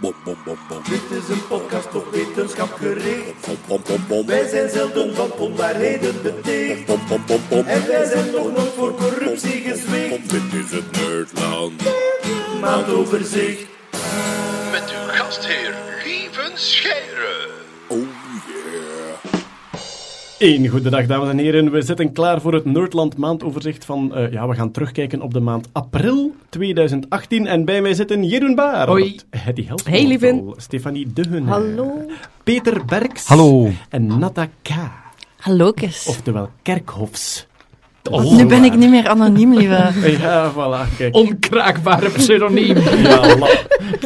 Bom, bom, bom, bom. Dit is een podcast op wetenschap gericht. Bom, bom, bom, bom. Wij zijn zelden van onwaarheden beticht. Bom, bom, bom, bom. En wij zijn nog nooit voor corruptie gezwicht. Dit is het Nerdland. Maandoverzicht. Met uw gastheer Lieven Scheire. Een goedendag, dames en heren. We zitten klaar voor het Nerdland maandoverzicht van... eh, ja, we gaan terugkijken op de maand april 2018. En bij mij zitten Jeroen Baar. Hoi. Hetty Helsel. Hey, lieven. Stefanie Dehun. Hallo. Peter Berks. Hallo. En Nata K. Hallokus. Oftewel Kerkhofs. Oh, nu ben ik niet meer anoniem, lieve. Ja, voilà, kijk. Onkraakbare pseudoniem. Ja,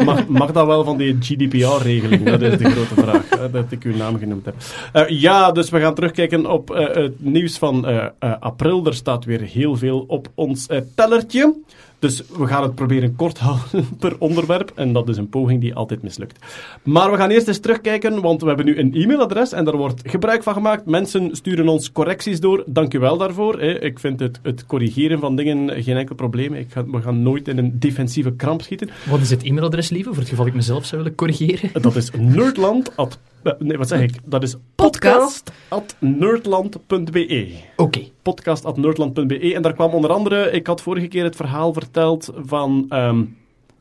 mag, mag dat wel van die GDPR-regeling? Dat is de grote vraag, hè, dat ik uw naam genoemd heb. Eh, ja, dus we gaan terugkijken op eh, het nieuws van eh, eh, april. Er staat weer heel veel op ons eh, tellertje. Dus we gaan het proberen kort houden per onderwerp. En dat is een poging die altijd mislukt. Maar we gaan eerst eens terugkijken, want we hebben nu een e-mailadres en daar wordt gebruik van gemaakt. Mensen sturen ons correcties door. Dank u wel daarvoor. Hè. Ik vind het, het corrigeren van dingen geen enkel probleem. Ik ga, we gaan nooit in een defensieve kramp schieten. Wat is het e-mailadres, lieve, voor het geval ik mezelf zou willen corrigeren? Dat is nerdland. At, eh, nee, wat zeg ik? Dat is Podcast. at nerdland.be. Oké. Podcast.nerdland.be. En daar kwam onder andere, ik had vorige keer het verhaal verteld van ehm,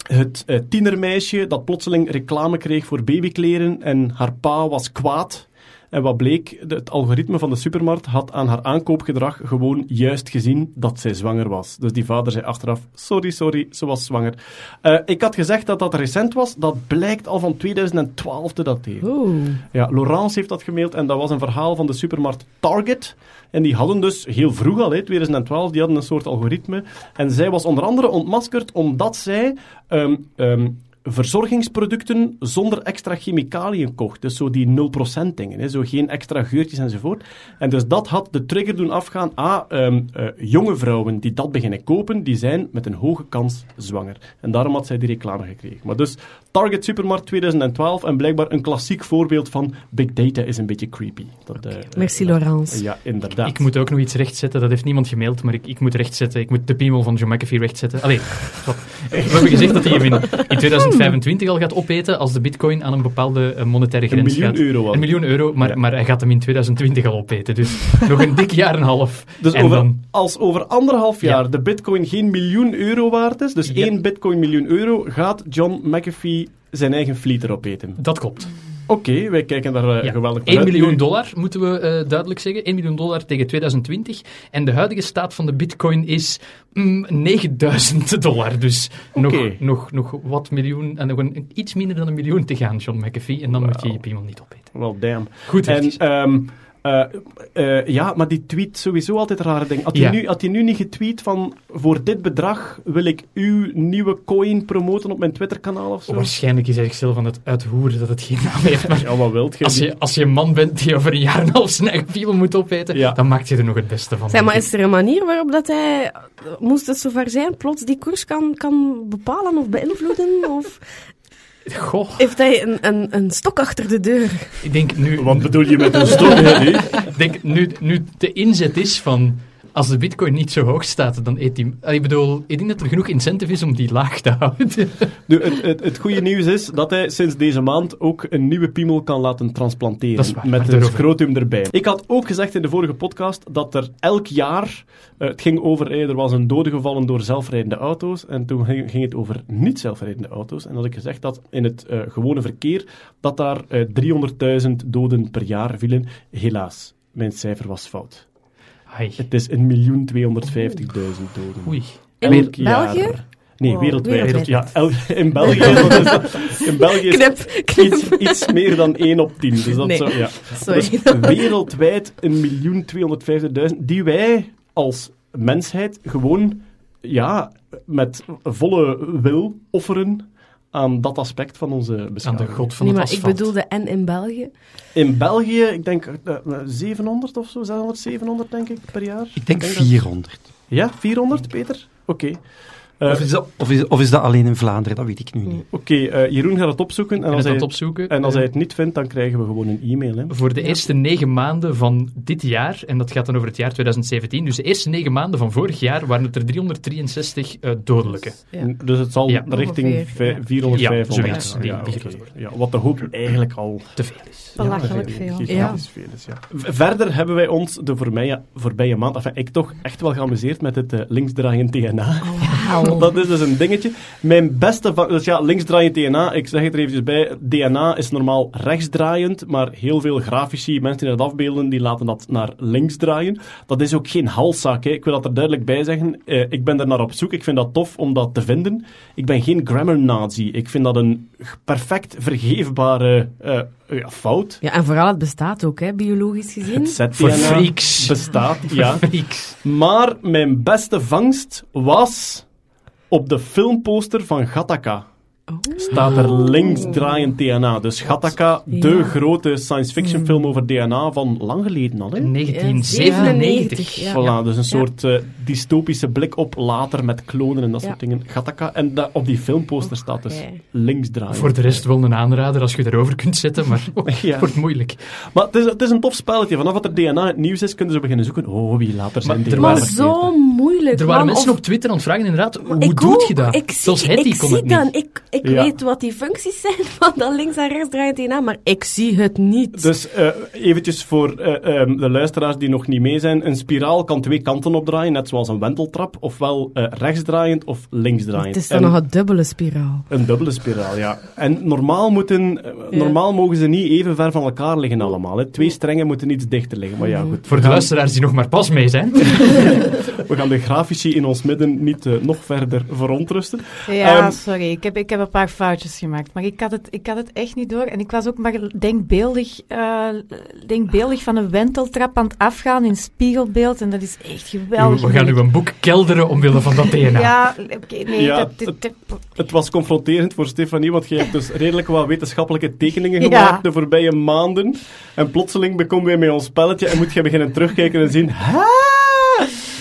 het eh, tienermeisje dat plotseling reclame kreeg voor babykleren en haar pa was kwaad. En wat bleek, het algoritme van de supermarkt had aan haar aankoopgedrag gewoon juist gezien dat zij zwanger was. Dus die vader zei achteraf, sorry, sorry, ze was zwanger. Eh, ik had gezegd dat dat recent was, dat blijkt al van 2012 te dateren. Oeh. Ja, Laurence heeft dat gemaild en dat was een verhaal van de supermarkt Target. En die hadden dus heel vroeg al, hè, 2012, die hadden een soort algoritme. En zij was onder andere ontmaskerd omdat zij ehm, ehm, verzorgingsproducten zonder extra chemicaliën kocht. Dus zo die 0% dingen, hè, zo geen extra geurtjes enzovoort. En dus dat had de trigger doen afgaan. Ah, ehm, eh, jonge vrouwen die dat beginnen kopen, die zijn met een hoge kans zwanger. En daarom had zij die reclame gekregen. Maar dus Target Supermarkt 2012 en blijkbaar een klassiek voorbeeld van big data is een beetje creepy. Dat, eh, Merci, eh, Laurence. Ja, inderdaad. Ik moet ook nog iets rechtzetten, dat heeft niemand gemaild, maar ik, ik moet rechtzetten. Ik moet de piemel van John McAfee rechtzetten. Allee, wat- we hebben gezegd dat hij hem in, in 2025 al gaat opeten als de bitcoin aan een bepaalde eh, monetaire Een grens miljoen gaat. euro al. Een miljoen euro, maar, Ja. maar hij gaat hem in 2020 al opeten. Dus nog een dik jaar en een half. Dus en over, dan, als over anderhalf jaar Ja. de bitcoin geen miljoen euro waard is, dus Ja. één bitcoin miljoen euro, gaat John McAfee zijn eigen fleet erop eten. dat klopt. Oké, wij kijken daar eh, Ja. geweldig 1 uit. miljoen Nu- dollar, moeten we eh, duidelijk zeggen. 1 miljoen dollar tegen 2020. En de huidige staat van de bitcoin is mm, 9000 dollar. Dus nog, nog, nog wat miljoen, en nog een, iets minder dan een miljoen te gaan, John McAfee. En dan moet je je piemel niet opeten. Wel, damn. Goed En. Eh, eh, ja, maar die tweet sowieso altijd rare dingen. Had hij Ja. nu, had hij nu niet getweet van, voor dit bedrag wil ik uw nieuwe coin promoten op mijn Twitter-kanaal of zo? Waarschijnlijk is hij zichzelf aan het uithoeren dat het geen naam heeft. Maar Ja, wat wilt je? als je, als je een man bent die over een jaar en een half zijn eigen piemel moet opeten, Ja. dan maakt je er nog het beste van. Zeg maar, is er een manier waarop dat hij, moest het zover zijn, plots die koers kan, kan bepalen of beïnvloeden? Of Goh, heeft hij een, een, een stok achter de deur? ik denk nu... Wat bedoel je met een stok, hè? Ik denk, nu, nu de inzet is van... Als de bitcoin niet zo hoog staat, dan eet die... Ah, Ik bedoel, ik denk dat er genoeg incentive is om die laag te houden. Nu, het, het, het goede nieuws is dat hij sinds deze maand ook een nieuwe piemel kan laten transplanteren. Waar, met een scrotum erbij. Ik had ook gezegd in de vorige podcast dat er elk jaar... eh, het ging over... eh, er was een dode gevallen door zelfrijdende auto's. En toen ging, ging het over niet zelfrijdende auto's. En had ik gezegd dat in het eh, gewone verkeer... dat daar eh 300.000 doden per jaar vielen. Helaas, mijn cijfer was fout. Ai, Het is 1.250.000 doden. oei. In Elk jaar. België? Nee, Wow, wereldwijd. wereldwijd. Ja, el- in België, is dat? in België is Knip, knip. iets, iets meer dan 1 op 10. Dus dat Nee. zo, ja. Sorry. Dus wereldwijd 1.250.000 die wij als mensheid gewoon ja, met volle wil offeren aan dat aspect van onze Aan beschaving. de god van Nee, het maar ik bedoelde en in België. In België, ik denk eh, eh, 700 of zo, 600, 700 denk ik per jaar. Ik denk dat- 400. Ja, 400, Peter? Oké. Eh, Of is, dat, of, is, of is dat alleen in Vlaanderen? Dat weet ik nu niet. Oké, eh, Jeroen gaat het opzoeken. En En als, hij, het opzoeken. en als Eh, hij het niet vindt, dan krijgen we gewoon een e-mail. Hè. Voor de eerste negen maanden van dit jaar, en dat gaat dan over het jaar 2017, dus de eerste negen maanden van vorig jaar waren het er 363 eh, dodelijke. Ja. Dus het zal Ja. richting Ongeveer, vij- ja. 400, Ja, 500. zoiets. Die- Ja, ja, wat toch ook eigenlijk al Te veel is. Belachelijk Ja, veel. gigantisch veel is, ja. Verder hebben wij ons de voorbije, voorbije maand, enfin, ik toch echt wel geamuseerd met het eh, linksdraaiend DNA. Dat is dus een dingetje. Mijn beste van... Dus ja, linksdraaiend DNA, ik zeg het er eventjes bij. DNA is normaal rechtsdraaiend, maar heel veel grafici, mensen die dat afbeelden, die laten dat naar links draaien. Dat is ook geen halszaak, hè. Ik wil dat er duidelijk bij zeggen. Eh, ik ben er naar op zoek, ik vind dat tof om dat te vinden. Ik ben geen grammar nazi. Ik vind dat een perfect vergeefbare eh, ja, fout. Ja, en vooral het bestaat ook, hè, biologisch gezien. Het Voor freaks. bestaat, ja. Freaks. Maar mijn beste vangst was op de filmposter van Gattaca. Oh. Staat er linksdraaiend DNA. Dus Gattaca, de grote science fiction film over DNA van lang geleden al. Hè? 1997. Ja. Voilà, dus een soort eh, dystopische blik op later met klonen en dat Ja. soort dingen. Gattaca. En da- op die filmposter staat dus linksdraaiend. Voor de rest wel een aanrader als je erover kunt zetten, maar Ja. het wordt moeilijk. Maar het is, het is een tof spelletje. Vanaf dat er DNA in het nieuws is, kunnen ze beginnen zoeken. Oh, wie later zijn Maar er DNA Maar waren- zo moeilijk, Er waren man. mensen Of- op Twitter aan het vragen, inderdaad, hoe Ik doe ook. je dat? Ik zie, Zelfs Hetty ik kon zie het niet. dan. Ik, ik Ja. weet wat die functies zijn van dat links en rechts draaiend DNA, maar ik zie het niet. Dus eh, eventjes voor eh, ehm, de luisteraars die nog niet mee zijn. Een spiraal kan twee kanten opdraaien, net zoals een wenteltrap. Ofwel eh, rechtsdraaiend of linksdraaiend. het is dan En nog een dubbele spiraal. Een dubbele spiraal, ja. En normaal, moeten, Ja. normaal mogen ze niet even ver van elkaar liggen allemaal. Hè. Twee strengen moeten iets dichter liggen. Maar ja, goed. Voor de luisteraars die nog maar pas mee zijn. We gaan de grafici in ons midden niet nog verder verontrusten. Ja, Ehm, sorry. Ik heb, ik heb een paar foutjes gemaakt. Maar ik had, het, ik had het echt niet door. En ik was ook maar denkbeeldig, eh, denkbeeldig van een wenteltrap aan het afgaan in spiegelbeeld. En dat is echt geweldig. We gaan nu een boek kelderen omwille van dat DNA. Ja, oké, nee. Ja, dat, dat- dat- Het was confronterend voor Stefanie, want je hebt dus redelijk wat wetenschappelijke tekeningen Ja. gemaakt de voorbije maanden. En plotseling bekomen wij met ons spelletje en moet je beginnen terugkijken en zien... "Ha!"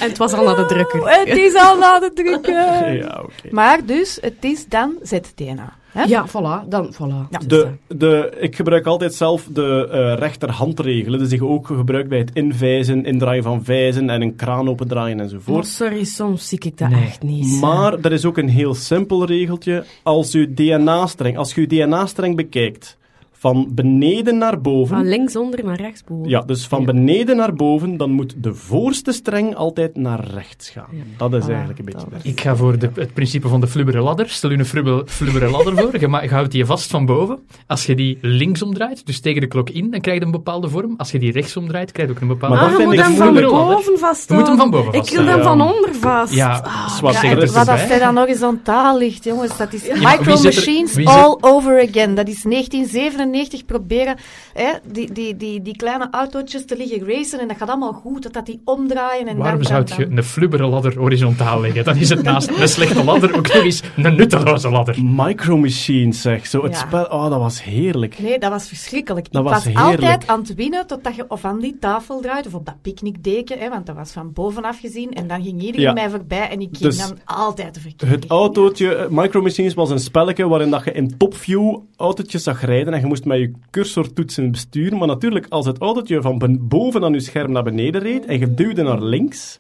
En het was al naar de drukker. het is al na de drukken. Ja, oké. Maar dus, het is dan ZDNA. Hè? Ja, voilà. Dan, voilà. Ja. Dus, De, de, ik gebruik altijd zelf de eh rechterhandregelen, dus die je ook gebruikt bij het invijzen, indraaien van vijzen en een kraan opendraaien maar enzovoort. sorry, soms zie ik dat Nee. echt niet. Maar er is ook een heel simpel regeltje. Als je DNA-streng, als je je DNA-streng bekijkt, van beneden naar boven... Van linksonder naar rechtsboven. Ja, dus van Ja. beneden naar boven, dan moet de voorste streng altijd naar rechts gaan. Ja. Dat is eigenlijk een beetje... Ik ga voor de, het principe van de flubberen ladder. Stel je een flubber- flubberen ladder voor. Je, je houdt die vast van boven. Als je die links omdraait, dus tegen de klok in, dan krijg je een bepaalde vorm. Als je die rechts omdraait, krijg je ook een bepaalde Maar Ah, dat je vind moet ik hem van boven vast Je moet hem van boven Ik wil hem Ja. van onder vast. Ja, Ah. Ja, en het wat als hij dan horizontaal ligt, jongens, dat is Micro er- Machines all over again. Dat is 1997 proberen hè, die, die, die, die kleine autootjes te liggen racen en dat gaat allemaal goed, dat dat die omdraaien en Waarom dan, zou dan, je dan. een flubberen ladder horizontaal leggen? Dan is het naast een slechte ladder ook nog eens een nutteloze ladder. Micro Machines, zeg. Zo, het Ja. spel... Oh, dat was heerlijk. Nee, dat was verschrikkelijk. Dat ik was was, heerlijk. altijd aan het winnen totdat je of aan die tafel draait of op dat picknickdeken, hè, want dat was van bovenaf gezien en dan ging iedereen Ja. mij voorbij en ik ging Dus dan altijd de verkeerde Het autootje, eh, Micro Machines was een spelletje waarin dat je in topview autootjes zag rijden en je moest met je cursor toetsen besturen. Maar natuurlijk, als het autootje van boven aan je scherm naar beneden reed en je duwde naar links,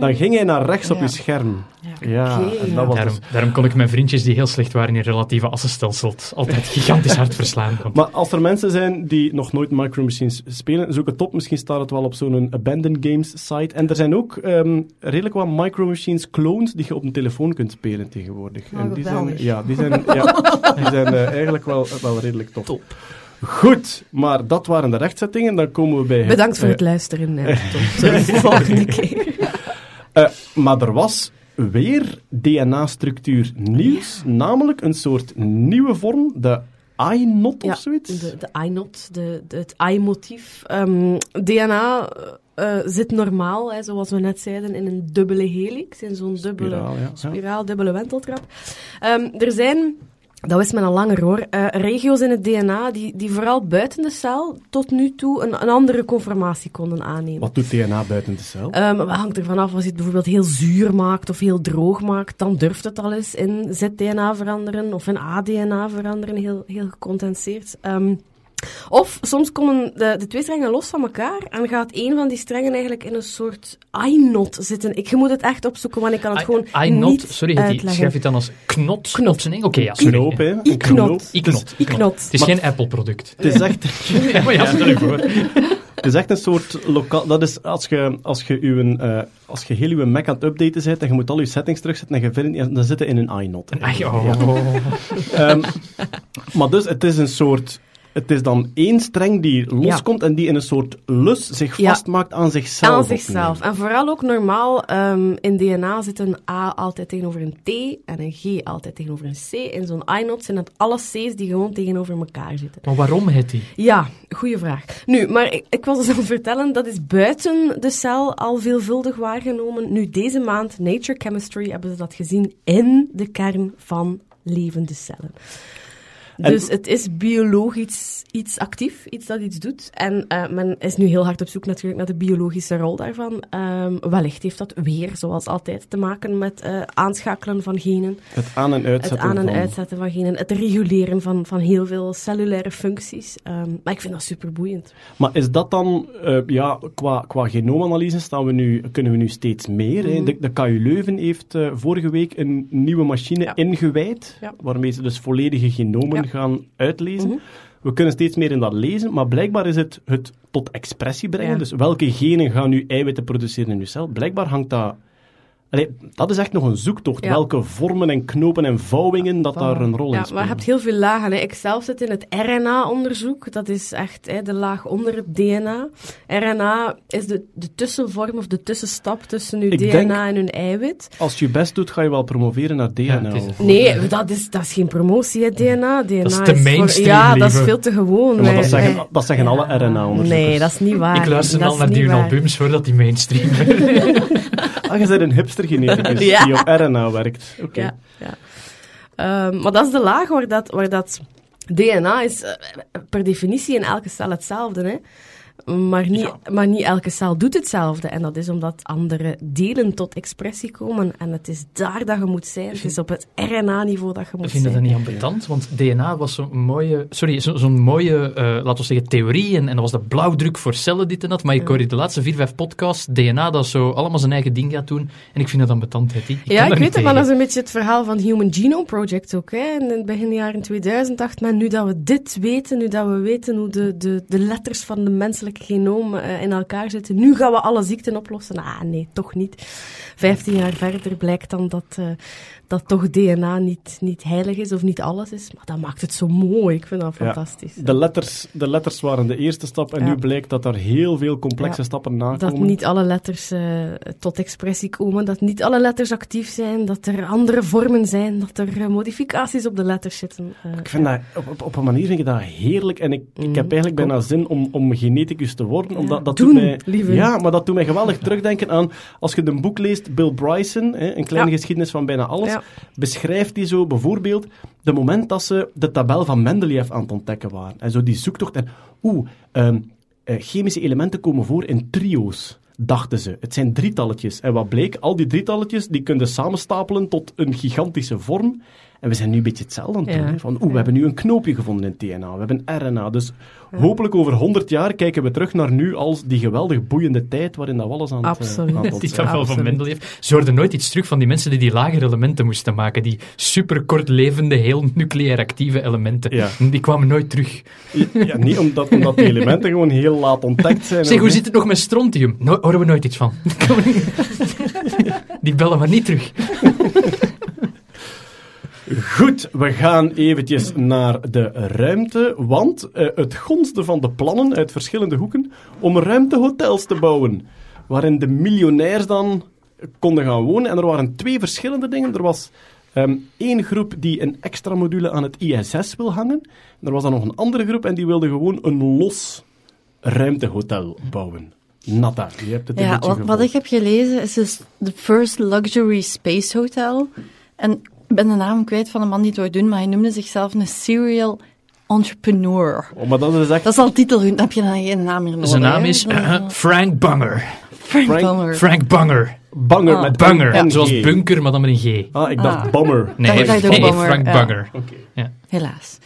dan ging hij naar rechts op je scherm. Ja, Ja, oké. en dat was Daarom, dus- daarom kon ik mijn vriendjes die heel slecht waren in relatieve assenstelsels altijd gigantisch hard verslaan. Want Maar als er mensen zijn die nog nooit Micro Machines spelen, zoek het op. Misschien staat het wel op zo'n Abandoned Games site. En er zijn ook ehm, redelijk wat Micro Machines clones die je op een telefoon kunt spelen tegenwoordig. Oh, en die zijn, ja, die zijn, ja, die zijn eh, eigenlijk wel, wel redelijk tof. Goed, maar dat waren de rechtzettingen. Dan komen we bij Bedankt voor eh, het luisteren en tot de volgende keer. eh, maar er was weer DNA-structuur nieuws, namelijk een soort nieuwe vorm, de I-not Ja, of zoiets. De, de I-not, de, de- het I-motief. Ehm, DNA eh, zit normaal, hè, zoals we net zeiden, in een dubbele helix, in zo'n dubbele Spiraal, ja. Ja. spiraal, dubbele wenteltrap. Ehm, er zijn dat wist men al langer hoor. Eh, regio's in het DNA die, die vooral buiten de cel tot nu toe een, een andere conformatie konden aannemen. Wat doet DNA buiten de cel? Um, wat hangt ervan af als je het bijvoorbeeld heel zuur maakt of heel droog maakt, dan durft het al eens in Z-DNA veranderen of in ADNA veranderen, heel, heel gecondenseerd. Um, of soms komen de, de twee strengen los van elkaar en gaat een van die strengen eigenlijk in een soort I-knot zitten. Ik je moet het echt opzoeken, want ik kan het I- gewoon I-knot, niet sorry, uitleggen. schrijf je het dan als knot, Knot. op zijn Engels? Oké, ja, sorry. Knoop, hè? I-knot. I-knot. I-knot. Het is geen Apple-product. Het is echt... Ja, maar ja, stel je voor. Het is echt een soort lokaal. Dat is als je, als je, uw, eh, als je heel je Mac aan het updaten bent en je moet al je settings terugzetten en je vindt dan zitten in een iNot. Ach, oh. Ehm, maar dus, het is een soort. Het is dan één streng die loskomt en die in een soort lus zich Ja. vastmaakt aan zichzelf. Aan zichzelf. En vooral ook normaal, ehm, in DNA zit een A altijd tegenover een T en een G altijd tegenover een C. In zo'n I-knot zijn het alle C's die gewoon tegenover elkaar zitten. Maar waarom, Hetty? Ja, goede vraag. Nu, maar ik, ik was dus aan het vertellen, dat is buiten de cel al veelvuldig waargenomen. Nu, deze maand, Nature Chemistry, hebben ze dat gezien in de kern van levende cellen. En- Dus het is biologisch iets actief, iets dat iets doet. En eh, men is nu heel hard op zoek natuurlijk naar de biologische rol daarvan. Ehm, wellicht heeft dat weer, zoals altijd, te maken met eh, aanschakelen van genen. Het aan- en uitzetten. Het aan- en van- uitzetten van genen, het reguleren van, van heel veel cellulaire functies. Ehm, maar ik vind dat super boeiend. Maar is dat dan, eh, ja, qua, qua genoomanalyse staan we nu, kunnen we nu steeds meer. Mhm. De, de KU Leuven heeft vorige week een nieuwe machine Ja. ingewijd, Ja. waarmee ze dus volledige genomen Gaan uitlezen. Mhm. We kunnen steeds meer in dat lezen, maar blijkbaar is het het tot expressie brengen. Ja. Dus welke genen gaan nu eiwitten produceren in je cel? Blijkbaar hangt dat... Allee, dat is echt nog een zoektocht. Ja. Welke vormen en knopen en vouwingen dat daar een rol in Ja, maar spelen. je hebt heel veel lagen. Hè. Ik zelf zit in het RNA-onderzoek. Dat is echt hè, de laag onder het DNA. RNA is de, de tussenvorm of de tussenstap tussen uw Ik DNA denk- en hun eiwit. Als je je best doet, ga je wel promoveren naar DNA. het is- of- Nee, dat is, dat is geen promotie, hè, DNA. DNA Dat is te voor- mainstream, Ja, dat is veel te gewoon. Ja, maar dat zeggen, wij- dat zeggen alle RNA-onderzoekers. Nee, dat is niet waar. Ik luister al naar die albums voordat die mainstream werden. Ah, je bent een hipster-geneticus Ja. die op RNA werkt. Oké. Ja, ja. Ehm, maar dat is de laag waar dat, waar dat DNA is eh, per definitie in elke cel hetzelfde. Hè? Maar, niet, maar niet elke cel doet hetzelfde. En dat is omdat andere delen tot expressie komen. En het is daar dat je moet zijn. Het is op het RNA-niveau dat je moet Vind je zijn. dat niet ambetant? Want DNA was zo'n mooie, sorry, zo- zo'n mooie, eh, laten we zeggen, theorie. En, en dat was de blauwdruk voor cellen, dit en dat. Maar ik hoor in de laatste vier, vijf podcasts DNA dat zo allemaal zijn eigen ding gaat doen. En ik vind dat ambetant, Hetty. Ik ja, ik weet het, maar dat is een beetje het verhaal van Human Genome Project ook. Hè. En in het begin jaren 2000 dacht men, nu dat we dit weten, nu dat we weten hoe de, de, de letters van de menselijke genoom eh, in elkaar zitten, nu gaan we alle ziekten oplossen. Ah, nee, toch niet. Vijftien jaar verder blijkt dan dat, eh, dat toch DNA niet, niet heilig is of niet alles is. Maar dat maakt het zo mooi. Ik vind dat Ja. fantastisch. De letters, de letters waren de eerste stap en Ja. nu blijkt dat er heel veel complexe Ja. stappen nakomen. Dat niet alle letters eh, tot expressie komen, dat niet alle letters actief zijn, dat er andere vormen zijn, dat er eh, modificaties op de letters zitten. Eh, Ik vind dat, op, op, een manier vind ik dat heerlijk en ik, ik heb eigenlijk bijna zin om, om geneticus te worden. Omdat dat. Doen, doet mij. Ja, maar dat doet mij geweldig terugdenken aan, als je een boek leest, Bill Bryson, hè, een kleine geschiedenis van bijna alles, Beschrijft hij zo bijvoorbeeld de moment dat ze de tabel van Mendeleev aan het ontdekken waren. En zo die zoektocht en, oeh, ehm, eh, chemische elementen komen voor in trio's. Dachten ze. Het zijn drietalletjes. En wat bleek? Al die drietalletjes die kunnen samenstapelen tot een gigantische vorm. En we zijn nu een beetje hetzelfde aan het doen. Ja. Van, oeh, we hebben nu een knoopje gevonden in DNA. We hebben RNA. Dus hopelijk over 100 jaar kijken we terug naar nu als die geweldig boeiende tijd waarin dat alles aan het, eh, Absoluut. ontdekken tabel van. Mendeleev. Ze hoorden nooit iets terug van die mensen die die lagere elementen moesten maken. Die superkortlevende, heel nucleair actieve elementen. Ja. Die kwamen nooit terug. Ja, niet omdat, omdat die elementen gewoon heel laat ontdekt zijn. Zeg, hoe zit het nog met strontium? No horen we nooit iets van. die bellen maar niet terug. Goed, we gaan eventjes naar de ruimte, want eh, het gonste van de plannen uit verschillende hoeken om ruimtehotels te bouwen, waarin de miljonairs dan konden gaan wonen. En er waren twee verschillende dingen. Er was ehm, één groep die een extra module aan het ISS wil hangen. En er was dan nog een andere groep en die wilde gewoon een los ruimtehotel bouwen. Natta, je hebt het Ja, wat, wat ik heb gelezen is dus The First Luxury Space Hotel. En Ik ben de naam kwijt van de man die het wou doen, maar hij noemde zichzelf een serial entrepreneur. Oh, maar dat is echt... Dat is al titel, dan heb je dan geen naam meer nodig. Zijn naam is Dan- eh, Frank Banger. Frank, Frank- Banger. Frank Banger. Banger Ah. met Banger, zoals bunker, maar dan met een G. Ah, ik dacht Ah. Bummer. Nee, dat nee, Banger, Frank ja. Banger. Oké. Helaas.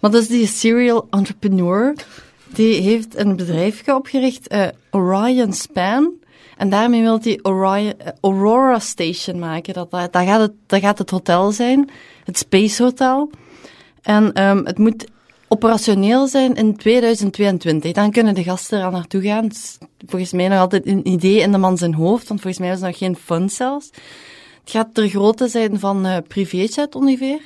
Maar dus die serial entrepreneur, die heeft een bedrijfje opgericht, eh, Orion Span. En daarmee wil hij eh, Aurora Station maken. Dat, dat, gaat het, dat het hotel zijn, het Space Hotel. En ehm, het moet operationeel zijn in 2022. Dan kunnen de gasten er naartoe gaan. Volgens mij nog altijd een idee in de man zijn hoofd, want volgens mij is het nog geen fund zelfs. Het gaat ter grootte zijn van eh privéjet ongeveer.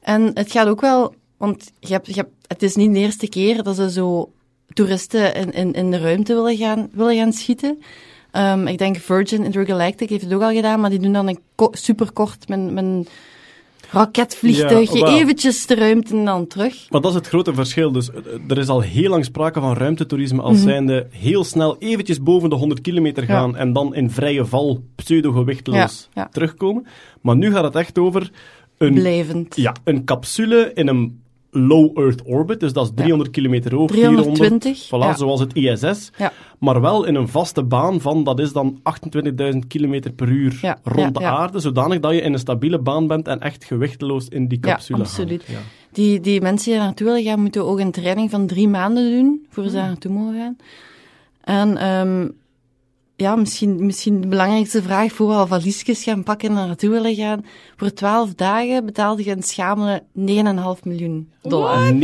En het gaat ook wel, want je hebt, je hebt, het is niet de eerste keer dat ze zo toeristen in, in, in de ruimte willen gaan, willen gaan schieten. Ehm, ik denk Virgin Intergalactic heeft het ook al gedaan, maar die doen dan een ko- superkort met, met een raketvliegtuigje Ja, eventjes de ruimte en dan terug. Maar dat is het grote verschil. Dus eh, er is al heel lang sprake van ruimtetoerisme als Mhm. zijnde heel snel eventjes boven de 100 kilometer gaan en dan in vrije val pseudo-gewichtloos Ja, terugkomen. Maar nu gaat het echt over een, Blijvend. ja, een capsule in een low Earth orbit, dus dat is 300 kilometer hoog, 320, 400, voilà, ja. zoals het ISS. Ja. Maar wel in een vaste baan van, dat is dan 28.000 kilometer per uur rond de aarde, zodanig dat je in een stabiele baan bent en echt gewichteloos in die Ja, capsule absoluut. Ja. Die, die mensen die daar naartoe willen gaan, moeten ook een training van drie maanden doen, voor ze daar naartoe mogen gaan. En ehm, ja, misschien, misschien de belangrijkste vraag voor we al valiesjes gaan pakken en naartoe willen gaan. Voor twaalf dagen betaalde je een schamele 9,5 miljoen dollar. 9,5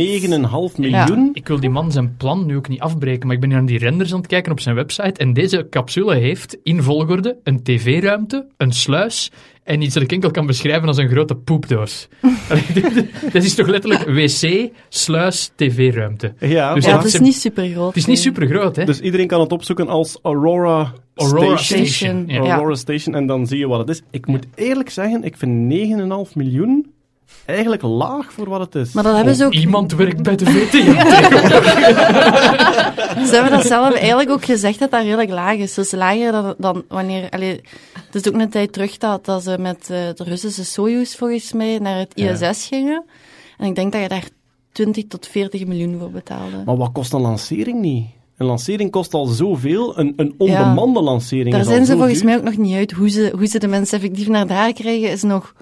miljoen? Ik wil die man zijn plan nu ook niet afbreken, maar ik ben hier naar die renders aan het kijken op zijn website en deze capsule heeft in volgorde een tv-ruimte, een sluis en iets dat ik enkel kan beschrijven als een grote poepdoos. Dit is toch letterlijk wc, sluis, tv-ruimte. Ja, Dus Ja, dat het is niet super groot. Het is niet super groot, hè? Dus iedereen kan het opzoeken als Aurora, Aurora Station. Station. Ja. Aurora Station, en dan zie je wat het is. Ik moet eerlijk zeggen, ik vind 9,5 miljoen eigenlijk laag voor wat het is. Maar dat hebben ze ook... Iemand werkt bij de VTM. Ze hebben dat zelf eigenlijk ook gezegd dat dat redelijk laag is. Dus lager dan, dan wanneer... Allee, het is ook een tijd terug dat, dat ze met eh, de Russische Soyuz volgens mij naar het ISS gingen. En ik denk dat je daar 20 tot 40 miljoen voor betaalde. Maar wat kost een lancering niet? Een lancering kost al zoveel. Een, een onbemande lancering Daar is al zijn ze volgens duur. mij ook nog niet uit. Hoe ze, hoe ze de mensen effectief naar daar krijgen is nog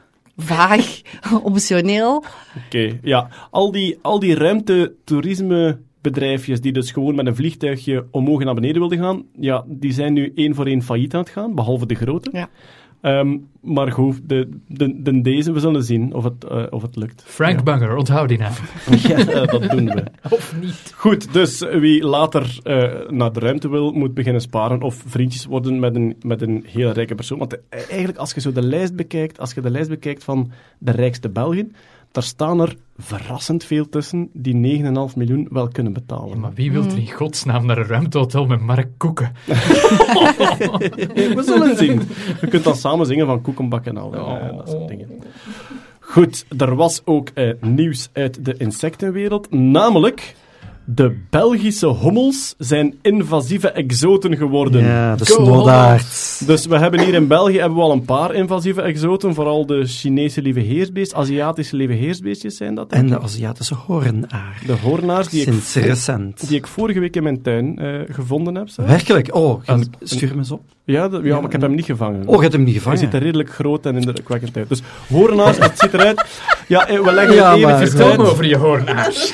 vaag, optioneel. Oké, ja. Al die, al die ruimtetoerismebedrijfjes die dus gewoon met een vliegtuigje omhoog en naar beneden wilden gaan, ja, die zijn nu één voor één failliet aan het gaan, behalve de grote. Ja. Ehm, maar goed, de, de, de deze, we zullen zien of het, eh, of het lukt. Frank Banger, onthoud die naam. Ja, dat doen we. Of niet. Goed, dus wie later eh, naar de ruimte wil, moet beginnen sparen of vriendjes worden met een, met een heel rijke persoon. Want eh, eigenlijk, als je zo de lijst bekijkt, als je de lijst bekijkt van de rijkste Belgen, daar staan er verrassend veel tussen die 9,5 miljoen wel kunnen betalen. Ja, maar wie wil er in godsnaam naar een ruimtehotel met Mark Koeken? We zullen zien. Je kunt dan samen zingen van koekenbakken en al. eh, dat soort dingen. Goed, er was ook eh, nieuws uit de insectenwereld, namelijk de Belgische hommels zijn invasieve exoten geworden. Ja, de Go snoddaard. Dus we hebben hier in België hebben we al een paar invasieve exoten, vooral de Chinese lieveheersbeest, Aziatische lieveheersbeestjes zijn dat. En de. Aziatische hoornaar. de hoornaars die ik, Sinds recent. die ik vorige week in mijn tuin eh, gevonden heb. zeg. Werkelijk? Oh, stuur me eens op. Ja, de- ja, maar ik heb hem niet gevangen. Oh, je hebt hem niet Hij gevangen. ziet er redelijk groot en indrukwekkend uit. Dus hoornaars, het ziet eruit... Ja, eh, we leggen Ja, het maar Vertel me uit. over je hoornaars.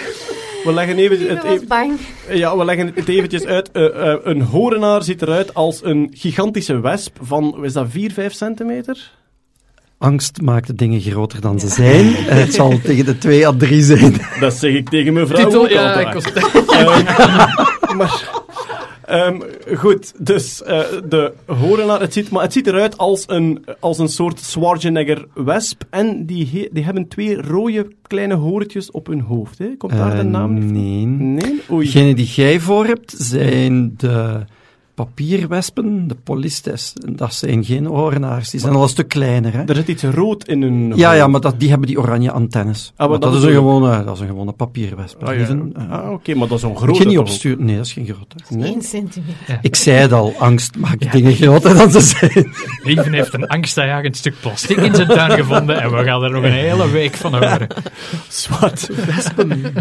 We leggen even, het, even- bang. ja, we leggen het eventjes uit. Eh, eh, een horenaar ziet eruit als een gigantische wesp van, is dat 4, 5 centimeter? Angst maakt de dingen groter dan ze zijn. Het zal tegen de 2 à 3 zijn. Dat zeg ik tegen mijn vrouw Titel, ook ja, altijd. ik was het maar, ehm, goed, dus eh, de horenaar, het ziet, maar het ziet eruit als een, als een soort Schwarzenegger-wesp. En die, he- die hebben twee rode kleine hoortjes op hun hoofd. Hè? Komt daar de Eh, naam niet van? nee. Nee? Oei. Degene die jij voor hebt, zijn de papierwespen, de polistes. Dat zijn geen hoornaars, die zijn al een stuk kleiner. Hè? Er zit iets rood in hun... Ja, ja, maar dat, die hebben die oranje antennes. maar Maar dat dat, is een gewone, dat is een gewone papierwesp. Ah, ja. Ah, oké, maar dat is een moet grote... je niet opsturen. Nee, dat is geen grote. Nee? 1 centimeter. Ik zei het al, angst maakt dingen groter dan ze zijn. Lieven heeft een angstaanjagend stuk plastic in zijn tuin gevonden en we gaan er nog een hele week van horen. Zwart.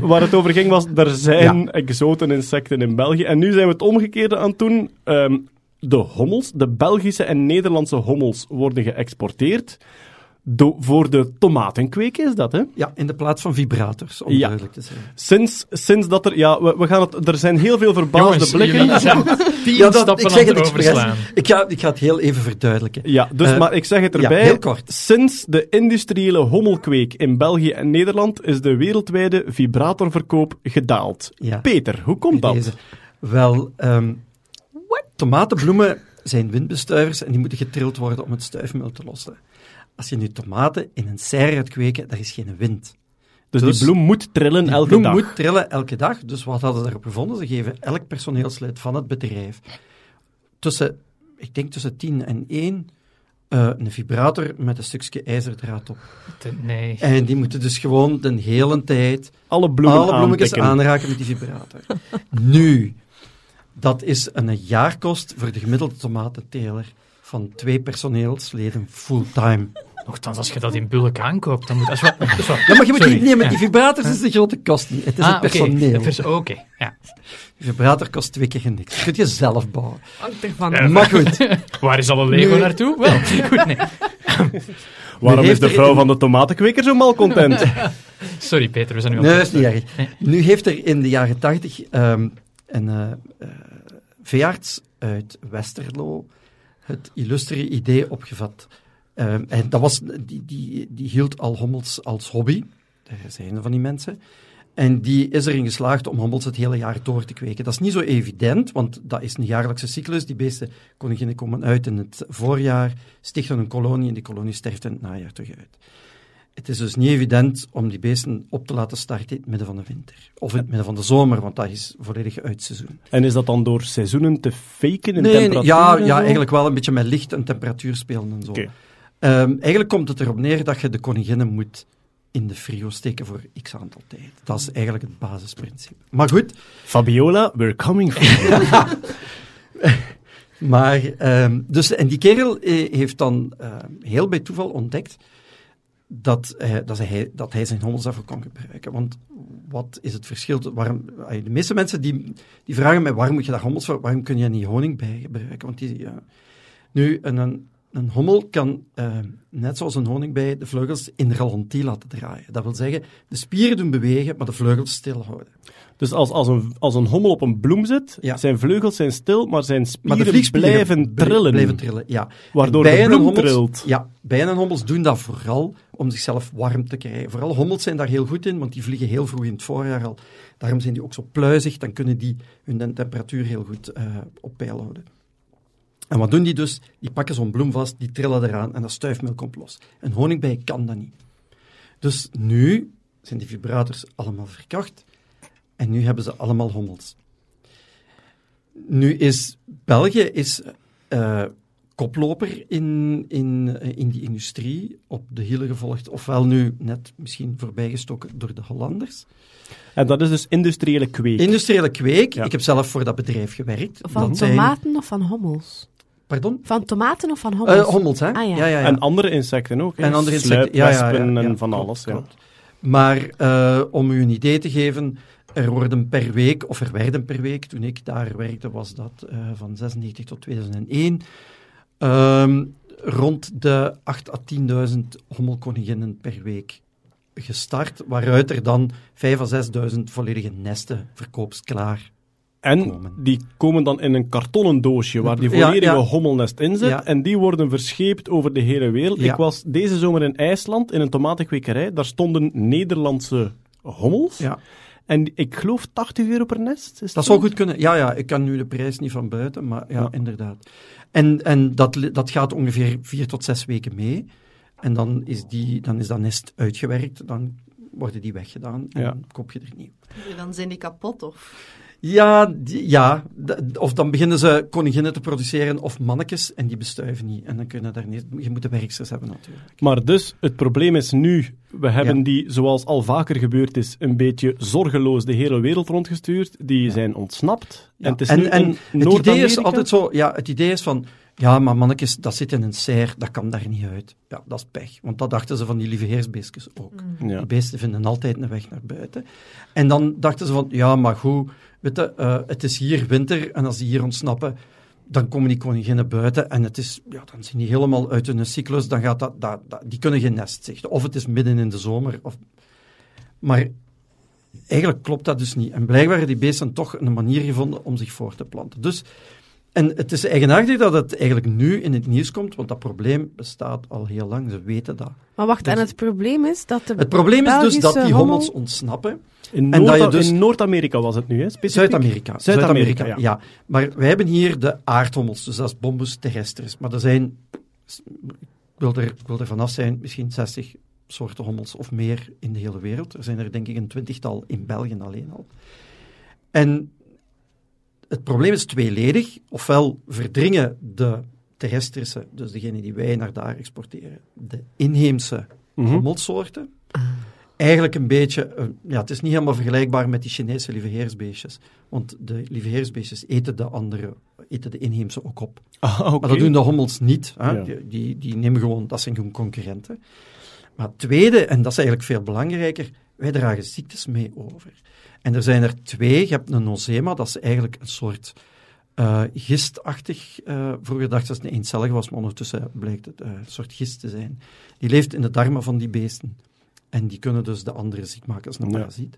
Waar het over ging was, er zijn exoteninsecten in België. En nu zijn we het omgekeerde aan het doen. Ehm, de hommels, de Belgische en Nederlandse hommels, worden geëxporteerd. Do- voor de tomatenkweken is dat, hè? Ja, in de plaats van vibrators, om Ja. duidelijk te zijn. Sinds, sinds dat er... Ja, we, we gaan het... Er zijn heel veel verbaasde blikken. jullie zijn tien Ja, dat- stappen ik aan zeg het expres. overslaan. Ik ga, ik ga het heel even verduidelijken. Ja, dus, Eh, maar ik zeg het ja, erbij. heel kort. Sinds de industriële hommelkweek in België en Nederland is de wereldwijde vibratorverkoop gedaald. Ja. Peter, hoe komt dat? Wel, ehm, tomatenbloemen zijn windbestuivers en die moeten getrild worden om het stuifmeel te lossen. Als je nu tomaten in een serre gaat kweken, daar is geen wind. Dus, Dus die bloem moet trillen Die elke bloem dag. moet trillen elke dag. Dus wat hadden ze daarop gevonden? Ze geven elk personeelslid van het bedrijf tussen, ik denk tussen 10 en 1, eh, een vibrator met een stukje ijzerdraad op. Nee. En die moeten dus gewoon de hele tijd Alle bloemen alle bloemetjes aanraken met die vibrator. nu, dat is een jaarkost voor de gemiddelde tomatenteler van twee personeelsleden fulltime. Nochtans, als je dat in bulk aankoopt, dan moet... Wel- Ja, maar je moet Sorry. niet nemen, die vibrators is de grote kost niet. Het is Ah, het personeel. Oké, ja. De vibrator kost twee keer niks. Dat kun je zelf bouwen. Ja. Maar goed, Waar is alle Lego Nu- naartoe? Wel, goed, nee. Waarom is de vrouw in- van de tomatenkweker zo malcontent? Sorry, Peter, we zijn nu aan nee, het dat is niet erg. Nu heeft er in de jaren tachtig ehm, een eh, eh, veearts uit Westerlo het illustere idee opgevat. Ehm, en dat was, die, die, die hield al hommels als hobby. Er zijn van die mensen. En die is erin geslaagd om hommels het hele jaar door te kweken. Dat is niet zo evident, want dat is een jaarlijkse cyclus. Die beesten, koninginnen komen uit in het voorjaar, stichten een kolonie en die kolonie sterft in het najaar terug uit. Het is dus niet evident om die beesten op te laten starten in het midden van de winter. Of in het midden van de zomer, want dat is volledig uit seizoen. en is dat dan door seizoenen te faken in Nee, temperatuur? ja, ja, eigenlijk wel een beetje met licht en temperatuur spelen en zo. Ehm, eigenlijk komt het erop neer dat je de koninginnen moet in de frio steken voor x aantal tijd. Dat is eigenlijk het basisprincipe. Maar goed, Fabiola, we're coming for. Maar, ehm, dus, en die kerel eh, heeft dan ehm, heel bij toeval ontdekt dat, dat, hij, dat hij zijn kon gebruiken. Want wat is het verschil? Waarom, de meeste mensen die, die vragen mij, waarom moet je daar hommels voor, waarom kun je niet honing bij gebruiken? Want die, ja. Nu, een, een, een hommel kan, ehm, net zoals een honingbij, de vleugels in ralentie laten draaien. Dat wil zeggen, de spieren doen bewegen, maar de vleugels stilhouden. Dus als, als, een, als een hommel op een bloem zit, Ja. zijn vleugels zijn stil, maar zijn Maar spieren de blijven bl- trillen. Blijven trillen, ja. Waardoor de bloem hommels- trilt. Ja, bijen en hommels doen dat vooral om zichzelf warm te krijgen. Vooral hommels zijn daar heel goed in, want die vliegen heel vroeg in het voorjaar al. Daarom zijn die ook zo pluizig, dan kunnen die hun temperatuur heel goed eh, op peil houden. En wat doen die dus? Die pakken zo'n bloem vast, die trillen eraan en dat stuifmeel komt los. Een honingbij kan dat niet. Dus nu zijn die vibrators allemaal verkocht en nu hebben ze allemaal hommels. Nu is België is, eh, koploper in, in, eh, in die industrie, op de hielen gevolgd, ofwel nu net misschien voorbijgestoken door de Hollanders. En dat is dus industriële kweek. Industriële kweek, Ja. ik heb zelf voor dat bedrijf gewerkt. Van Dat zijn- tomaten of van hommels? Pardon? Van tomaten of van hommels? Eh, hommels, hè? Ah, ja. ja, ja. En andere insecten ook. hè. En andere insecten, ja, ja, ja, Sluipwespen ja, en van klopt, alles. Ja. klopt. Maar eh, om u een idee te geven, er worden per week, of er werden per week, toen ik daar werkte, was dat eh, van 96 tot 2001, ehm, rond de 8 à 10.000 hommelkoninginnen per week gestart, waaruit er dan 5 à 6.000 volledige nesten verkoopsklaar En komen. die komen dan in een kartonnen doosje waar die volledige ja. hommelnest in zit. Ja. En die worden verscheept over de hele wereld. Ja. Ik was deze zomer in IJsland in een tomatenkwekerij. Daar stonden Nederlandse hommels. Ja. En ik geloof 80 euro per nest. Is Dat zou goed kunnen. Ja, ja, ik kan nu de prijs niet van buiten, maar ja, Ja. inderdaad. En, en dat, dat gaat ongeveer vier tot zes weken mee. En dan is, die, dan is dat nest uitgewerkt, dan worden die weggedaan en Ja. koop je er nieuw. Dan zijn die kapot, of? Ja, die- ja. Of dan beginnen ze koninginnen te produceren of mannetjes en die bestuiven niet. En dan kunnen daar niet... Je moet de werksters hebben natuurlijk. Maar dus, het probleem is nu, we hebben Ja. die, zoals al vaker gebeurd is, een beetje zorgeloos de hele wereld rondgestuurd. Die zijn ontsnapt. Ja. En het is en nu en in het idee is altijd zo... Ja, het idee is van... Ja, maar mannetjes, dat zit in een serre, dat kan daar niet uit. Ja, dat is pech. Want dat dachten ze van die lieve heersbeestjes ook. Ja. Die beesten vinden altijd een weg naar buiten. En dan dachten ze van, ja, maar goed, weet eh, het is hier winter en als die hier ontsnappen, dan komen die koninginnen buiten en het is, ja, dan zijn die helemaal uit hun cyclus, dan gaat dat, dat, dat- die kunnen geen nest zichten. Of het is midden in de zomer. Of... Maar eigenlijk klopt dat dus niet. En blijkbaar hebben die beesten toch een manier gevonden om zich voor te planten. Dus, en het is eigenaardig dat het eigenlijk nu in het nieuws komt, want dat probleem bestaat al heel lang, ze weten dat. Maar wacht, en Dus- het probleem is dat de Het probleem is dus dat die hommel- hommels ontsnappen. In, En dat je Noord- dus- in Noord-Amerika was het nu, hè? specifiek? Zuid-Amerika. Zuid-Amerika, ja. ja. Maar wij hebben hier de aardhommels, dus dat is Bombus terrestris. Maar er zijn, ik wil er, ik wil er vanaf zijn, misschien 60 soorten hommels of meer in de hele wereld. Er zijn er denk ik een twintigtal in België alleen al. En het probleem is tweeledig. Ofwel verdringen de terrestrische, dus degene die wij naar daar exporteren, de inheemse hommelsoorten. Eigenlijk een beetje, eh, ja, het is niet helemaal vergelijkbaar met die Chinese lieveheersbeestjes. Want de lieveheersbeestjes eten de andere, eten de inheemse ook op. Ah. Maar dat doen de hommels niet. Hè? Ja. Die, die, die nemen gewoon, dat zijn gewoon concurrenten. Maar het tweede, en dat is eigenlijk veel belangrijker, wij dragen ziektes mee over. En er zijn er twee. Je hebt een nosema, dat is eigenlijk een soort eh, gistachtig. eh, vroeger dachten ze dat het een eencellige was, maar ondertussen blijkt het eh, een soort gist te zijn. Die leeft in de darmen van die beesten. En die kunnen dus de andere ziek maken als een Ja. parasiet.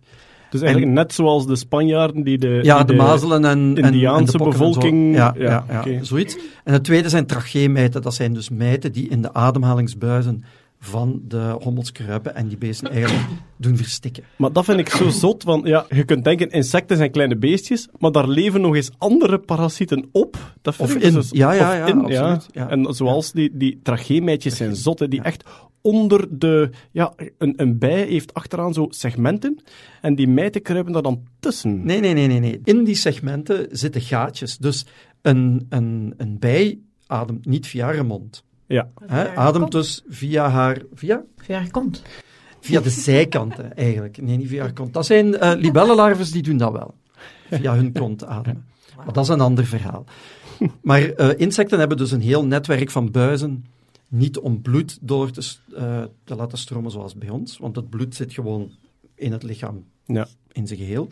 Dus eigenlijk net zoals de Spanjaarden die de... Ja, die de mazelen en, Indiaanse de bevolking- Ja, ja, zoiets. En het tweede zijn tracheenmijten. Dat zijn dus mijten die in de ademhalingsbuizen van de hommels kruipen en die beesten eigenlijk doen verstikken. Maar dat vind ik zo zot, want ja, je kunt denken, insecten zijn kleine beestjes, maar daar leven nog eens andere parasieten op. Dat vind Of ik dus in. zo- Ja, ja, of ja, in, absoluut, ja. En zoals die, die tracheenmijtjes zijn zotten, die echt onder de... Ja, een, een bij heeft achteraan zo segmenten, en die mijten kruipen daar dan tussen. Nee, nee, nee, nee, nee. In die segmenten zitten gaatjes. Dus een, een, een bij ademt niet via haar mond. Ja. Hè? Ademt dus via haar... Via? Ja, komt. Via de zijkanten, eigenlijk. Nee, niet via haar kont. Dat zijn eh libellenlarves die doen dat wel. Via hun kont ademen. Maar dat is een ander verhaal. Maar eh, insecten hebben dus een heel netwerk van buizen. Niet om bloed door te, eh, te laten stromen zoals bij ons. Want het bloed zit gewoon in het lichaam Ja. in zijn geheel.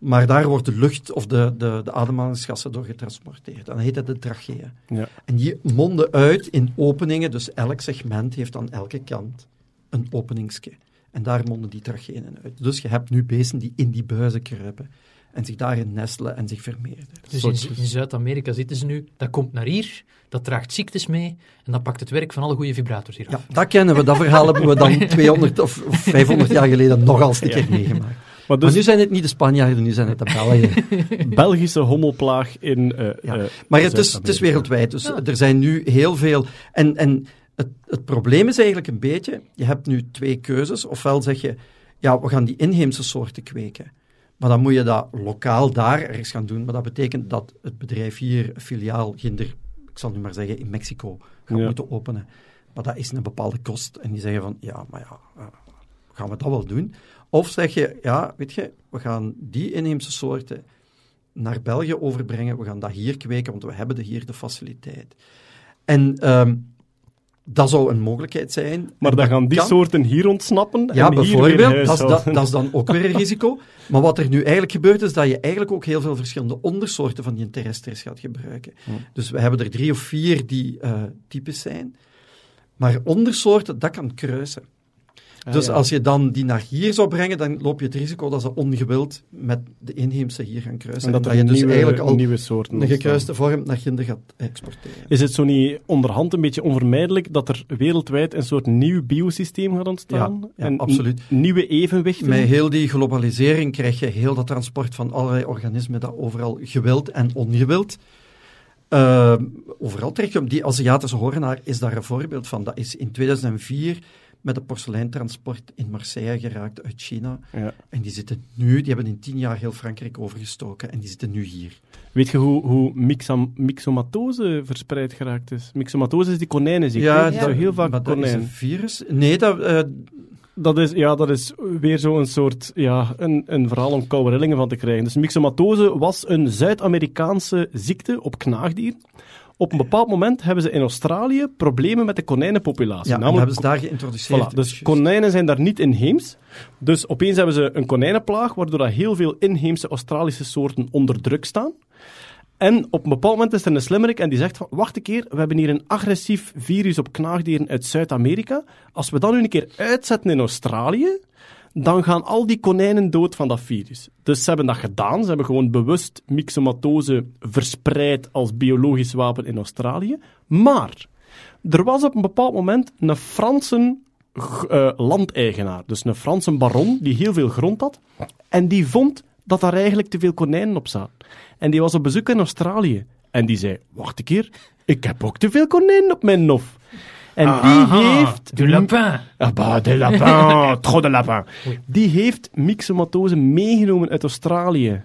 Maar daar wordt de lucht of de, de, de ademhalingsgassen door getransporteerd. Dan heet dat de tracheeën. Ja. En die monden uit in openingen, dus elk segment heeft aan elke kant een openingske. En daar monden die tracheeën uit. Dus je hebt nu beesten die in die buizen kruipen en zich daarin nestelen en zich vermeerderen. Dus in, in Zuid-Amerika zitten ze nu, dat komt naar hier, dat draagt ziektes mee en dat pakt het werk van alle goede vibrators hier Ja, af. dat kennen we. Dat verhaal hebben we dan 200 of of 500 jaar geleden nogal eens een keer meegemaakt. Maar Maar dus nu zijn het niet de Spanjaarden, nu zijn het de Belgen. Belgische hommelplaag in eh Ja. eh, Maar het is, het is wereldwijd, dus er zijn nu heel veel... En, en het, het probleem is eigenlijk een beetje, je hebt nu twee keuzes. Ofwel zeg je, ja, we gaan die inheemse soorten kweken. Maar dan moet je dat lokaal daar ergens gaan doen. Maar dat betekent dat het bedrijf hier een filiaal, ginder, ik zal nu maar zeggen, in Mexico gaat Ja. moeten openen. Maar dat is een bepaalde kost. En die zeggen van, ja, maar ja, eh, gaan we dat wel doen? Of zeg je, ja, weet je, we gaan die inheemse soorten naar België overbrengen. We gaan dat hier kweken, want we hebben de, hier de faciliteit. En ehm, dat zou een mogelijkheid zijn. Maar dan gaan die kan. soorten hier ontsnappen Ja, en hier bijvoorbeeld. Dat is, dat, dat is dan ook weer een risico. Maar wat er nu eigenlijk gebeurt, is dat je eigenlijk ook heel veel verschillende ondersoorten van die terrestris gaat gebruiken. Dus we hebben er drie of vier die eh, types zijn. Maar ondersoorten, dat kan kruisen. Ah, dus ja. als je dan die naar hier zou brengen, dan loop je het risico dat ze ongewild met de inheemse hier gaan kruisen. En dat je dus nieuwe, eigenlijk al nieuwe soorten een ontstaan. gekruiste vorm naar ginder gaat exporteren. Is het zo niet onderhand een beetje onvermijdelijk dat er wereldwijd een soort nieuw biosysteem gaat ontstaan? Ja, ja, en absoluut. nieuwe evenwichten? Met heel die globalisering krijg je heel dat transport van allerlei organismen dat overal gewild en ongewild. eh, overal terecht. Die Aziatische horenaar is daar een voorbeeld van. Dat is in 2004 met een porseleintransport in Marseille geraakt uit China. Ja. En die zitten nu, die hebben in tien jaar heel Frankrijk overgestoken en die zitten nu hier. Weet je hoe, hoe myxam, myxomatose verspreid geraakt is? Myxomatose is die konijnenziekte. Ja, zo heel vaak maar dat is een virus. Nee, dat, eh, Dat is, ja, dat is weer zo'n soort, ja, een, een verhaal om koude rillingen van te krijgen. Dus myxomatose was een Zuid-Amerikaanse ziekte op knaagdieren. Op een bepaald moment hebben ze in Australië problemen met de konijnenpopulatie. ja, namelijk hebben ze daar geïntroduceerd. Voilà, dus konijnen zijn daar niet inheems. Dus opeens hebben ze een konijnenplaag, waardoor dat heel veel inheemse Australische soorten onder druk staan. En op een bepaald moment is er een slimmerik en die zegt van, wacht een keer, we hebben hier een agressief virus op knaagdieren uit Zuid-Amerika. Als we dat nu een keer uitzetten in Australië, dan gaan al die konijnen dood van dat virus. Dus ze hebben dat gedaan. Ze hebben gewoon bewust myxomatose verspreid als biologisch wapen in Australië. Maar er was op een bepaald moment een Franse eh, landeigenaar, dus een Franse baron, die heel veel grond had. En die vond dat daar eigenlijk te veel konijnen op zaten. En die was op bezoek in Australië. En die zei, wacht een keer, ik heb ook te veel konijnen op mijn nof. En die heeft... Du lapin. Ah bah, de lapin, trop de lapin. Die heeft myxomatose meegenomen uit Australië.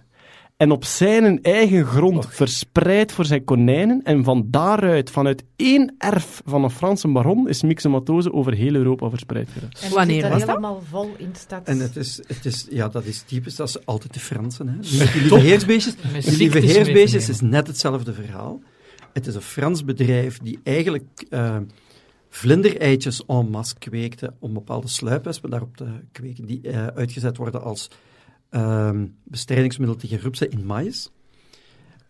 En op zijn eigen grond verspreid voor zijn konijnen. En van daaruit, vanuit één erf van een Franse baron, is myxomatose over heel Europa verspreid geraakt. En Wanneer was dat? helemaal vol in de stad. En het is, het is, ja, dat is typisch, dat is altijd de Fransen. Hè. Met die lieve heersbeestjes, die lieve heersbeestjes is net hetzelfde verhaal. Het is een Frans bedrijf die eigenlijk eh, vlindereitjes en masse kweekte om bepaalde sluipwespen daarop te kweken, die eh, uitgezet worden als ehm, bestrijdingsmiddel tegen rupsen in maïs.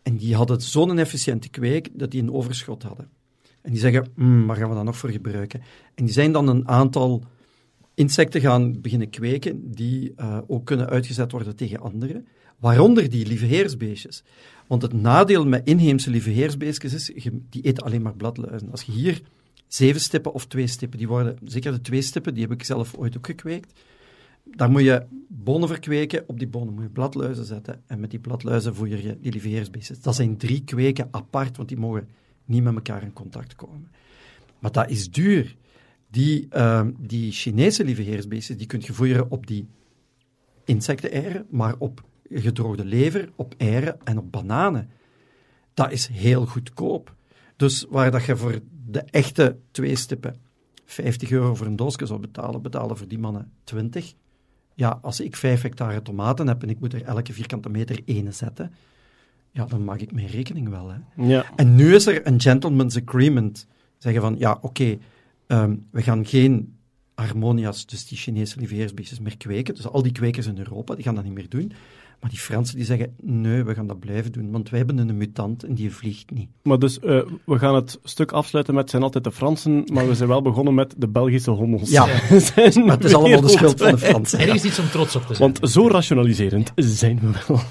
En die hadden zo'n efficiënte kweek dat die een overschot hadden. En die zeggen, "Hmm, waar gaan we dat nog voor gebruiken? En die zijn dan een aantal insecten gaan beginnen kweken die eh, ook kunnen uitgezet worden tegen anderen, waaronder die lieveheersbeestjes. Want het nadeel met inheemse lieveheersbeestjes is, die eten alleen maar bladluizen. Als je hier zeven stippen of twee stippen, die worden, zeker de twee stippen, die heb ik zelf ooit ook gekweekt, daar moet je bonen verkweken, op die bonen moet je bladluizen zetten en met die bladluizen voer je die lieveheersbeestjes. Dat zijn drie kweken apart, want die mogen niet met elkaar in contact komen. Maar dat is duur. Die, ehm, die Chinese lieveheersbeestjes, die kun je voeren op die insecteneieren, maar op gedroogde lever, op eieren en op bananen. Dat is heel goedkoop. Dus waar dat je voor de echte twee stippen 50 euro voor een doosje zou betalen, betalen voor die mannen 20. Ja, als ik 5 hectare tomaten heb en ik moet er elke vierkante meter ene zetten, ja, dan maak ik mijn rekening wel. Hè. Ja. En nu is er een gentleman's agreement. Zeggen van, ja, oké, ehm, we gaan geen harmonia's, dus die Chinese lieveheersbeestjes, meer kweken. Dus al die kwekers in Europa, die gaan dat niet meer doen. Maar die Fransen die zeggen, nee, we gaan dat blijven doen, want wij hebben een mutant en die vliegt niet. Maar dus, eh, we gaan het stuk afsluiten met zijn altijd de Fransen, maar we zijn wel begonnen met de Belgische hommels. Ja, Zijn maar het is allemaal de schuld van de. Fransen. Er is iets om trots op te zijn. Want zo rationaliserend zijn we wel.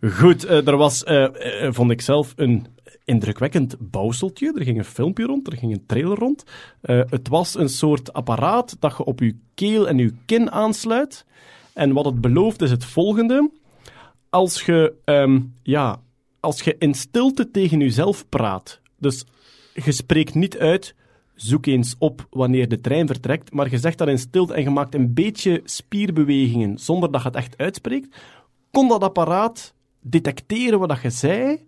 Goed, eh, er was, eh, vond ik zelf, een indrukwekkend bouwseltje. Er ging een filmpje rond, er ging een trailer rond. Eh, het was een soort apparaat dat je op je keel en je kin aansluit. En wat het belooft is het volgende. Als je, ehm, ja, als je in stilte tegen jezelf praat, dus je spreekt niet uit, zoek eens op wanneer de trein vertrekt, maar je zegt dat in stilte en je maakt een beetje spierbewegingen zonder dat je het echt uitspreekt, kon dat apparaat detecteren wat dat je zei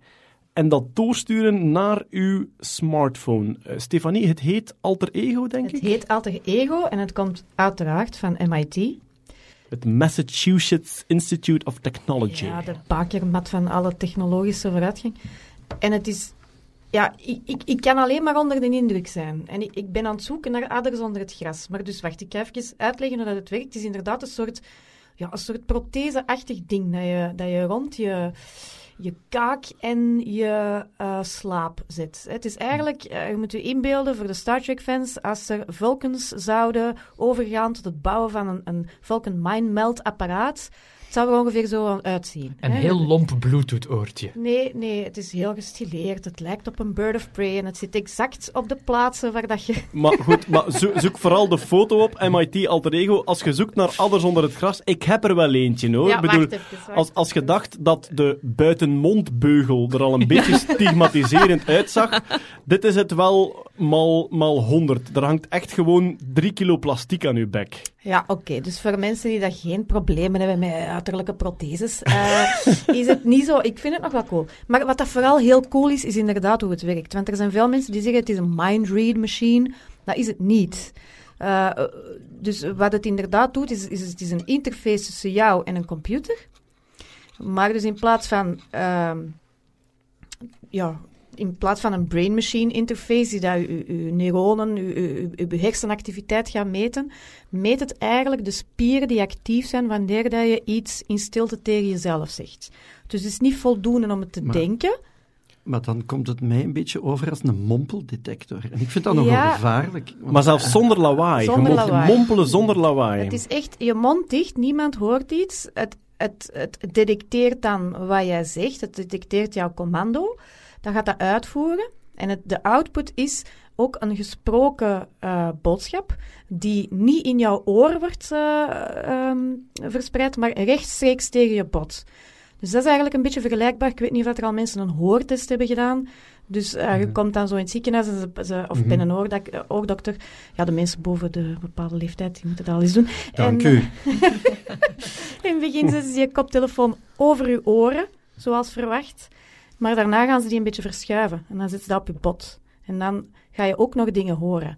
en dat doorsturen naar uw smartphone. Eh, Stefanie, het heet Alter Ego, denk Het ik? heet Alter Ego en het komt uiteraard van MIT. Het Massachusetts Institute of Technology. Ja, de bakermat van alle technologische vooruitgang. En het is... Ja, ik, ik, ik kan alleen maar onder de indruk zijn. En ik, ik ben aan het zoeken naar adders onder het gras. Maar dus wacht, ik ga even uitleggen hoe dat het werkt. Het is inderdaad een soort, ja, een soort prothese-achtig ding dat je, dat je rond je, je kaak en je eh, slaap zet. Het is eigenlijk, eh, je moet je inbeelden voor de Star Trek-fans, als er Vulcans zouden overgaan tot het bouwen van een, een Vulcan Mind Melt apparaat, het zou er ongeveer zo uitzien. Een hè. heel lomp Bluetooth-oortje. Nee, nee, het is heel gestileerd. Het lijkt op een bird of prey en het zit exact op de plaatsen waar dat je... Maar goed, maar zo- zoek vooral de foto op, MIT Alter Ego. Als je zoekt naar adders onder het gras, ik heb er wel eentje hoor. Ja, ik bedoel, wacht even, wacht als, als je dacht dat de een mondbeugel er al een beetje stigmatiserend uitzag, dit is het wel mal, mal 100. Er hangt echt gewoon 3 kilo plastiek aan uw bek. Ja, oké. Dus voor mensen die dat geen problemen hebben met uiterlijke protheses, eh, is het niet zo... Ik vind het nog wel cool. Maar wat dat vooral heel cool is, is inderdaad hoe het werkt. Want er zijn veel mensen die zeggen het is een mind-read machine. Dat is het niet. Uh, dus wat het inderdaad doet, is, is het is een interface tussen jou en een computer. Maar dus in plaats van... Uh, ja, in plaats van een brain-machine interface die dat je, je neuronen, je hersenactiviteit gaat meten, meet het eigenlijk de spieren die actief zijn wanneer dat je iets in stilte tegen jezelf zegt. Dus het is niet voldoende om het te Maar- denken. Maar dan komt het mij een beetje over als een mompeldetector. En ik vind dat nogal Ja. gevaarlijk. want- Maar zelfs zonder lawaai. Zonder je lawaai. mompelen zonder lawaai. Het is echt je mond dicht, niemand hoort iets. Het, het, het detecteert dan wat jij zegt, het detecteert jouw commando. Dan gaat dat uitvoeren. En het, de output is ook een gesproken eh, boodschap die niet in jouw oor wordt eh, ehm, verspreid, maar rechtstreeks tegen je bot. Dus dat is eigenlijk een beetje vergelijkbaar. Ik weet niet of er al mensen een hoortest hebben gedaan. Dus eh, je komt dan zo in het ziekenhuis en ze, ze- of bij een oordak, eh, oordokter. Ja, de mensen boven de bepaalde leeftijd die moeten dat al eens doen. Dank en, u. in het begin zetten ze je koptelefoon over je oren, zoals verwacht. Maar daarna gaan ze die een beetje verschuiven. En dan ze dat op je bot. En dan ga je ook nog dingen horen.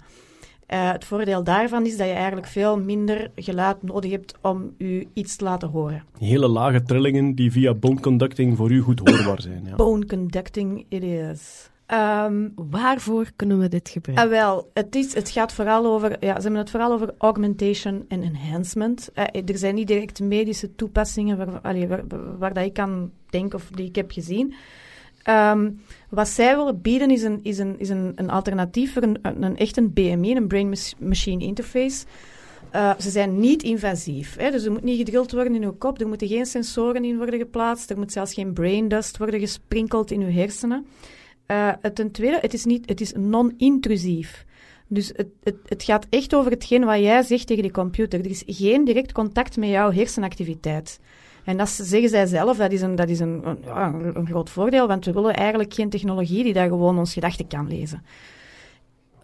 Eh, het voordeel daarvan is dat je eigenlijk veel minder geluid nodig hebt om je iets te laten horen. Hele lage trillingen die via bone conducting voor u goed hoorbaar zijn. Ja. Bone conducting it is. Ehm, Waarvoor kunnen we dit gebruiken? Ah, wel, het, is, het gaat vooral over, ja, ze hebben het vooral over augmentation en enhancement. Eh, er zijn niet direct medische toepassingen waar, allee, waar, waar dat ik kan denken of die ik heb gezien. Ehm, wat zij willen bieden is een, is een, is een, een alternatief voor een, een, echt een BMI, een Brain Machine Interface. Eh, ze zijn niet invasief, hè, dus er moet niet gedrild worden in uw kop, er moeten geen sensoren in worden geplaatst, er moet zelfs geen brain dust worden gesprinkeld in uw hersenen. Het ten tweede, het is, niet, het is non-intrusief. Dus het, het, het gaat echt over hetgeen wat jij zegt tegen die computer. Er is geen direct contact met jouw hersenactiviteit. En dat zeggen zij zelf, dat is, een, dat is een, een, groot voordeel, want we willen eigenlijk geen technologie die daar gewoon ons gedachten kan lezen.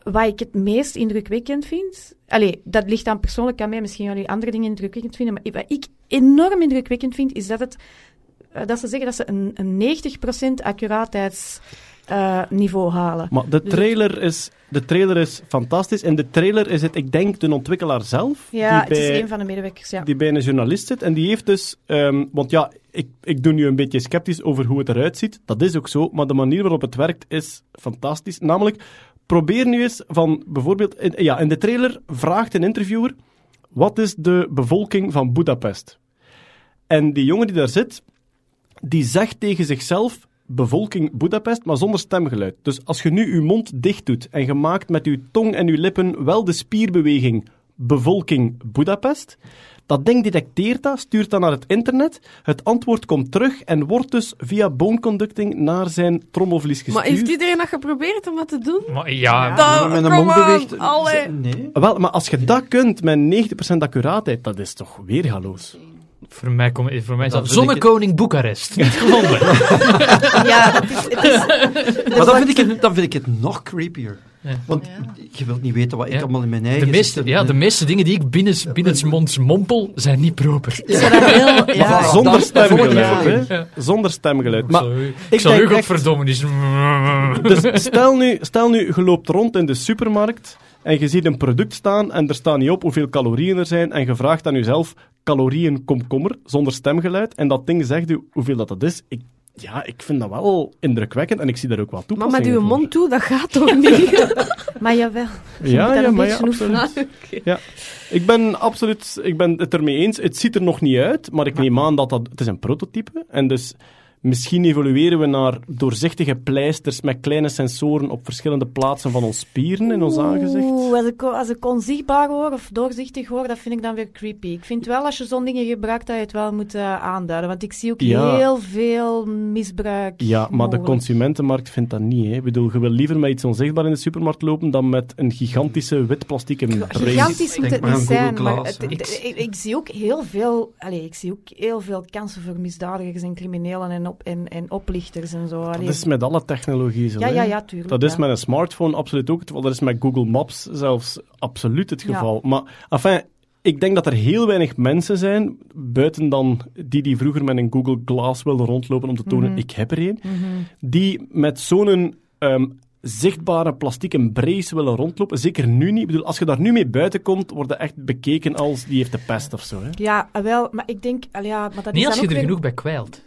Wat ik het meest indrukwekkend vind, allee, dat ligt dan persoonlijk aan mij, misschien jullie andere dingen indrukwekkend vinden, maar wat ik enorm indrukwekkend vind, is dat, het, eh, dat ze zeggen dat ze een, een 90% accuraatheidsniveau halen. Maar de Dus trailer, is, de trailer is fantastisch. En de trailer is het, ik denk, de ontwikkelaar zelf. Ja, die het is bij- een van de medewerkers, ja. die bij een journalist zit. En die heeft dus... ehm, want ja, ik, ik doe nu een beetje sceptisch over hoe het eruit ziet. Dat is ook zo. Maar de manier waarop het werkt is fantastisch. Namelijk, probeer nu eens van bijvoorbeeld... In, ja, in de trailer vraagt een interviewer... Wat is de bevolking van Budapest? En die jongen die daar zit, die zegt tegen zichzelf bevolking Budapest, maar zonder stemgeluid. Dus als je nu je mond dicht doet en je maakt met je tong en je lippen wel de spierbeweging bevolking Budapest, dat ding detecteert dat, stuurt dat naar het internet, het antwoord komt terug en wordt dus via bone conducting naar zijn trommelvlies gestuurd. Maar heeft iedereen dat geprobeerd om dat te doen? Maar ja, Dat- met een kom mond aan, beweegt. allee. Nee. Wel, maar als je dat kunt met 90% accuraatheid, dat is toch weergaloos. Voor mij, kom, voor mij dat vind ik Zonnekoning Boekarest. Niet gevonden. Ja, het is, het is, Maar dan vind, ik het, dan vind ik het nog creepier. Ja. Want je wilt niet weten wat ik Ja. allemaal in mijn eigen... De meeste, ja, de meeste dingen die ik binnen, binnensmonds mompel, zijn niet proper. ze zijn dat heel, Maar Zonder stemgeluid. Zonder stemgeluid. Ik Maar zal u- ik ik zal u ook echt- verdommen. Die is... Dus stel nu, stel nu, je loopt rond in de supermarkt en je ziet een product staan en er staat niet op hoeveel calorieën er zijn en je vraagt aan jezelf calorieën komkommer zonder stemgeluid en dat ding zegt u hoeveel dat, dat is. Ik, ja, ik vind dat wel indrukwekkend en ik zie daar ook wel Maar toepassingen met uw mond toe, dat gaat toch niet? maar jawel. Je Ja, moet ja, een maar ja. Ja. Ik ben absoluut ik ben het ermee eens. Het ziet er nog niet uit, maar ik neem aan dat dat... Het is een prototype. En dus misschien evolueren we naar doorzichtige pleisters met kleine sensoren op verschillende plaatsen van ons spieren in ons aangezicht. Oeh, als ik, als ik onzichtbaar hoor of doorzichtig hoor, dat vind ik dan weer creepy. Ik vind wel als je zo'n dingen gebruikt, dat je het wel moet eh, aanduiden. Want ik zie ook Ja. heel veel misbruik. Ja, maar de consumentenmarkt vindt dat niet. Hè. Ik bedoel, je wil liever met iets onzichtbaar in de supermarkt lopen dan met een gigantische wit plastieke brace. Gigantisch moet het niet zijn, maar het- ik, ik zie ook heel veel, allez, ik zie ook heel veel kansen voor misdadigers en criminelen en op, en, en oplichters en zo. Dat is met alle technologie zo. ja, ja, ja, tuurlijk. Dat is ja. met een smartphone absoluut ook het geval. Dat is met Google Maps zelfs absoluut het Ja. geval. Maar enfin, ik denk dat er heel weinig mensen zijn, buiten dan die die vroeger met een Google Glass wilden rondlopen om te tonen, Mhm. ik heb er een, die met zo'n ehm, zichtbare plastieke brace willen rondlopen. Zeker nu niet. Ik bedoel, als je daar nu mee buiten komt, word je echt bekeken als die heeft de pest of zo. Hè. Ja, ah, wel, maar ik denk... al ja, maar dat Niet is als je er weer- genoeg bij kwijlt.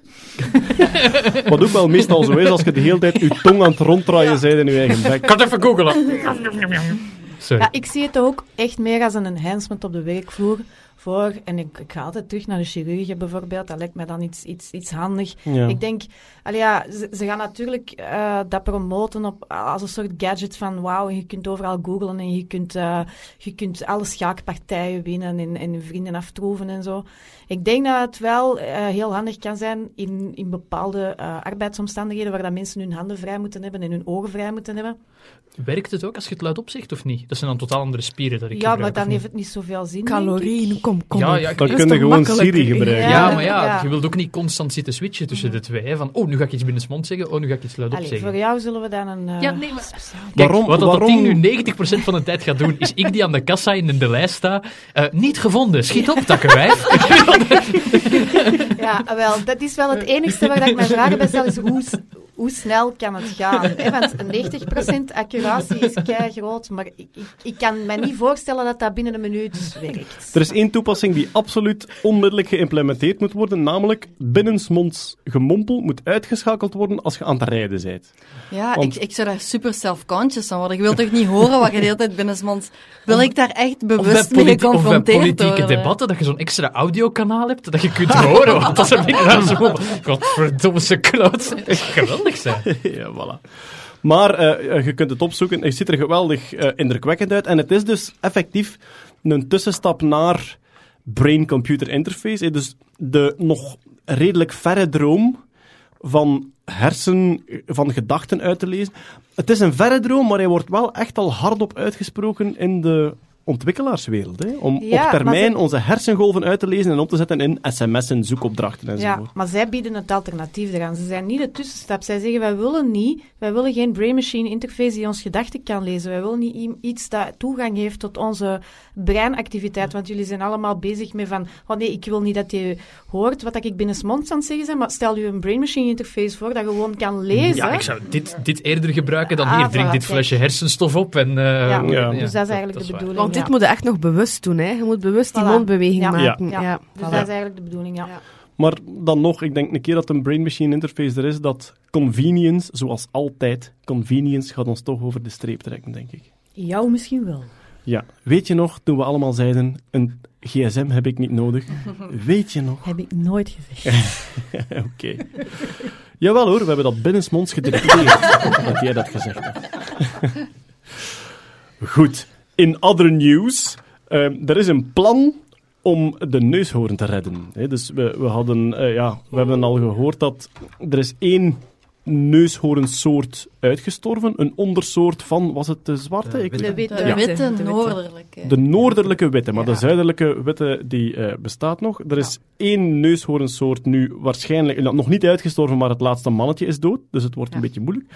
Wat ook wel meestal zo is, als je de hele tijd je tong aan het ronddraaien bent in je eigen bek. Ik kan het even googelen. Sorry. Ja, ik zie het ook echt meer als een enhancement op de werkvloer. Voor, en ik, ik ga altijd terug naar de chirurgie bijvoorbeeld. Dat lijkt mij dan iets, iets, iets handig. Ja. Ik denk, allee, ja, ze, ze gaan natuurlijk eh, dat promoten op, als een soort gadget van wauw, je kunt overal googlen en je kunt, eh, je kunt alle schaakpartijen winnen en, en vrienden aftroeven en zo. Ik denk dat het wel eh, heel handig kan zijn in, in bepaalde eh, arbeidsomstandigheden waar dat mensen hun handen vrij moeten hebben en hun ogen vrij moeten hebben. Werkt het ook als je het luid opzegt of niet? Dat zijn dan totaal andere spieren dat ik Ja, maar dan heeft het niet zoveel zin. Calorieën, kom, kom. Ja, op. ja, Dan kun je gewoon? Siri gebruiken. Ja, Ja, maar ja, ja. je wilt ook niet constant zitten switchen tussen de twee. Hè? Van, oh, nu ga ik iets binnen mond zeggen, oh, nu ga ik iets luid Allee, zeggen. voor jou zullen we dan een eh, Ja, nee, maar-. Kijk, Waarom- wat dat waarom- ding nu 90% van de tijd gaat doen, is ik die aan de kassa in de lijst sta. eh, niet gevonden, schiet op, takkenwijf. Ja, wel, dat is wel het enigste waar dat ik mij vragen bij stel, is hoe, snel kan het gaan? Hè? Want een 90% accuratie is kei groot, maar ik, ik, ik kan me niet voorstellen dat dat binnen een minuut werkt. Er is één toepassing die absoluut onmiddellijk geïmplementeerd moet worden, namelijk binnensmonds gemompel moet uitgeschakeld worden als je aan het rijden bent. Ja, Want- ik, ik zou daar super self-conscious van worden. Ik wil toch niet horen wat je de hele tijd binnensmonds... Wil ik daar echt Of bewust mee politi- of bij geconfronteerd politieke worden? debatten, dat je zo'n extra audiokanaal hebt, dat je kunt horen wat dat er binnen zo... Godverdomme, ze kloot. Geweldig zijn. ja, voilà. Maar eh, je kunt het opzoeken. Het ziet er geweldig eh, indrukwekkend uit. En het is dus effectief een tussenstap naar brain-computer interface. Dus de nog redelijk verre droom van hersen, van gedachten uit te lezen. Het is een verre droom, maar hij wordt wel echt al hardop uitgesproken in de ontwikkelaarswereld. Hè? Om Ja, op termijn onze hersengolven uit te lezen en op te zetten in sms'en, zoekopdrachten Ja, enzovoort. maar zij bieden het alternatief eraan. Ze zijn niet de tussenstap. Zij zeggen, wij willen niet, wij willen geen brain-machine interface die ons gedachten kan lezen. Wij willen niet iets dat toegang heeft tot onze breinactiviteit. Want jullie zijn allemaal bezig met van, oh nee, ik wil niet dat je hoort wat ik binnensmonds aan het zeggen ben, maar stel je een brain-machine interface voor dat gewoon kan lezen. Ja, ik zou dit, dit eerder gebruiken dan Ah, hier. Drink voilà, dit kijk. flesje hersenstof op en... eh, Ja, Ja. dus dat is eigenlijk dat de bedoeling. Dit ja. moet je echt nog bewust doen, hè. Je moet bewust die mondbeweging Ja. maken. Ja. Ja. Dus Voilà. dat is eigenlijk de bedoeling, ja. Ja. Maar dan nog, ik denk een keer dat een brain-machine interface er is, dat convenience, zoals altijd, convenience gaat ons toch over de streep trekken, denk ik. Jou misschien wel. Ja, weet je nog, toen we allemaal zeiden, een gsm heb ik niet nodig. Weet je nog? Heb ik nooit gezegd. Oké. Jawel hoor, we hebben dat binnensmonds gedetecteerd, dat jij dat gezegd hebt. Goed, in other news, ehm, er is een plan om de neushoorn te redden. Hè, dus we, we, hadden, eh, ja, we hebben al gehoord dat er is één neushoornsoort uitgestorven, een ondersoort van, was het de zwarte? Ik De witte. De Ja. witte, De witte. noordelijke. de noordelijke witte, maar de zuidelijke witte die eh, bestaat nog. Er is één neushoornsoort nu waarschijnlijk nou, nog niet uitgestorven, maar het laatste mannetje is dood, dus het wordt een beetje moeilijk.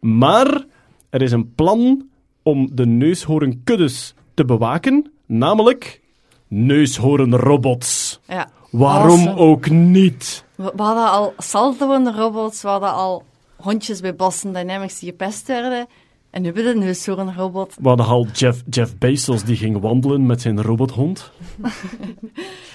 Maar er is een plan om de neushoornkuddes te bewaken, namelijk neushoornrobots. Ja. Waarom Awesome. ook niet? We, we hadden al salto-robots, we hadden al hondjes bij Boston Dynamics die gepest werden. En nu hebben we de neushoornrobot. We hadden al Jeff, Jeff Bezos die ging wandelen met zijn robothond.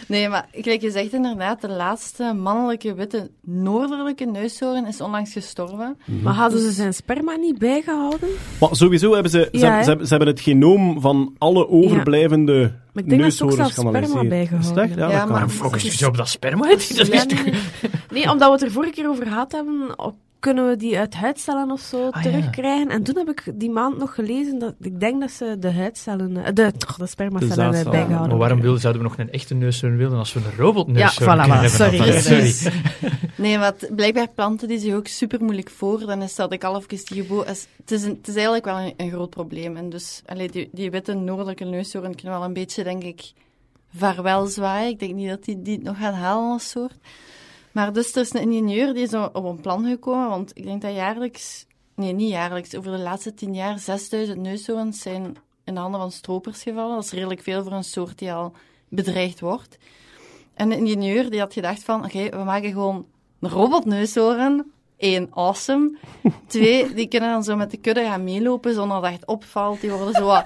Nee, maar gelijk je zegt inderdaad, de laatste mannelijke witte noordelijke neushoorn is onlangs gestorven. Maar hadden ze zijn sperma niet bijgehouden? Maar sowieso hebben ze, ze, Ja, ze, hebben- ze hebben het genoom van alle overblijvende Maar ik denk dat ze ook neushoorns zelfs sperma geanalyseerd. bijgehouden? Ja, Ja, maar- focus je zo op dat sperma? Dat is Ja, toch... nee. Nee, omdat we het er vorige keer over gehad hebben, op- kunnen we die uit huidcellen of zo Ah, ja. terugkrijgen. En toen heb ik die maand nog gelezen dat ik denk dat ze de huidcellen, eh, de, toch, de spermacellen zaadcellen. bijgehouden. Maar waarom wilden, zouden we nog een echte neushoorn willen als we een robotneushoorn Ja, voilà, kunnen voilà. hebben? Sorry. Precies. Nee, want blijkbaar planten die zich ook super moeilijk voor. Dan is dat ik al even die geboren. Het, is een- het is eigenlijk wel een, een groot probleem. En dus, allee, die, die witte noordelijke neushoorn kunnen wel een beetje, denk ik, vaarwel zwaaien. Ik denk niet dat die, die het nog gaat halen als soort. Maar dus er is een ingenieur die is op een plan gekomen, want ik denk dat jaarlijks, nee, niet jaarlijks, over de laatste tien jaar 6000 neushoorns zijn in de handen van stropers gevallen. Dat is redelijk veel voor een soort die al bedreigd wordt. En de ingenieur die had gedacht van, oké, we maken gewoon een robotneushoorn. Eén, awesome. Twee, die kunnen dan zo met de kudde gaan meelopen zonder dat het opvalt. Die worden zo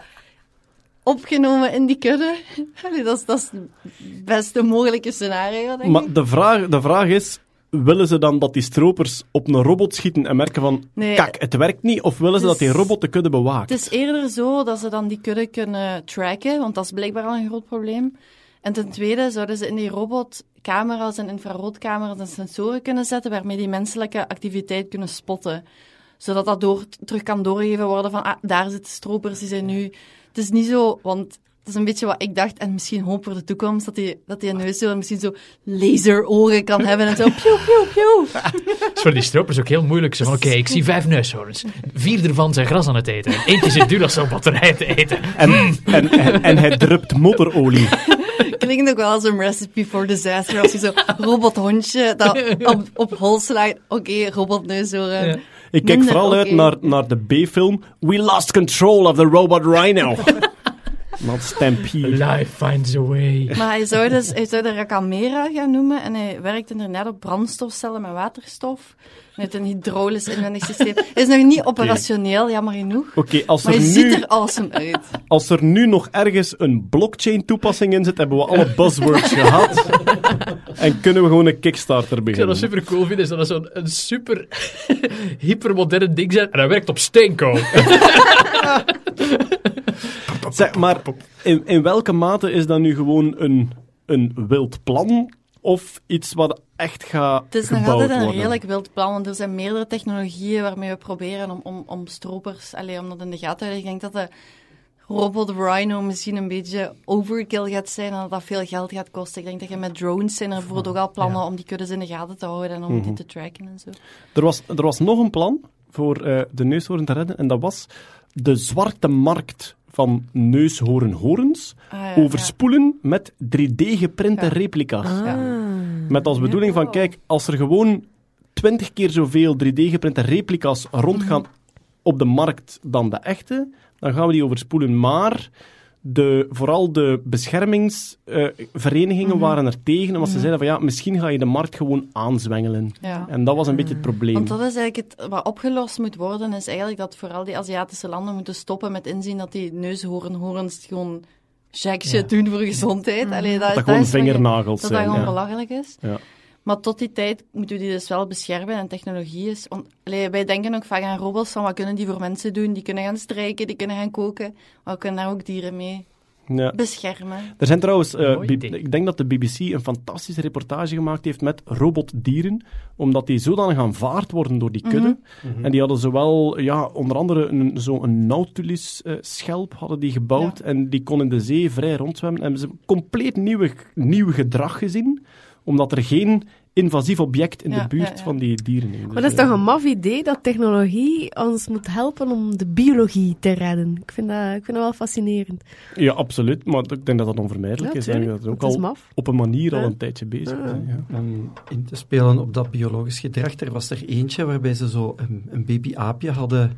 opgenomen in die kudde. Allee, dat, is, dat is het beste mogelijke scenario, denk ik. Maar de vraag, de vraag is, willen ze dan dat die stropers op een robot schieten en merken van, Nee. kak, het werkt niet? Of willen ze dat die robot de kudde bewaakt? Het is eerder zo dat ze dan die kudde kunnen tracken, want dat is blijkbaar al een groot probleem. En ten tweede zouden ze in die robot camera's en infraroodcamera's en sensoren kunnen zetten waarmee die menselijke activiteit kunnen spotten. Zodat dat door, terug kan doorgegeven worden van, ah, daar zitten stropers, die zijn nu... Het is niet zo, want het is een beetje wat ik dacht, en misschien hoop voor de toekomst, dat die, dat die neushoorn misschien zo laserogen kan hebben en zo, pieuw, pieuw. Dat is voor die stropers ook heel moeilijk. Zo van, oké, ik zie vijf neushoorns. Vier ervan zijn gras aan het eten. En eentje zit Duracell-batterij te eten. En, en, en, en hij drupt motorolie. Klinkt ook wel als een recipe for disaster. Als je zo robothondje dat op, op hol slaat. Oké, robotneushoorn. Ja. Ik kijk vooral uit naar, naar de B-film We Lost Control of the Robot Rhino. Not Stampede. Life finds a way. Maar hij zou, dus, hij zou de Racamera gaan noemen. En hij werkt inderdaad op brandstofcellen met waterstof. Met een hydraulisch inwendig systeem. Hij is nog niet operationeel, jammer genoeg. Oké, als, Maar er hij ziet nu- er awesome uit. als er nu nog ergens een blockchain-toepasing in zit, hebben we alle buzzwords gehad. En kunnen we gewoon een Kickstarter beginnen. dat super cool vinden, is dat dat zo'n een super hypermoderne ding zijn. En hij werkt op steenkool. Zeg, maar in, in welke mate is dat nu gewoon een, een wild plan of iets wat echt gaat Het is nog gebouwd altijd een worden? redelijk wild plan, want er zijn meerdere technologieën waarmee we proberen om, om, om stropers, allee, om dat in de gaten te houden. Ik denk dat de robot Rhino misschien een beetje overkill gaat zijn en dat dat veel geld gaat kosten. Ik denk dat je met drones zijn er bijvoorbeeld ook al plannen om die kuddes in de gaten te houden en om Mhm. die te tracken en zo. Er was, er was nog een plan voor eh, de neushoorn te redden en dat was de zwarte markt van neushoornhorens Ah, ja, overspoelen met 3D-geprinte Ja. replica's. Ja. Met als bedoeling van, kijk, als er gewoon 20 keer zoveel 3D-geprinte replica's rondgaan op de markt dan de echte, dan gaan we die overspoelen. Maar de, vooral de beschermingsverenigingen waren er tegen, omdat ze zeiden van ja, misschien ga je de markt gewoon aanzwengelen. Ja. En dat was een beetje het probleem. Want dat is eigenlijk het, wat opgelost moet worden, is eigenlijk dat vooral die Aziatische landen moeten stoppen met inzien dat die neushoornhorens gewoon jack shit doen voor gezondheid. Allee, dat, dat gewoon is wat je- vingernagels Dat dat zijn. gewoon ja. belachelijk is. Ja. Maar tot die tijd moeten we die dus wel beschermen en technologie is... Allee, wij denken ook vaak aan robots, van wat kunnen die voor mensen doen? Die kunnen gaan strijken, die kunnen gaan koken. Maar we kunnen daar ook dieren mee Ja. beschermen. Er zijn trouwens, eh, ik denk dat de BBC een fantastische reportage gemaakt heeft met robotdieren, omdat die zodanig aanvaard worden door die kudde. En die hadden zowel, ja, onder andere een, zo'n Nautilus-schelp hadden die gebouwd en die kon in de zee vrij rondzwemmen. En hebben ze een compleet nieuwe, nieuw gedrag gezien, omdat er geen invasief object in Ja, de buurt ja, ja. van die dieren is. Dus, Maar dat is toch een maf idee dat technologie ons moet helpen om de biologie te redden. Ik vind dat, ik vind dat wel fascinerend. Ja, absoluut, maar ik denk dat dat onvermijdelijk Ja, is. Tuurlijk. dat ook Het is al maf. op een manier al een tijdje bezig zijn. Om in te spelen op dat biologisch gedrag, er was er eentje waarbij ze zo een, een babyaapje hadden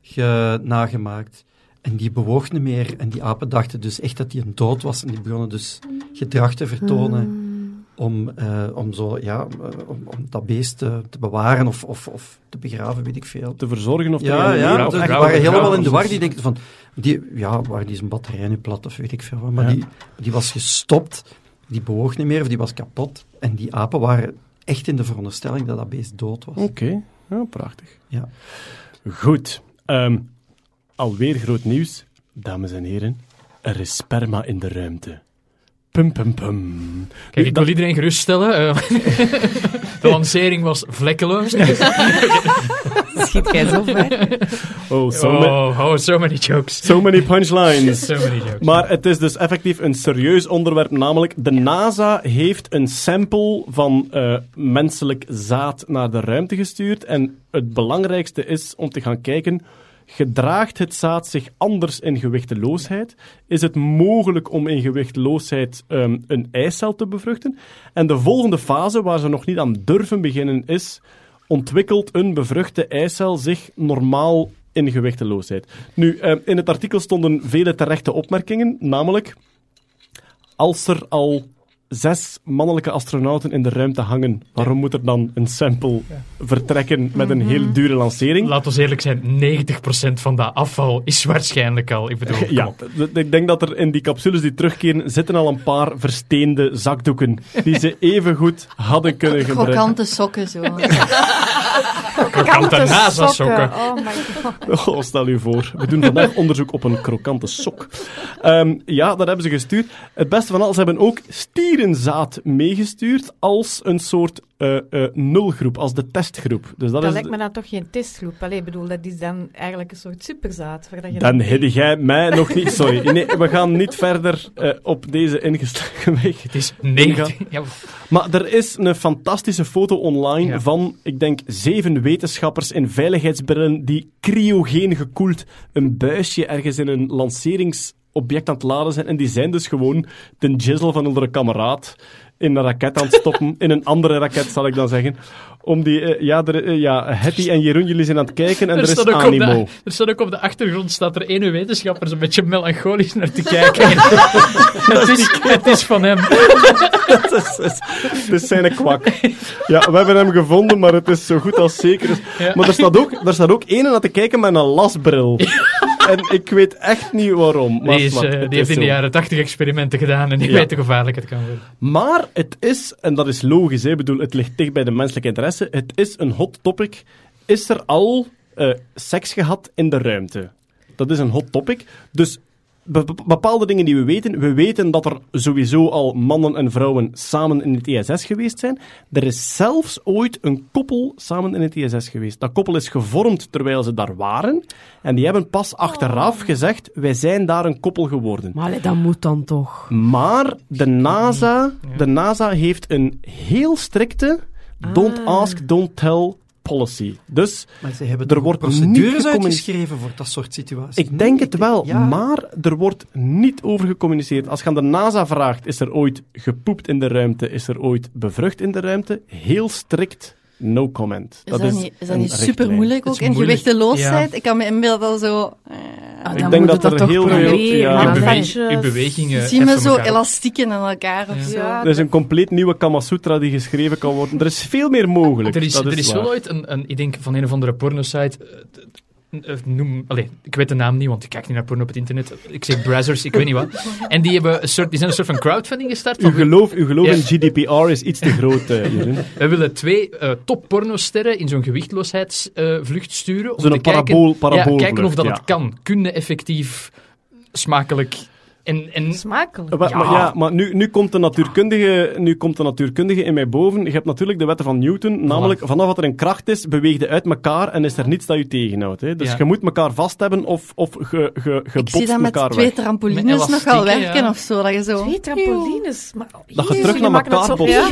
ge- nagemaakt. En die bewoog niet meer. En die apen dachten dus echt dat hij een dood was. En die begonnen dus gedrag te vertonen om, eh, om, zo, ja, eh, om, om dat beest te, te bewaren of, of, of te begraven, weet ik veel. Te verzorgen of te Ja, ja, of die waren helemaal in de war. Die denken van, die, ja, waar die zijn batterij nu plat of weet ik veel wat. Maar Ja. die, die was gestopt, die bewoog niet meer of die was kapot. En die apen waren echt in de veronderstelling dat dat beest dood was. Oké, ja, prachtig. Ja. Goed. Ehm, alweer groot nieuws. Dames en heren, er is sperma in de ruimte. Pum, pum, pum. Kijk, ik wil iedereen geruststellen. eh, de lancering was vlekkeloos. Schiet jij zo ver? Oh, so, Oh, oh, so many jokes. so many punchlines. So many jokes. Maar het is dus effectief een serieus onderwerp, namelijk de NASA heeft een sample van eh, menselijk zaad naar de ruimte gestuurd. En het belangrijkste is om te gaan kijken, gedraagt het zaad zich anders in gewichteloosheid? Is het mogelijk om in gewichteloosheid ehm, een eicel te bevruchten? En de volgende fase, waar ze nog niet aan durven beginnen, is ontwikkelt een bevruchte eicel zich normaal in gewichteloosheid? Nu, ehm, in het artikel stonden vele terechte opmerkingen, namelijk als er al zes mannelijke astronauten in de ruimte hangen, waarom moet er dan een sample vertrekken met een heel dure lancering? Laten we eerlijk zijn, 90% van dat afval is waarschijnlijk al. Ik bedoel, Ja, ik denk dat er in die capsules die terugkeren zitten al een paar versteende zakdoeken die ze even goed hadden kunnen gebruiken. Krokante sokken zo. Krokante NASA-sokken. Oh my god. Oh, stel u voor. We doen vandaag onderzoek op een krokante sok. Ehm, ja, dat hebben ze gestuurd. Het beste van alles, ze hebben ook stierenzaad meegestuurd als een soort eh, eh, nulgroep, als de testgroep. Dus dat, Dat is... lijkt me dan toch geen testgroep. Allee, ik bedoel, dat is dan eigenlijk een soort superzaad. Je Dan heb jij mij nog niet... Sorry, nee, we gaan niet verder eh, op deze ingeslagen weg. Het is 90. Ja, Maar er is een fantastische foto online Ja. van, ik denk, zeven wetenschappers in veiligheidsbrillen die cryogeen gekoeld een buisje ergens in een lanceringsobject aan het laden zijn. En die zijn dus gewoon de jizzle van onze kameraad in een raket aan het stoppen. in een andere raket, zal ik dan zeggen. Om die, eh, ja, er, eh, ja, Hetty en Jeroen, jullie zijn aan het kijken en er, is ook op animo. de, er staat ook op de achtergrond staat er ene wetenschapper een beetje melancholisch naar te kijken. het, is, het is van hem. Het is, is- het is zijn kwak. Ja, we hebben hem gevonden, maar het is zo goed als zeker. Ja. Maar er staat ook, er staat ook een aan te kijken met een lasbril. En ik weet echt niet waarom. Maar Die, is, eh, die heeft in de jaren 80 experimenten gedaan en die Ja. weet hoe gevaarlijk het kan worden. Maar het is, en dat is logisch, hè, ik bedoel, het ligt dicht bij de menselijke interesse, het is een hot topic. Is er al eh, seks gehad in de ruimte? Dat is een hot topic. Dus bepaalde dingen die we weten. We weten dat er sowieso al mannen en vrouwen samen in het ISS geweest zijn. Er is zelfs ooit een koppel samen in het ISS geweest. Dat koppel is gevormd terwijl ze daar waren. En die hebben pas achteraf gezegd, wij zijn daar een koppel geworden. Maar dat moet dan toch. Maar de NASA, de NASA heeft een heel strikte don't Ah. ask, don't tell policy. Dus Maar ze hebben Er wordt procedures uitgeschreven voor dat soort situaties. ik denk het wel, Ja. maar er wordt niet over gecommuniceerd. Als je aan de NASA vraagt, is er ooit gepoept in de ruimte, is er ooit bevrucht in de ruimte? Heel strikt, no comment. Is dat, niet, is dat een niet super moeilijk ook is in gewichteloosheid? Ja. Ik kan me inbeelden al zo... eh, Ah, Ik denk moet dat je er toch heel veel- ja. Uw, aan bewe- vetjes. uw bewegingen. Zie me zo elastieken aan elkaar of Ja. zo. Ja, Er is een compleet nieuwe Kama Sutra die geschreven kan worden. Er is veel meer mogelijk. Er is, dat er is wel ooit een, een, ik denk van een of andere pornosite. Eh, eh, Noem, ik weet de naam niet, want ik kijk niet naar porno op het internet. Ik zeg Brazzers, ik weet niet wat. En die, hebben een soort, die zijn een soort van crowdfunding gestart. Uw geloof, uw geloof Ja. in GDPR is iets te groot, Jeroen. we willen twee eh, top pornosterren in zo'n gewichtloosheidsvlucht sturen. Om Zo'n te kijken, parabool- ja, kijken of dat ja. het kan. Kunnen effectief smakelijk. En, en Smakelijk. Ja. Maar, ja, maar nu, nu, komt de natuurkundige, nu komt de natuurkundige in mij boven. Je hebt natuurlijk de wetten van Newton, namelijk vanaf wat er een kracht is, beweeg je uit elkaar en is er niets dat je tegenhoudt. Hè. Dus Ja. je moet elkaar vast hebben of, of ge, ge, Ik zie dat met twee weg. trampolines Met nogal werken ja. of zo. Dat je zo... Twee trampolines. Maar, Dat je terug naar elkaar botst.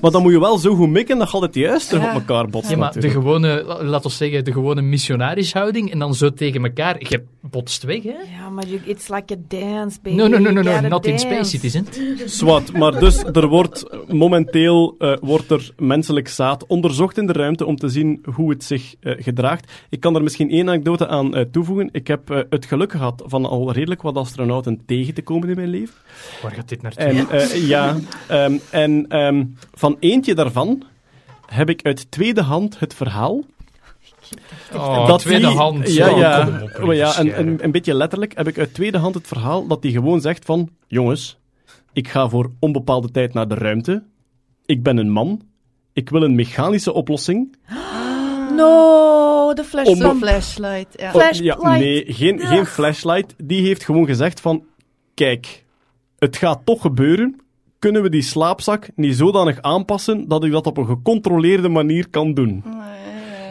Maar dan moet je wel zo goed mikken dat je altijd juist terug Ja. op elkaar botst. Ja, maar de gewone, la- laten we zeggen, de gewone missionarishouding en dan zo tegen elkaar. Je botst weg, hè? Ja, maar you- it's like a dance, baby. No, no, no, no, not in space, it isn't. Zwat, maar dus er wordt momenteel eh, wordt er menselijk zaad onderzocht in de ruimte om te zien hoe het zich eh, gedraagt. Ik kan er misschien één anekdote aan eh, toevoegen. Ik heb eh, het geluk gehad van al redelijk wat astronauten tegen te komen in mijn leven. Waar gaat dit naartoe? En eh, ja, ehm, en ehm, van eentje daarvan heb ik uit tweede hand het verhaal. Oh, dat tweede die- hand. Ja, Oh, ja. kom op, Maar ja lieve een, scherm. een, een beetje letterlijk heb ik uit tweede hand het verhaal dat hij gewoon zegt van... Jongens, ik ga voor onbepaalde tijd naar de ruimte. Ik ben een man. Ik wil een mechanische oplossing. No, de flash flashlight, ja. Oh, Flashlight. Ja, nee, geen, geen flashlight. Die heeft gewoon gezegd van... Kijk, het gaat toch gebeuren. Kunnen we die slaapzak niet zodanig aanpassen dat ik dat op een gecontroleerde manier kan doen?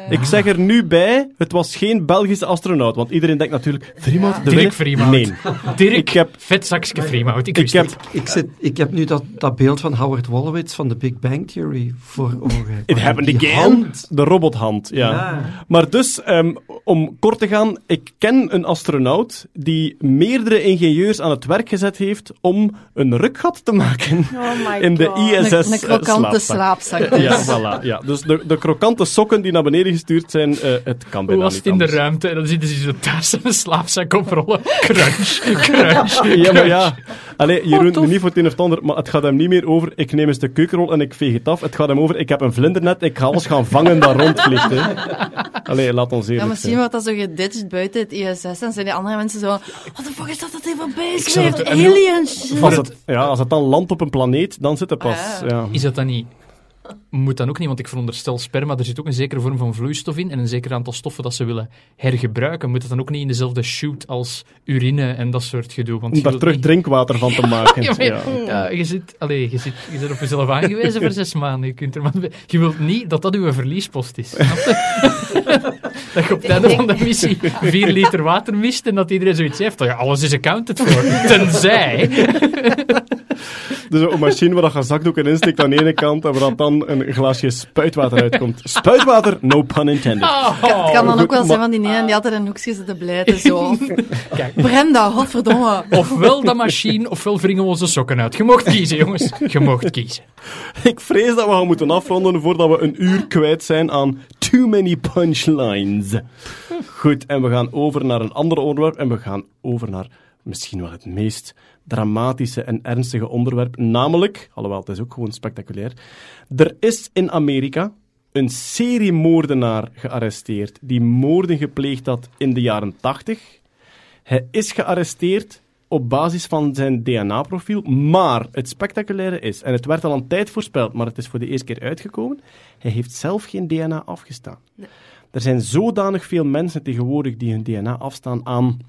Ik zeg er nu bij, het was geen Belgische astronaut. Want iedereen denkt natuurlijk, Vriemhout, de Dirk? Vriemhout. Nee. Dirk, Ik heb, vetzakje Freemout. Ik, ik heb. Ik, zit, ik heb nu dat, dat beeld van Howard Wolowitz van de Big Bang Theory voor ogen. it happened again. hand. De robothand, ja. Ja. Maar dus, ehm, om kort te gaan, ik ken een astronaut die meerdere ingenieurs aan het werk gezet heeft om een rukgat te maken Oh my in de God. ISS Een, een krokante slaapzak. slaapzak. Ja, dus. voilà. Ja. Dus de, de krokante sokken die naar beneden gestuurd zijn, eh, het kan Hoe bijna was het in de ruimte? En dan zitten ze zo thuis en een slaapzak oprollen. Crunch, crunch, Ja, maar ja. Allee, Jeroen, Oh, niet voor het een of het ander, maar het gaat hem niet meer over ik neem eens de keukenrol en ik veeg het af. Het gaat hem over ik heb een vlindernet, ik ga alles gaan vangen dat rondvliegt. Hè. Allee, laat ons Ja, eerlijk misschien zijn. wordt dat zo geditcht buiten het ISS en zijn die andere mensen zo... Wat de fuck is dat dat hier voorbij is? aliens! Als het, ja, als het dan landt op een planeet, dan zit het pas. Ah, ja. Is dat dan niet... Moet dan ook niet, want ik veronderstel sperma, er zit ook een zekere vorm van vloeistof in en een zeker aantal stoffen dat ze willen hergebruiken. Moet het dan ook niet in dezelfde shoot als urine en dat soort gedoe? Want Om daar terug niet- drinkwater van te maken. Ja, maar ja. ja, je, zit, allee, je, zit, je zit op jezelf aangewezen voor zes maanden. Je, kunt er maar, je wilt niet dat dat uw verliespost is. Dat je op het einde van de missie vier liter water mist en dat iedereen zoiets heeft. Ja, alles is accounted voor. Tenzij... Dus een machine waar je zakdoeken insteekt aan de ene kant en waar dat dan een glaasje spuitwater uitkomt. Spuitwater, no pun intended. Oh, Het kan dan ook wel zijn van die ene die altijd in een hoekje zitten blijten. Zo. Kijk. Brenda, godverdomme. Ofwel dat machine, ofwel wringen we onze sokken uit. Je mocht kiezen, jongens. Je mocht kiezen. Ik vrees dat we gaan moeten afronden voordat we een uur kwijt zijn aan too many punchlines. Goed, en we gaan over naar een ander onderwerp en we gaan over naar misschien wel het meest dramatische en ernstige onderwerp, namelijk, alhoewel het is ook gewoon spectaculair, er is in Amerika een seriemoordenaar gearresteerd die moorden gepleegd had in de jaren 80. Hij is gearresteerd op basis van zijn DNA-profiel, maar het spectaculaire is, en het werd al een tijd voorspeld, maar het is voor de eerste keer uitgekomen, hij heeft zelf geen DNA afgestaan. Er zijn zodanig veel mensen tegenwoordig die hun DNA afstaan aan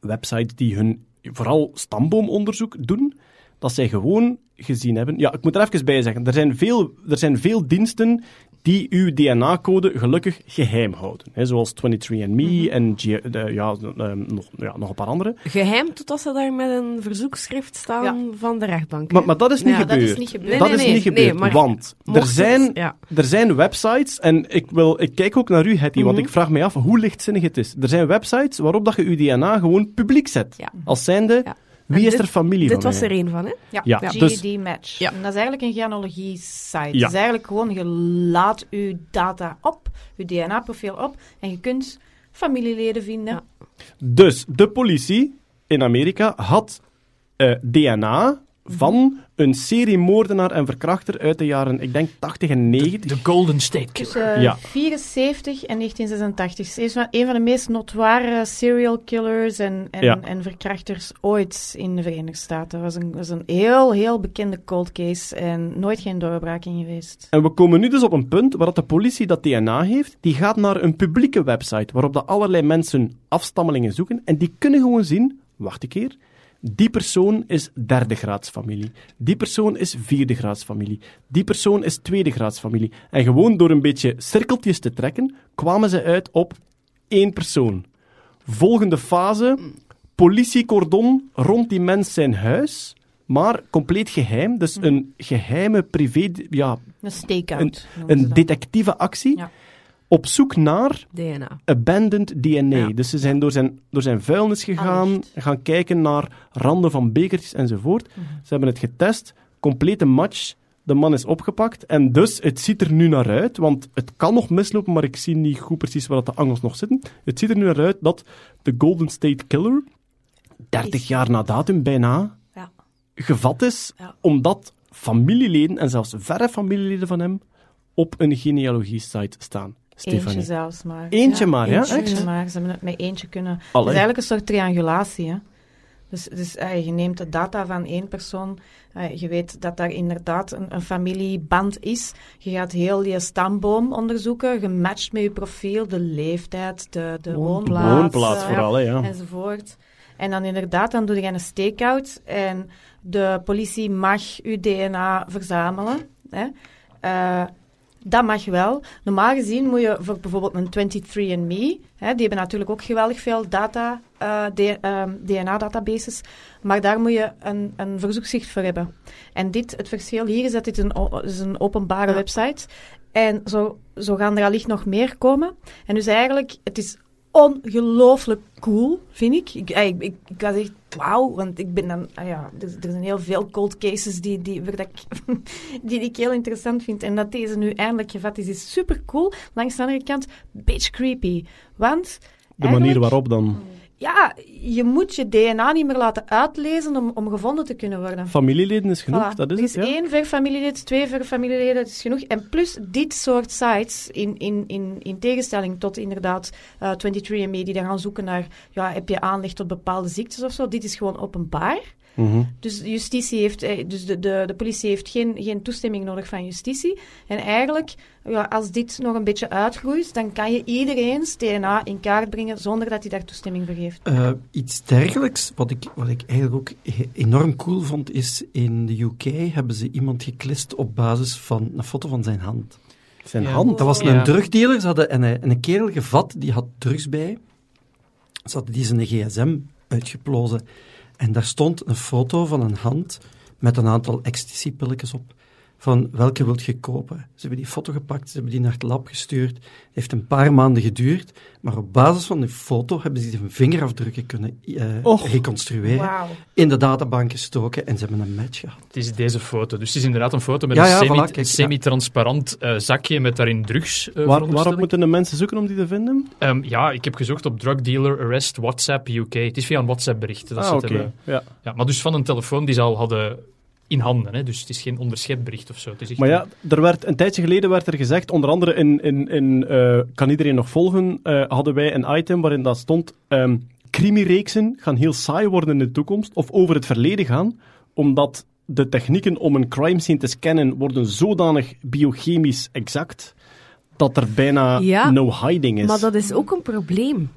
websites die hun vooral stamboomonderzoek doen, dat zij gewoon gezien hebben. Ja, ik moet er even bij zeggen, er zijn veel, er zijn veel diensten die uw DNA-code gelukkig geheim houden. Hè, zoals 23andMe en G- de- ja, eh, nog, ja, nog een paar andere. Geheim totdat ze daar met een verzoekschrift staan Ja. van de rechtbank. Maar, dat is niet Ja, dat gebeurd. is niet gebeurd. Nee, dat nee, is nee, niet gebeurd, maar want er het- zijn, ja. er zijn websites, en ik, wil, ik kijk ook naar u, Hetty, want Mhm. ik vraag mij af hoe lichtzinnig het is. Er zijn websites waarop dat je uw DNA gewoon publiek zet. Ja. Als zijnde, Ja. Wie En is dit- er familie Dit van was mij? er één van, hè? Ja, Ja, GED dus- Match. Ja. En dat is eigenlijk een genealogie-site. Ja. Het is eigenlijk gewoon, je laat je data op, je DNA-profiel op, en je kunt familieleden vinden. Ja. Dus de politie in Amerika had eh, DNA van een serie moordenaar en verkrachter uit de jaren, ik denk, 80 en 90. De Golden State Killer. Tussen Ja. 74 en 1986. Ze is van- een van de meest notoire serial killers en, en, Ja. en verkrachters ooit in de Verenigde Staten. Dat was een, was een heel, heel bekende cold case en nooit geen doorbraak in geweest. En we komen nu dus op een punt waar dat de politie dat DNA heeft. Die gaat naar een publieke website waarop dat allerlei mensen afstammelingen zoeken. En die kunnen gewoon zien, wacht een keer, die persoon is derde graads familie. Die persoon is vierde graads familie. Die persoon is tweede graads familie. En gewoon door een beetje cirkeltjes te trekken, kwamen ze uit op één persoon. Volgende fase, politiecordon rond die mens zijn huis, maar compleet geheim. Dus een geheime privé... Ja, Een stakeout. een, een detectieve actie Ja. Op zoek naar DNA. abandoned DNA. Ja. Dus ze zijn door zijn, door zijn vuilnis gegaan, gaan kijken naar randen van bekertjes enzovoort. Mhm. Ze hebben het getest, complete match. De man is opgepakt en dus het ziet er nu naar uit, want het kan nog mislopen, maar ik zie niet goed precies waar dat de angels nog zitten. Het ziet er nu naar uit dat de Golden State Killer 30 Is- jaar na datum bijna Ja. gevat is, Ja. omdat familieleden en zelfs verre familieleden van hem op een genealogie-site staan. Stefanie. Eentje zelfs maar. Eentje maar, ja? Eentje Echt? maar. Ze hebben het met eentje kunnen... Het is eigenlijk een soort triangulatie, hè. Dus, dus eh, je neemt de data van één persoon. eh, je weet dat daar inderdaad een, een familieband is. Je gaat heel je stamboom onderzoeken. Je matcht met je profiel, de leeftijd, de, de woonplaats. Woonplaats eh, vooral, ja. enzovoort. En dan inderdaad, dan doe je een stakeout en de politie mag uw DNA verzamelen. Hè. Eh, dat mag wel. Normaal gezien moet je voor bijvoorbeeld een 23andMe, hè, die hebben natuurlijk ook geweldig veel data, eh, D- ehm, DNA-databases, maar daar moet je een, een verzoekzicht voor hebben. En dit, het verschil hier is dat dit een, is een openbare Ja. website En zo, zo gaan er allicht nog meer komen. En dus eigenlijk, het is ongelooflijk cool, vind ik. Ik, eh, ik, ik, ik was echt wauw, want ik ben dan... ah ja, er, er zijn heel veel cold cases die, die, waar dat ik, die ik heel interessant vind. En dat deze nu eindelijk gevat is, is super cool. Langs de andere kant, bitch creepy. Want... De manier waarop dan. Ja, je moet je DNA niet meer laten uitlezen om, om gevonden te kunnen worden. Familieleden is genoeg, Voilà. dat is er is het, ja? één ver-familielid, twee ver-familieleden, dat is genoeg. En plus dit soort sites, in, in, in, in tegenstelling tot inderdaad eh 23andMe, die dan gaan zoeken naar, ja, heb je aanleg tot bepaalde ziektes of zo. Dit is gewoon openbaar. Mhm. Dus de justitie heeft, eh, dus de, de, de politie heeft geen, geen toestemming nodig van justitie. En eigenlijk, ja, als dit nog een beetje uitgroeit, dan kan je iedereen's DNA in kaart brengen zonder dat hij daar toestemming voor geeft. Eh, iets dergelijks, wat ik, wat ik eigenlijk ook enorm cool vond, is in de UK hebben ze iemand geklist op basis van een foto van zijn hand. Zijn Ja. hand. Dat was een Ja. drugdealer, ze hadden een, een kerel gevat, die had drugs bij. Ze hadden die zijn gsm uitgeplozen. En daar stond een foto van een hand met een aantal ecstasy-pilletjes op. Van welke wilt je kopen? Ze hebben die foto gepakt, ze hebben die naar het lab gestuurd. Het heeft een paar maanden geduurd, maar op basis van die foto hebben ze zijn vingerafdrukken kunnen eh, Och. reconstrueren, in de databank gestoken en ze hebben een match gehad. Het is deze foto. Dus het is inderdaad een foto met Ja, een semi- voilà, kijk, ja. semi-transparant eh, zakje met daarin drugs. Waar, veronderstel waarop moeten de mensen zoeken om die te vinden? Ehm, ja, ik heb gezocht op drug dealer arrest WhatsApp UK. Het is via een WhatsApp bericht. Dat ah. Ja. Ja, maar dus van een telefoon die ze al hadden in handen. Hè? Dus het is geen onderschepbericht of zo. Het is echt Maar ja, er werd, een tijdje geleden werd er gezegd, onder andere in, in, in eh, Kan iedereen nog volgen, eh, hadden wij een item waarin dat stond, ehm crimireeksen gaan heel saai worden in de toekomst, of over het verleden gaan, omdat de technieken om een crime scene te scannen worden zodanig biochemisch exact, dat er bijna Ja, no hiding is. Maar dat is ook een probleem.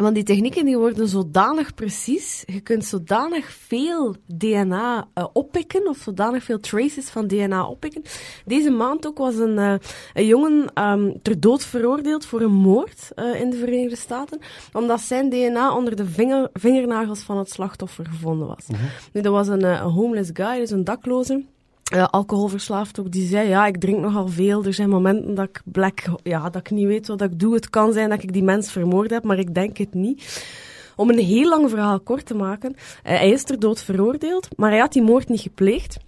Want die technieken die worden zodanig precies. Je kunt zodanig veel DNA eh, oppikken, of zodanig veel traces van DNA oppikken. Deze maand ook was een, eh, een jongen ehm, ter dood veroordeeld voor een moord eh, in de Verenigde Staten, omdat zijn DNA onder de vinger, vingernagels van het slachtoffer gevonden was. Nu, dat was een, een homeless guy, dus een dakloze. Eh, alcoholverslaafd ook, die zei, ja, ik drink nogal veel. Er zijn momenten dat ik black, ja, dat ik niet weet wat ik doe. Het kan zijn dat ik die mens vermoord heb, maar ik denk het niet. Om een heel lang verhaal kort te maken, eh, hij is ter dood veroordeeld, maar hij had die moord niet gepleegd.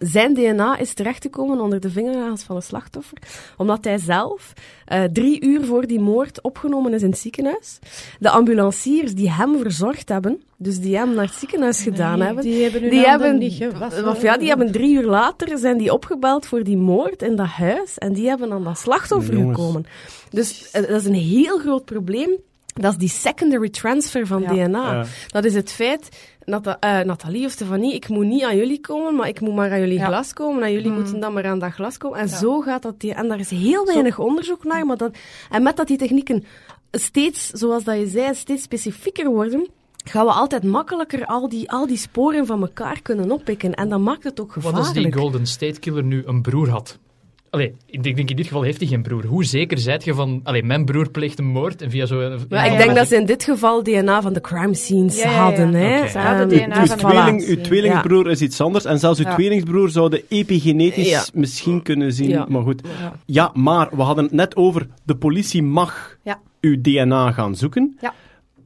Zijn DNA is terechtgekomen onder de vingernagels van een slachtoffer, omdat hij zelf eh, drie uur voor die moord opgenomen is in het ziekenhuis. De ambulanciers die hem verzorgd hebben, dus die hem naar het ziekenhuis gedaan Nee, hebben, Die hebben hun die hebben, niet gewassen. of ja, die hebben drie uur later zijn die opgebeld voor die moord in dat huis en die hebben aan dat slachtoffer gekomen. Dus eh, dat is een heel groot probleem. Dat is die secondary transfer van Ja. DNA. Ja. Dat is het feit, Nata- eh, Nathalie of Stefanie, ik moet niet aan jullie komen, maar ik moet maar aan jullie Ja. glas komen en jullie Mm. moeten dan maar aan dat glas komen. En zo gaat dat. Die, en daar is heel weinig onderzoek naar. Maar dat, en met dat die technieken steeds, zoals dat je zei, steeds specifieker worden, gaan we altijd makkelijker al die, al die sporen van elkaar kunnen oppikken. En dat maakt het ook Wat gevaarlijk. als die Golden State Killer nu een broer had? Allee, ik denk, in dit geval heeft hij geen broer. Hoe zeker zijt je van... Allee, mijn broer pleegt een moord en via zo... Maar Ja, ik denk dat ze in dit geval DNA van de crime scenes Ja, ja, ja. hadden. Hè? Ze hadden DNA Uw, van de tweeling, uw tweelingbroer is iets anders. En zelfs uw Ja. tweelingsbroer zou de epigenetisch Ja. misschien kunnen zien. Ja. Maar goed. Ja. Ja, maar we hadden het net over de politie mag Ja. uw DNA gaan zoeken. Ja.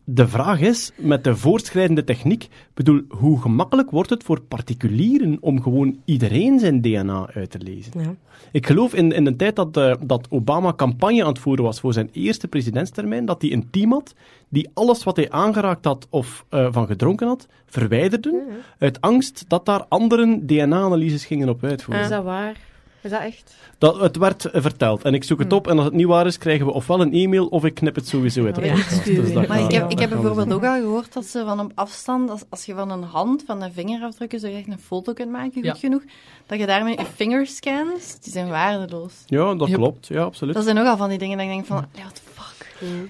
De vraag is, met de voortschrijdende techniek, bedoel, hoe gemakkelijk wordt het voor particulieren om gewoon iedereen zijn DNA uit te lezen? Ja. Ik geloof in, in de tijd dat, eh, dat Obama campagne aan het voeren was voor zijn eerste presidentstermijn, dat hij een team had die alles wat hij aangeraakt had of eh, van gedronken had, verwijderde, uit angst dat daar anderen DNA-analyses gingen op uitvoeren. Is dat waar? Is dat echt? Dat, het werd eh, verteld en ik zoek het op en als het niet waar is, krijgen we ofwel een e-mail of ik knip het sowieso uit de Ja, Dus. Maar ik heb, ik heb bijvoorbeeld ook al gehoord dat ze van op afstand, als, als je van een hand, van een vingerafdrukken, zo echt een foto kunt maken, goed Ja. genoeg, dat je daarmee je fingerscans, die zijn waardeloos. Ja, dat Yep. klopt. Ja, absoluut. Dat zijn nogal van die dingen dat ik denk van, ja, what the fuck.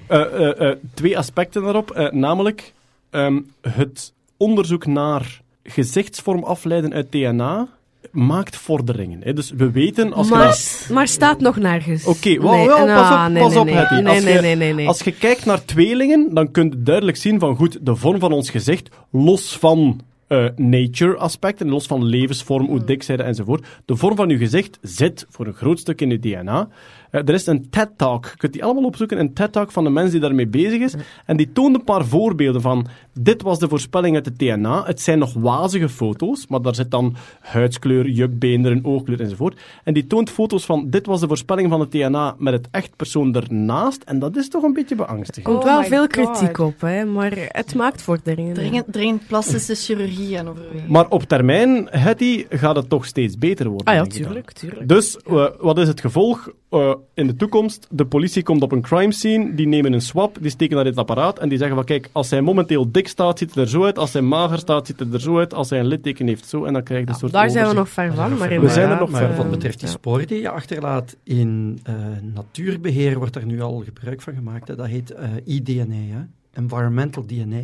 Eh, eh, eh, twee aspecten daarop. Eh, namelijk ehm, het onderzoek naar gezichtsvorm afleiden uit DNA maakt vorderingen. Hè. Dus we weten als je maar, naar- maar staat nog nergens. Oké, Nee, nou, pas op, nee, pas op, nee. Hetty. Als je-. Als kijkt naar tweelingen, dan kun je duidelijk zien van goed, de vorm van ons gezicht, los van eh, nature aspecten, los van levensvorm, hoe dik zij enzovoort. De vorm van uw gezicht zit voor een groot stuk in uw DNA. Eh, er is een TED-talk, je kunt die allemaal opzoeken, een TED-talk van de mens die daarmee bezig is. En die toont een paar voorbeelden van, dit was de voorspelling uit het DNA. Het zijn nog wazige foto's, maar daar zit dan huidskleur, jukbeenderen, oogkleur enzovoort. En die toont foto's van, dit was de voorspelling van het DNA met het echt persoon ernaast. En dat is toch een beetje Er beangstigend. komt Oh wel veel God. kritiek op, hè, maar het maakt vorderingen. Dringend, dringend plastische chirurgie aan overwegen. Maar op termijn, Hetty, gaat het toch steeds beter worden. Ah ja, denk ik dan. tuurlijk, tuurlijk. Dus eh, wat is het gevolg eh, in de toekomst? De politie komt op een crime scene, die nemen een swab, die steken naar dit apparaat en die zeggen van kijk, als hij momenteel dik staat, ziet het er zo uit. Als hij mager staat, ziet het er zo uit. Als hij een litteken heeft, zo. En dan krijg je een soort Daar zijn we nog ver van, maar We zijn er nog ver eh, Wat betreft die sporen die je achterlaat in eh, natuurbeheer wordt er nu al gebruik van gemaakt. Hè. Dat heet eh eDNA, hè. Environmental DNA.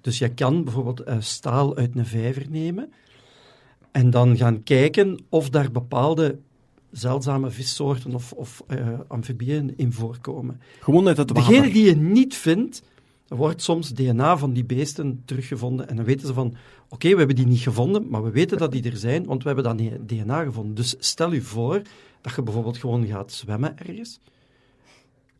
Dus je kan bijvoorbeeld eh, staal uit een vijver nemen en dan gaan kijken of daar bepaalde zeldzame vissoorten of, of eh, amfibieën in voorkomen. Gewoon uit het water. Degene die je niet vindt, wordt soms DNA van die beesten teruggevonden en dan weten ze van, oké, we hebben die niet gevonden, maar we weten dat die er zijn, want we hebben dat DNA gevonden. Dus stel je voor dat je bijvoorbeeld gewoon gaat zwemmen ergens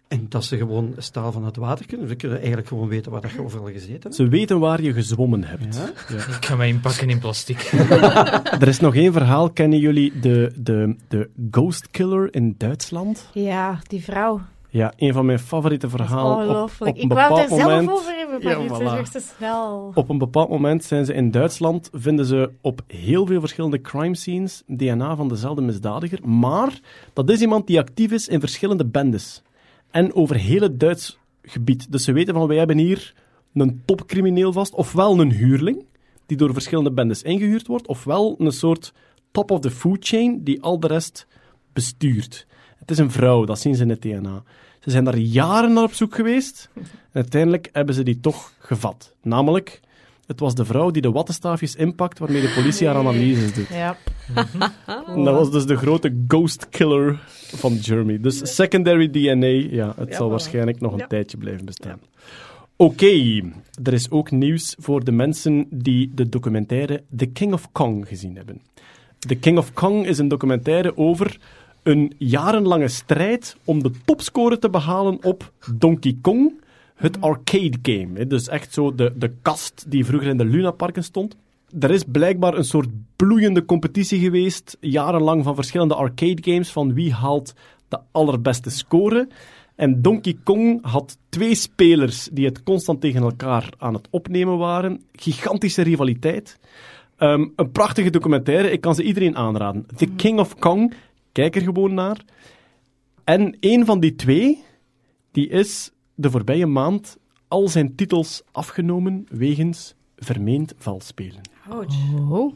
en dat ze gewoon staal van het water kunnen. Ze kunnen eigenlijk gewoon weten waar dat je overal gezeten hebt. Ze weten waar je gezwommen hebt. Ja. Ik ga mij inpakken in plastic. Er is nog één verhaal. Kennen jullie de, de, de Ghost Killer in Duitsland? Ja, die vrouw. Ja, een van mijn favoriete verhalen. Op, ongelooflijk. Ik wou het er bepaald zelf moment, over hebben, Ja, maar voilà. zegt te snel. Op een bepaald moment zijn ze in Duitsland, vinden ze op heel veel verschillende crime scenes DNA van dezelfde misdadiger. Maar dat is iemand die actief is in verschillende bendes. En over heel het Duits gebied. Dus ze weten van, wij hebben hier een topcrimineel vast, ofwel een huurling, die door verschillende bendes ingehuurd wordt, ofwel een soort top of the food chain, die al de rest bestuurt. Het is een vrouw, dat zien ze in het DNA. Ze zijn daar jaren naar op zoek geweest. En uiteindelijk hebben ze die toch gevat. Namelijk, het was de vrouw die de wattenstaafjes inpakt waarmee de politie haar analyses doet. Ja. En dat was dus de grote ghost killer van Jeremy. Dus secondary DNA, ja, het zal waarschijnlijk nog een Ja. tijdje blijven bestaan. Oké, er is ook nieuws voor de mensen die de documentaire The King of Kong gezien hebben. The King of Kong is een documentaire over een jarenlange strijd om de topscore te behalen op Donkey Kong, het arcade game. hè. Dus echt zo de, de kast die vroeger in de Lunaparken stond. Er is blijkbaar een soort bloeiende competitie geweest, jarenlang van verschillende arcade games, van wie haalt de allerbeste score. En Donkey Kong had twee spelers die het constant tegen elkaar aan het opnemen waren. Gigantische rivaliteit. Ehm, een prachtige documentaire, ik kan ze iedereen aanraden. The King of Kong, kijk er gewoon naar. En een van die twee, die is de voorbije maand al zijn titels afgenomen wegens vermeend valspelen. Oh.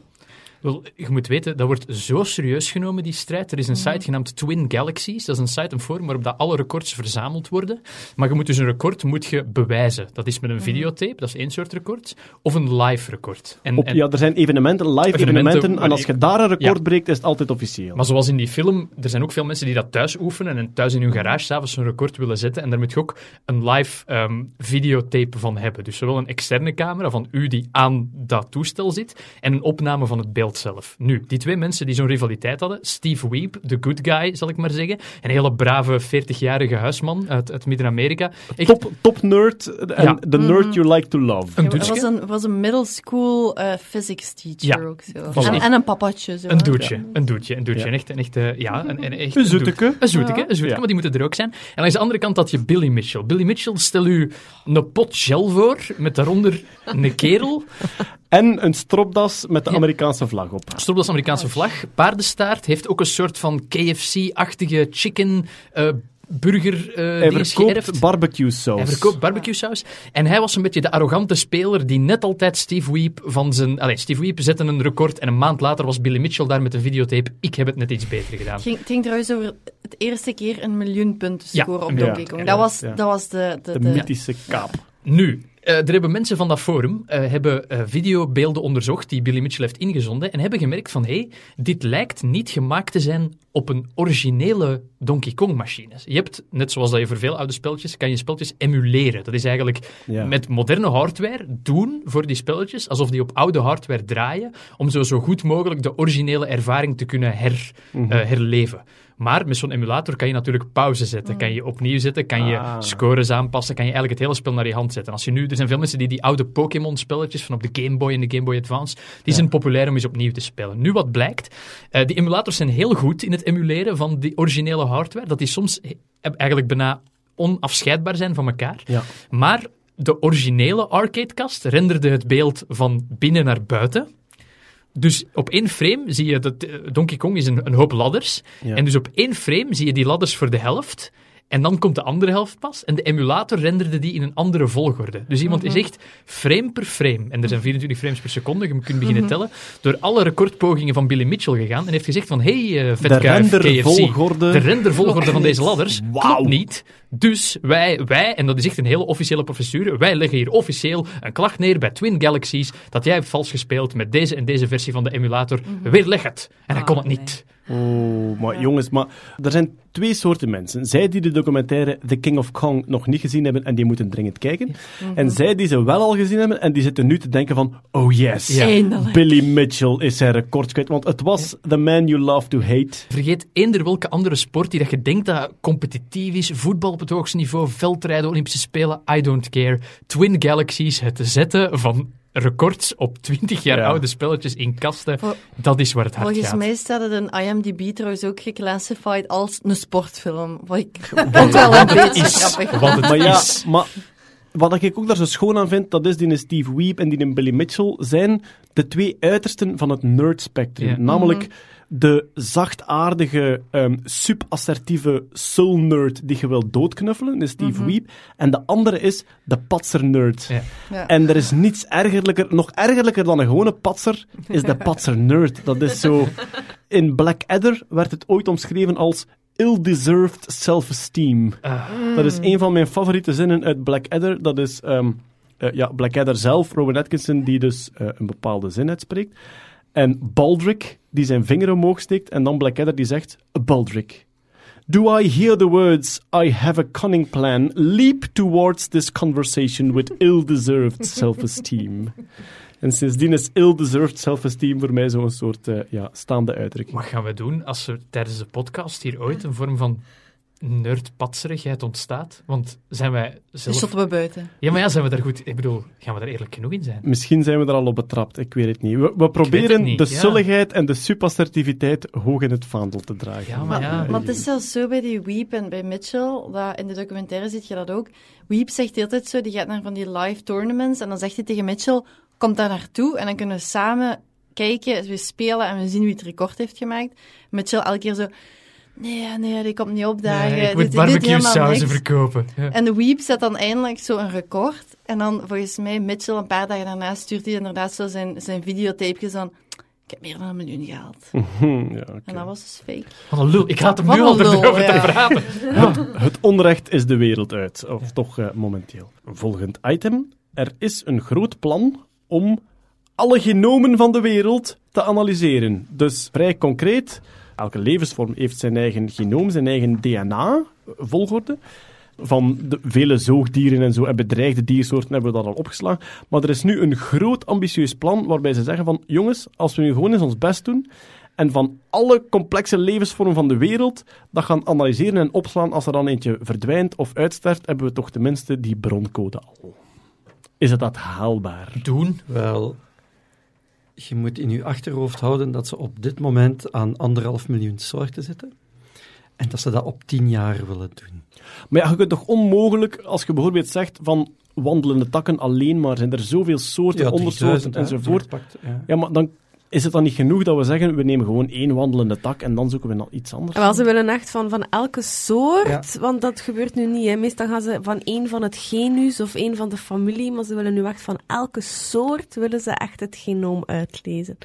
Wel, je moet weten, dat wordt zo serieus genomen, die strijd. Er is een site genaamd Twin Galaxies. Dat is een site, een forum waarop dat alle records verzameld worden. Maar je moet dus een record moet je bewijzen. Dat is met een videotape, dat is één soort record. Of een live record. En, Op, en- ja, er zijn evenementen, live Evenementen evenementen, en als waar- je daar een record Ja. breekt, is het altijd officieel. Maar zoals in die film, er zijn ook veel mensen die dat thuis oefenen en thuis in hun garage s'avonds een record willen zetten. En daar moet je ook een live ehm, videotape van hebben. Dus zowel een externe camera van u die aan dat toestel zit en een opname van het beeld zelf. Nu, die twee mensen die zo'n rivaliteit hadden, Steve Weep, de good guy, zal ik maar zeggen. Een hele brave 40-jarige huisman uit, uit Midden-Amerika. Echt Top, top nerd en Ja. the nerd you like to love. een was een, was een middle school eh, physics teacher Ja. ook zo. En, een papatje. Zo, Een doetje, een doetje, een doetje. Echt, en echt, eh, ja, een, een, echt Een zoeteke. Een zoeteke, een zoeteke, maar die moeten er ook zijn. En langs de andere kant had je Billy Mitchell. Billy Mitchell, stel u een pot gel voor, met daaronder een kerel, En een stropdas met de. Amerikaanse vlag op. stropdas Amerikaanse vlag, paardenstaart, heeft ook een soort van KFC-achtige chicken eh, burger eh Hij verkoopt geërfd. barbecue saus. Hij verkoopt barbecue saus. En hij was een beetje de arrogante speler die net altijd Steve Weep van zijn... Allee, Steve Weep zette een record en een maand later was Billy Mitchell daar met een videotape. Ik heb het net iets beter gedaan. Het ging, het ging trouwens over het eerste keer een miljoen punten scoren op Donkey. Kong. Ja, Dat was, ja. dat was de... de, De de- mythische kaap. Nu, eh, er hebben mensen van dat forum eh, hebben eh, videobeelden onderzocht die Billy Mitchell heeft ingezonden en hebben gemerkt van hé, hey, dit lijkt niet gemaakt te zijn op een originele Donkey Kong machine. Je hebt, net zoals dat je voor veel oude spelletjes, kan je spelletjes emuleren. Dat is eigenlijk Ja. met moderne hardware doen voor die spelletjes, alsof die op oude hardware draaien, om zo, zo goed mogelijk de originele ervaring te kunnen her, Mhm. eh, herleven. Maar met zo'n emulator kan je natuurlijk pauze zetten, kan je opnieuw zetten, kan je Ah. scores aanpassen, kan je eigenlijk het hele spel naar je hand zetten. Als je nu, er zijn veel mensen die die oude Pokémon-spelletjes van op de Game Boy en de Game Boy Advance, die zijn populair om eens opnieuw te spelen. Nu wat blijkt, eh, die emulators zijn heel goed in het emuleren van die originele hardware, dat die soms eigenlijk bijna onafscheidbaar zijn van elkaar. Ja. Maar de originele arcadekast renderde het beeld van binnen naar buiten. Dus op één frame zie je dat eh, Donkey Kong is een, een hoop ladders. Ja. En dus op één frame zie je die ladders voor de helft. En dan komt de andere helft pas. En de emulator renderde die in een andere volgorde. Dus iemand is echt frame per frame. En er zijn 24 frames per seconde, je kunt beginnen tellen. Door alle recordpogingen van Billy Mitchell gegaan. En heeft gezegd van, hey uh, De vetkuif KFC. rendervolgorde. De rendervolgorde van deze ladders Wauw. klopt niet. Dus wij, wij, en dat is echt een hele officiële procedure, wij leggen hier officieel een klacht neer bij Twin Galaxies dat jij hebt vals gespeeld met deze en deze versie van de emulator. Weerleg het. En hij kon het Ah, niet. Oh, maar jongens, maar er zijn twee soorten mensen. Zij die de documentaire The King of Kong nog niet gezien hebben en die moeten dringend kijken. En zij die ze wel al gezien hebben en die zitten nu te denken van, oh yes. Billy Mitchell is zijn record kwijt. Want het was the man you love to hate. Vergeet eender welke andere sport die dat je denkt dat competitief is. Voetbal het hoogste niveau, veldrijden, Olympische Spelen, I don't care. Twin Galaxies, het zetten van records op 20 jaar Ja. oude spelletjes in kasten, Vol- dat is waar het hart Volgens gaat. mij staat het in IMDb trouwens ook geclassified als een sportfilm. Wat ik wel een beetje is grappig. wat het Maar ja, is. maar wat ik ook daar zo schoon aan vind, dat is die Steve Weeb en die Billy Mitchell, zijn de twee uitersten van het nerd spectrum. Ja. Namelijk de zachtaardige, ehm subassertieve soul nerd die je wil doodknuffelen, is Steve Weeb. En de andere is de patser nerd. Ja. Ja. En er is niets ergerlijker, nog ergerlijker dan een gewone patser, is de patser nerd. Dat is zo... In Blackadder werd het ooit omschreven als ill-deserved self-esteem. Ah. Dat is een van mijn favoriete zinnen uit Blackadder. Dat is ehm, eh, ja, Blackadder zelf, Robin Atkinson, die dus eh, een bepaalde zin uitspreekt. En Baldrick, die zijn vinger omhoog steekt. En dan Blackadder, die zegt... Baldrick, do I hear the words, I have a cunning plan, leap towards this conversation with ill-deserved self-esteem. En sindsdien is ill-deserved self-esteem voor mij zo'n soort eh, ja, staande uitdrukking. Wat gaan we doen als er tijdens de podcast hier ooit een vorm van nerdpatserigheid ontstaat? Want zijn wij Dus zelf... shotten we buiten. Ja, maar ja, zijn we daar goed... Ik bedoel, gaan we daar eerlijk genoeg in zijn? Misschien zijn we er al op betrapt, ik weet het niet. We, we proberen niet, de ja. sulligheid en de subassertiviteit hoog in het vaandel te dragen. Ja, maar ja. maar het is zelfs zo bij die Weep en bij Mitchell, dat in de documentaire ziet je dat ook. Weep zegt de hele tijd zo, die gaat naar van die live tournaments en dan zegt hij tegen Mitchell, kom daar naartoe en dan kunnen we samen kijken, we spelen en we zien wie het record heeft gemaakt. Mitchell elke keer zo, nee, nee, die komt niet opdagen. Nee, ik dit- moet barbecue sauzen niks." verkopen. Ja. En de Weep zet dan eindelijk zo een record. En dan, volgens mij, Mitchell, een paar dagen daarna stuurt hij inderdaad zo zijn, zijn videotapejes van... Ik heb meer dan een miljoen gehaald. Ja, oké. En dat was dus fake. Wat een lul. Ik hem Wat nu al lul, erover te ja. praten. Het onrecht is de wereld uit, of toch eh, momenteel. Volgend item. Er is een groot plan om alle genomen van de wereld te analyseren. Dus vrij concreet, elke levensvorm heeft zijn eigen genoom, zijn eigen DNA-volgorde. Van de vele zoogdieren en zo en bedreigde diersoorten hebben we dat al opgeslagen. Maar er is nu een groot ambitieus plan waarbij ze zeggen van jongens, als we nu gewoon eens ons best doen en van alle complexe levensvormen van de wereld dat gaan analyseren en opslaan als er dan eentje verdwijnt of uitsterft, hebben we toch tenminste die broncode al. Is het dat haalbaar? Doen. Wel, je moet in je achterhoofd houden dat ze op dit moment aan anderhalf miljoen soorten zitten. En dat ze dat op tien jaar willen doen. Maar ja, je kunt toch onmogelijk, als je bijvoorbeeld zegt van wandelende takken alleen maar, zijn er zoveel soorten, ondersoorten 3000, hè, enzovoort. ja. Ja, maar dan is het dan niet genoeg dat we zeggen, we nemen gewoon één wandelende tak en dan zoeken we nog iets anders? Wel, ze willen echt van, van elke soort, Ja. want dat gebeurt nu niet. Hè. Meestal gaan ze van één van het genus of één van de familie, maar ze willen nu echt van elke soort, willen ze echt het genoom uitlezen.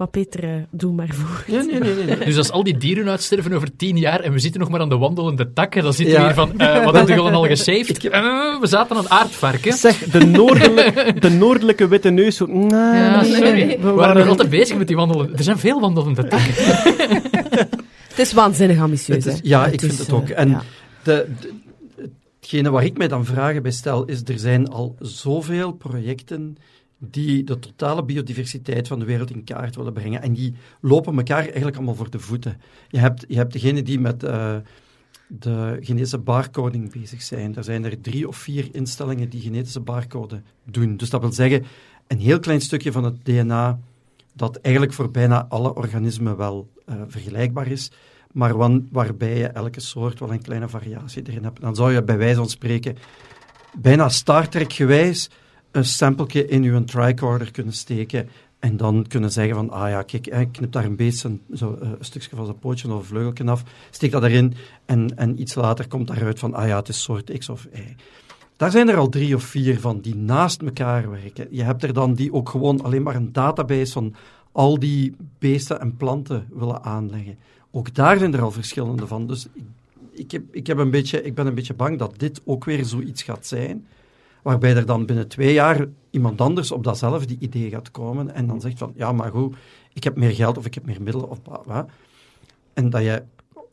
Maar Peter, eh, doe maar voor. Nee, nee, nee. Dus als al die dieren uitsterven over tien jaar en we zitten nog maar aan de wandelende takken, dan zitten Ja. we hier van, eh, wat hebben jullie al gesaved? Eh, we zaten aan aardvarken. Zeg, de, noordelijke, de noordelijke witte neus... Zo, sorry. We waren nog altijd bezig met die wandelende... Er zijn veel wandelende takken. Het is waanzinnig ambitieus. Het is- hè. ja, ik vind het ook. En ja. de, de- hetgene waar ik mij dan vragen bij stel, is er zijn al zoveel projecten die de totale biodiversiteit van de wereld in kaart willen brengen. En die lopen elkaar eigenlijk allemaal voor de voeten. Je hebt, je hebt degene die met eh, de genetische barcoding bezig zijn. Er zijn er drie of vier instellingen die genetische barcode doen. Dus dat wil zeggen, een heel klein stukje van het DNA dat eigenlijk voor bijna alle organismen wel eh, vergelijkbaar is, maar wan- waarbij je elke soort wel een kleine variatie erin hebt. Dan zou je bij wijze van spreken bijna Star Trek gewijs een sampletje in je tricorder kunnen steken en dan kunnen zeggen van, ah ja, kijk, ik knip daar een beest een, zo, eh, een stukje van zijn pootje of vleugeltje af, steek dat erin en, en iets later komt daaruit van, ah ja, het is soort X of Y. Daar zijn er al drie of vier van die naast elkaar werken. Je hebt er dan die ook gewoon alleen maar een database van al die beesten en planten willen aanleggen. Ook daar zijn er al verschillende van. Dus ik, ik, heb, ik, heb een beetje, ik ben een beetje bang dat dit ook weer zoiets gaat zijn, waarbij er dan binnen twee jaar iemand anders op datzelfde idee gaat komen en dan zegt van, ja, maar goed, ik heb meer geld of ik heb meer middelen of bla. En dat je...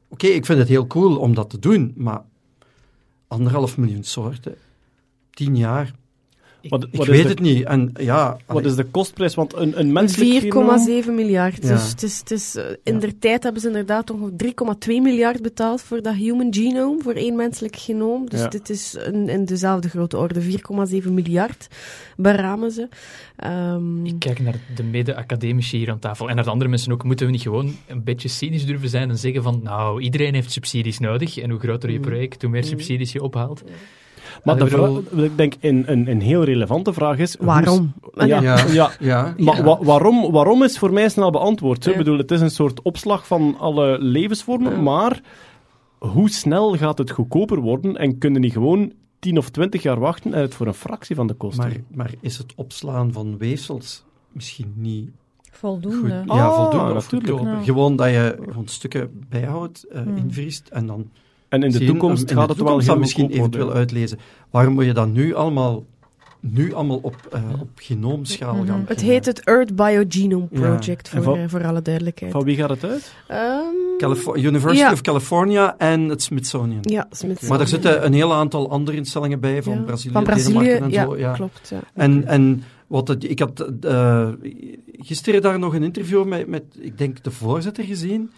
Oké, ik vind het heel cool om dat te doen, maar anderhalf miljoen soorten, tien jaar, Wat, ik weet de, het niet. En ja, Wat is de kostprijs? Want een, een menselijk 4,7 genoom... miljard. Ja. Dus het is, het is, eh, in der tijd hebben ze inderdaad nog 3,2 miljard betaald voor dat human genome, voor één menselijk genoom. Dus Ja. dit is een, in dezelfde grote orde. 4,7 miljard beramen ze. Ehm, Ik kijk naar de mede-academici hier aan tafel en naar de andere mensen ook. Moeten we niet gewoon een beetje cynisch durven zijn en zeggen van, nou, iedereen heeft subsidies nodig en hoe groter je Mm. project, hoe meer subsidies je ophaalt. Maar Ik de bedoel- vraag, ik denk een, een, een heel relevante vraag is... waarom? Ja, Ja. ja. ja, Maar wa- waarom, waarom is voor mij snel beantwoord. Ik bedoel, het is een soort opslag van alle levensvormen, Ja. maar hoe snel gaat het goedkoper worden en kunnen die gewoon 10 of 20 jaar wachten en het voor een fractie van de kosten? Maar, maar is het opslaan van weefsels misschien niet goed? Voldoende. Ah, Ja, voldoende. of natuurlijk. Gewoon dat je gewoon stukken bijhoudt, eh, Hmm. invriest en dan en in de zien, toekomst in de gaat het wel toekomst heel misschien eventueel uitlezen. Waarom moet je dat nu allemaal, nu allemaal op, eh, op genoomschaal Mhm. gaan? Het heet het Earth Biogenome. Project, voor, van- eh, voor alle duidelijkheid. Van wie gaat het uit? Ehm, University Ja. of California en het Smithsonian. ja, Smithsonian. Maar er zitten een heel aantal andere instellingen bij, van Ja. Brazilië, Van Brazilië, Denemarken en ja, zo. Ja. klopt. Ja. En, en wat het, ik had eh, gisteren daar nog een interview met, met, ik denk, de voorzitter gezien.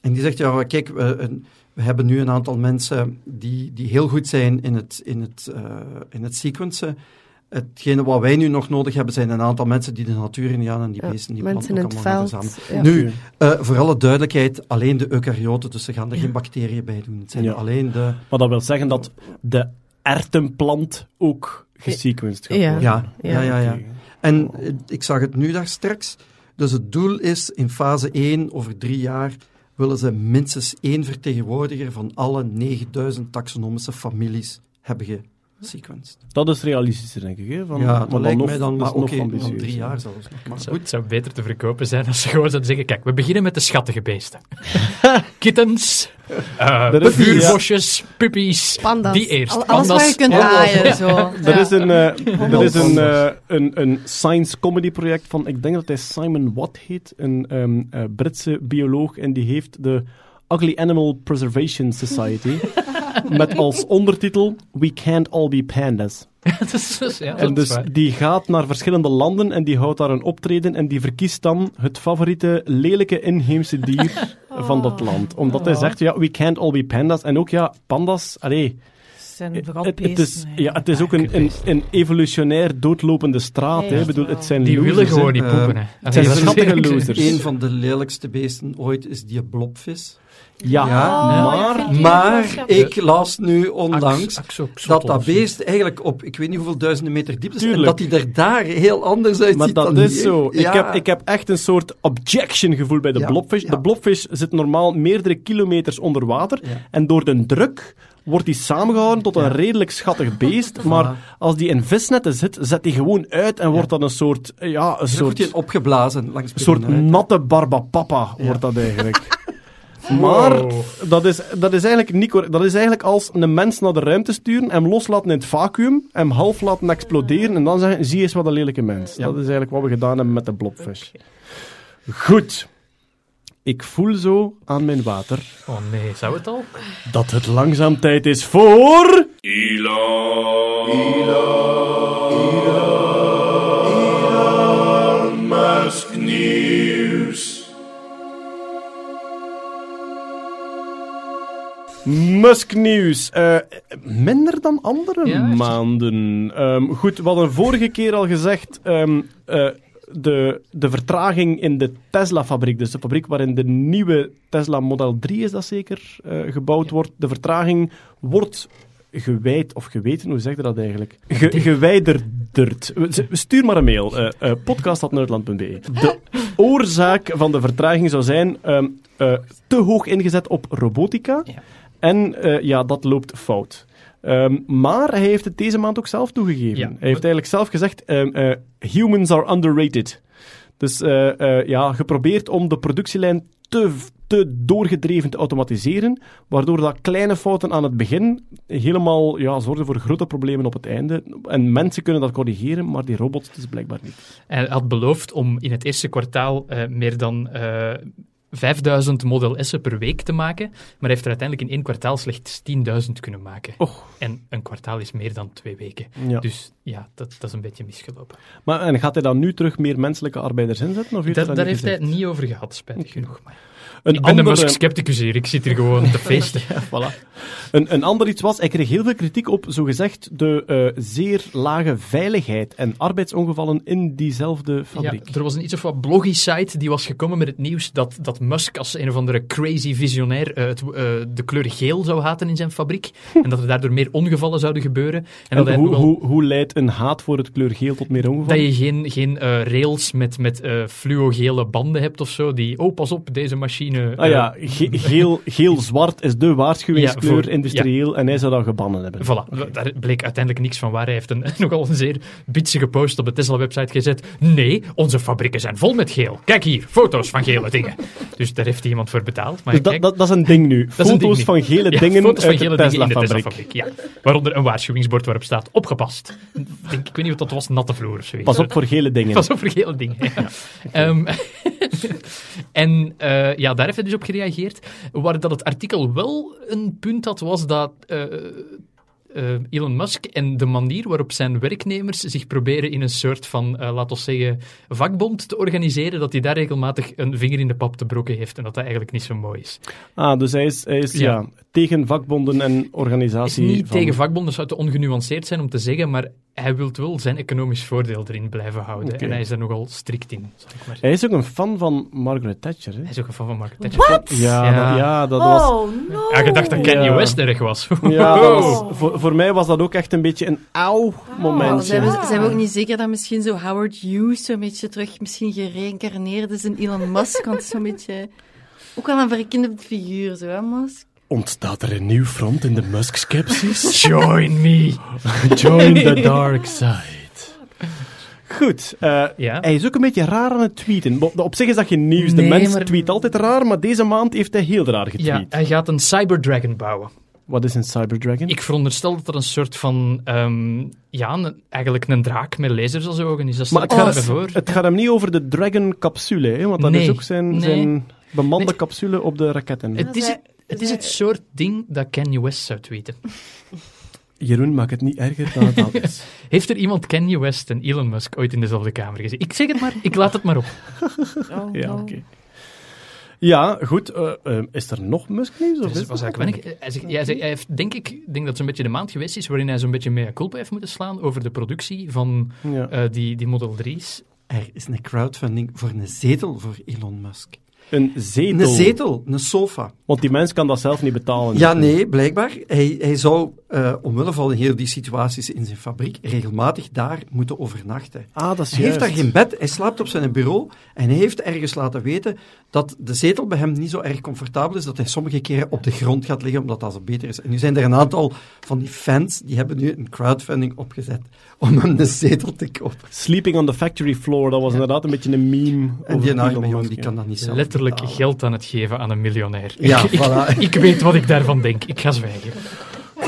En die zegt, ja, kijk, we, een- we hebben nu een aantal mensen die, die heel goed zijn in het, in het, eh, in het sequencen. Hetgene wat wij nu nog nodig hebben, zijn een aantal mensen die de natuur in gaan en die Ja, beesten, die mensen planten in ook het allemaal gaan veld. verzamelen. ja. Nu, eh, voor alle duidelijkheid, alleen de eukaryoten, dus ze gaan er geen bacteriën bij doen. Het zijn Ja. alleen de... Maar dat wil zeggen dat de ertenplant ook gesequenced gaat Ja. worden. Ja, ja, ja. ja. En eh, ik zag het nu daar straks. Dus het doel is in fase 1, over drie jaar, willen ze minstens één vertegenwoordiger van alle 9000 taxonomische families hebben gesequenced. Dat is realistischer, denk ik. Hè? Van, ja, maar dat dan lijkt nog- mij dan, maar oké, drie jaar zelfs. Maar Het zou, goed. het zou beter te verkopen zijn als ze gewoon zouden zeggen, kijk, we beginnen met de schattige beesten. Kittens, eh Dat is- vuurbosjes, puppies, Panda's. die eerst. Al- alles Panda's. waar je kunt Ja. aaien, zo. Er Ja. is een, eh, er is een, eh, een, een science comedy project van, ik denk dat hij Simon Watt heet, een ehm, eh, Britse bioloog, en die heeft de Ugly Animal Preservation Society, met als ondertitel We Can't All Be Pandas. dat is, dus- ja, En dus die gaat naar verschillende landen en die houdt daar een optreden en die verkiest dan het favoriete lelijke inheemse dier van dat land. Omdat hij zegt, ja, we can't all be pandas. En ook, ja, pandas, allee, zijn vooral het, het is, ja, het is ook een, een, een evolutionair doodlopende straat. Ja, hè. Ik bedoel, het zijn Die losers, willen gewoon niet Eh, poepen. hè. het zijn schattige losers. Een van de lelijkste beesten ooit is die blobvis. Ja, Ja, maar... Maar ik las nu onlangs Ax- axo- dat dat beest eigenlijk op ik weet niet hoeveel duizenden meter diepte is en dat hij er daar heel anders uitziet Maar dat dan is hier. zo. Ik, heb, ik heb echt een soort objection gevoel bij de Ja, blobfish. ja. De blobfish zit normaal meerdere kilometers onder water. Ja. En door de druk wordt die samengehouden tot een redelijk schattig beest. Maar als die in visnetten zit, zet die gewoon uit en wordt dat een soort... Ja, een soort, opgeblazen langs een soort natte barbapapa Ja. wordt dat eigenlijk. Maar dat is, dat is eigenlijk niet correct. Dat is eigenlijk als een mens naar de ruimte sturen, hem loslaten in het vacuüm, hem half laten exploderen en dan zeggen, zie eens wat een lelijke mens. Ja. Dat is eigenlijk wat we gedaan hebben met de blobfish. Goed. Ik voel zo aan mijn water Oh nee, zou het al? dat het langzaam tijd is voor... Musk Musk nieuws. Eh, minder dan andere Ja, maanden. Ehm, goed, we hadden vorige keer al gezegd. ehm, eh, de, de vertraging in de Tesla-fabriek, dus de fabriek waarin de nieuwe Tesla Model 3 is dat zeker eh, gebouwd wordt. De vertraging wordt gewijd, of geweten, hoe zeg je dat eigenlijk? Ge, gewijderderd. We- Stuur maar een mail, eh, podcast.nerdland.be. De oorzaak van de vertraging zou zijn ehm, eh, te hoog ingezet op robotica. Ja. En eh, ja, dat loopt fout. Ehm, maar hij heeft het deze maand ook zelf toegegeven. Ja. Hij heeft eigenlijk zelf gezegd: ehm, eh, humans are underrated. Dus eh, ja, geprobeerd om de productielijn te, te doorgedreven te automatiseren, waardoor dat kleine fouten aan het begin helemaal ja, zorgen voor grote problemen op het einde. En mensen kunnen dat corrigeren, maar die robots dus blijkbaar niet. Hij had beloofd om in het eerste kwartaal meer dan 5000 Model S'en per week te maken, maar hij heeft er uiteindelijk in één kwartaal slechts 10.000 kunnen maken. Och. En een kwartaal is meer dan twee weken. Ja. Dus ja, dat, dat is een beetje misgelopen. Maar en gaat hij dan nu terug meer menselijke arbeiders inzetten? Of heeft daar heeft hij het niet over gehad, spijtig genoeg. Maar Een ik ben de andere- Musk-scepticus hier, ik zit hier gewoon te feesten. Voilà. Een, een ander iets was, hij kreeg heel veel kritiek op, zogezegd, de eh, zeer lage veiligheid en arbeidsongevallen in diezelfde Ja, fabriek. er was een iets of wat bloggy-site die was gekomen met het nieuws dat, dat Musk als een of andere crazy visionair eh, het, eh, de kleur geel zou haten in zijn fabriek. en dat er daardoor meer ongevallen zouden gebeuren. En, dat hoe, nogal- hoe, hoe leidt een haat voor het kleur geel tot meer dat ongevallen? je geen, geen rails met, met fluogele banden hebt of zo, die, oh pas op, deze machine... Ah ja, ge- geel- geel-zwart is de waarschuwingskleur Ja, voor- industrieel en hij zou dat gebannen hebben. Voilà, daar bleek uiteindelijk niks van waar. Hij heeft een, nogal een zeer bitsige post op de Tesla-website gezet. Nee, onze fabrieken zijn vol met geel. Kijk hier, foto's van gele dingen. Dus daar heeft iemand voor betaald. Maar Dus dat, kijk, dat, dat is een ding nu. Foto's ding van gele dingen foto's van uit gele de dingen in de Tesla-fabriek. Ja. Waaronder een waarschuwingsbord waarop staat opgepast. Ik, denk, ik weet niet wat dat was, natte vloer of zoiets. Pas op voor gele dingen. Pas op voor gele dingen. Ja. Ehm, en eh, ja, daar heeft hij dus op gereageerd. Waar dat het artikel wel een punt had, was dat eh, eh, Elon Musk en de manier waarop zijn werknemers zich proberen in een soort van, eh laten we zeggen, vakbond te organiseren, dat hij daar regelmatig een vinger in de pap te brokken heeft en dat dat eigenlijk niet zo mooi is. Ah, dus hij is, hij is ja. Ja. tegen vakbonden en is organisatie. niet van- tegen vakbonden, zou te ongenuanceerd zijn om te zeggen, maar hij wil wel zijn economisch voordeel erin blijven houden. En hij is er nogal strikt in, zal ik maar Hij is ook een fan van Margaret Thatcher. Hè? Hij is ook een fan van Margaret Thatcher. Wat? Ja, Ja. Dat, ja, dat was. Oh, no. Ja, je dacht dat Kanye Ja. West erg was. Ja, dat Oh. was- voor, voor mij was dat ook echt een beetje een auw Oh, momentje. zijn, we, zijn we ook niet zeker dat misschien zo Howard Hughes zo'n beetje terug misschien gereïncarneerd is in Elon Musk? Want zo'n beetje... Ook wel een verkinderd figuur, zo hè, Musk? Ontstaat er een nieuw front in de Musk-skepsis? Join me. Join the dark side. Goed, eh, Ja. hij is ook een beetje raar aan het tweeten. Op zich is dat geen nieuws. De Nee, mens maar- tweet altijd raar, maar deze maand heeft hij heel raar getweet. Ja, hij gaat een Cyberdragon bouwen. Wat is een Cyberdragon? Ik veronderstel dat er een soort van, ehm, ja, een- eigenlijk een draak met lasers als ogen is. Dat maar ik het me gaat, voor. het gaat hem niet over de Dragon-capsule, hè, want dat Nee, is ook zijn, nee. zijn bemande Nee. capsule op de raketten. Het is, het, het is het soort ding dat Kanye West zou tweeten. Jeroen, maak het niet erger dan het al is. Heeft er iemand Kanye West en Elon Musk ooit in dezelfde kamer gezien? Ik zeg het maar, ik laat het maar op. Oh, Ja, no. oké. Ja, goed. eh, eh, is er nog Musk-nieuws? of Dus is het was eigenlijk weinig. Hij, zegt, ja, hij, zegt- hij heeft, denk ik, ik denk dat het zo'n beetje de maand geweest is waarin hij zo'n beetje mea culpa heeft moeten slaan over de productie van Ja. eh, die, die Model 3's. Er is een crowdfunding voor een zetel voor Elon Musk. Een zetel. Een zetel, een sofa. Want die mens kan dat zelf niet betalen. Ja, nee, blijkbaar. Hij, hij zou, eh, omwille van heel die situaties in zijn fabriek, regelmatig daar moeten overnachten. Ah, dat is Hij heeft daar geen bed, hij slaapt op zijn bureau en hij heeft ergens laten weten dat de zetel bij hem niet zo erg comfortabel is, dat hij sommige keren op de grond gaat liggen, omdat dat zo beter is. En nu zijn er een aantal van die fans, die hebben nu een crowdfunding opgezet om hem de zetel te kopen. Sleeping on the factory floor, dat was inderdaad een beetje een meme. En over die arme Musk, die kan dat niet zelf Letterlijk geld aan het geven aan een miljonair. Ja, ik, voilà. ik weet wat ik daarvan denk. Ik ga zwijgen.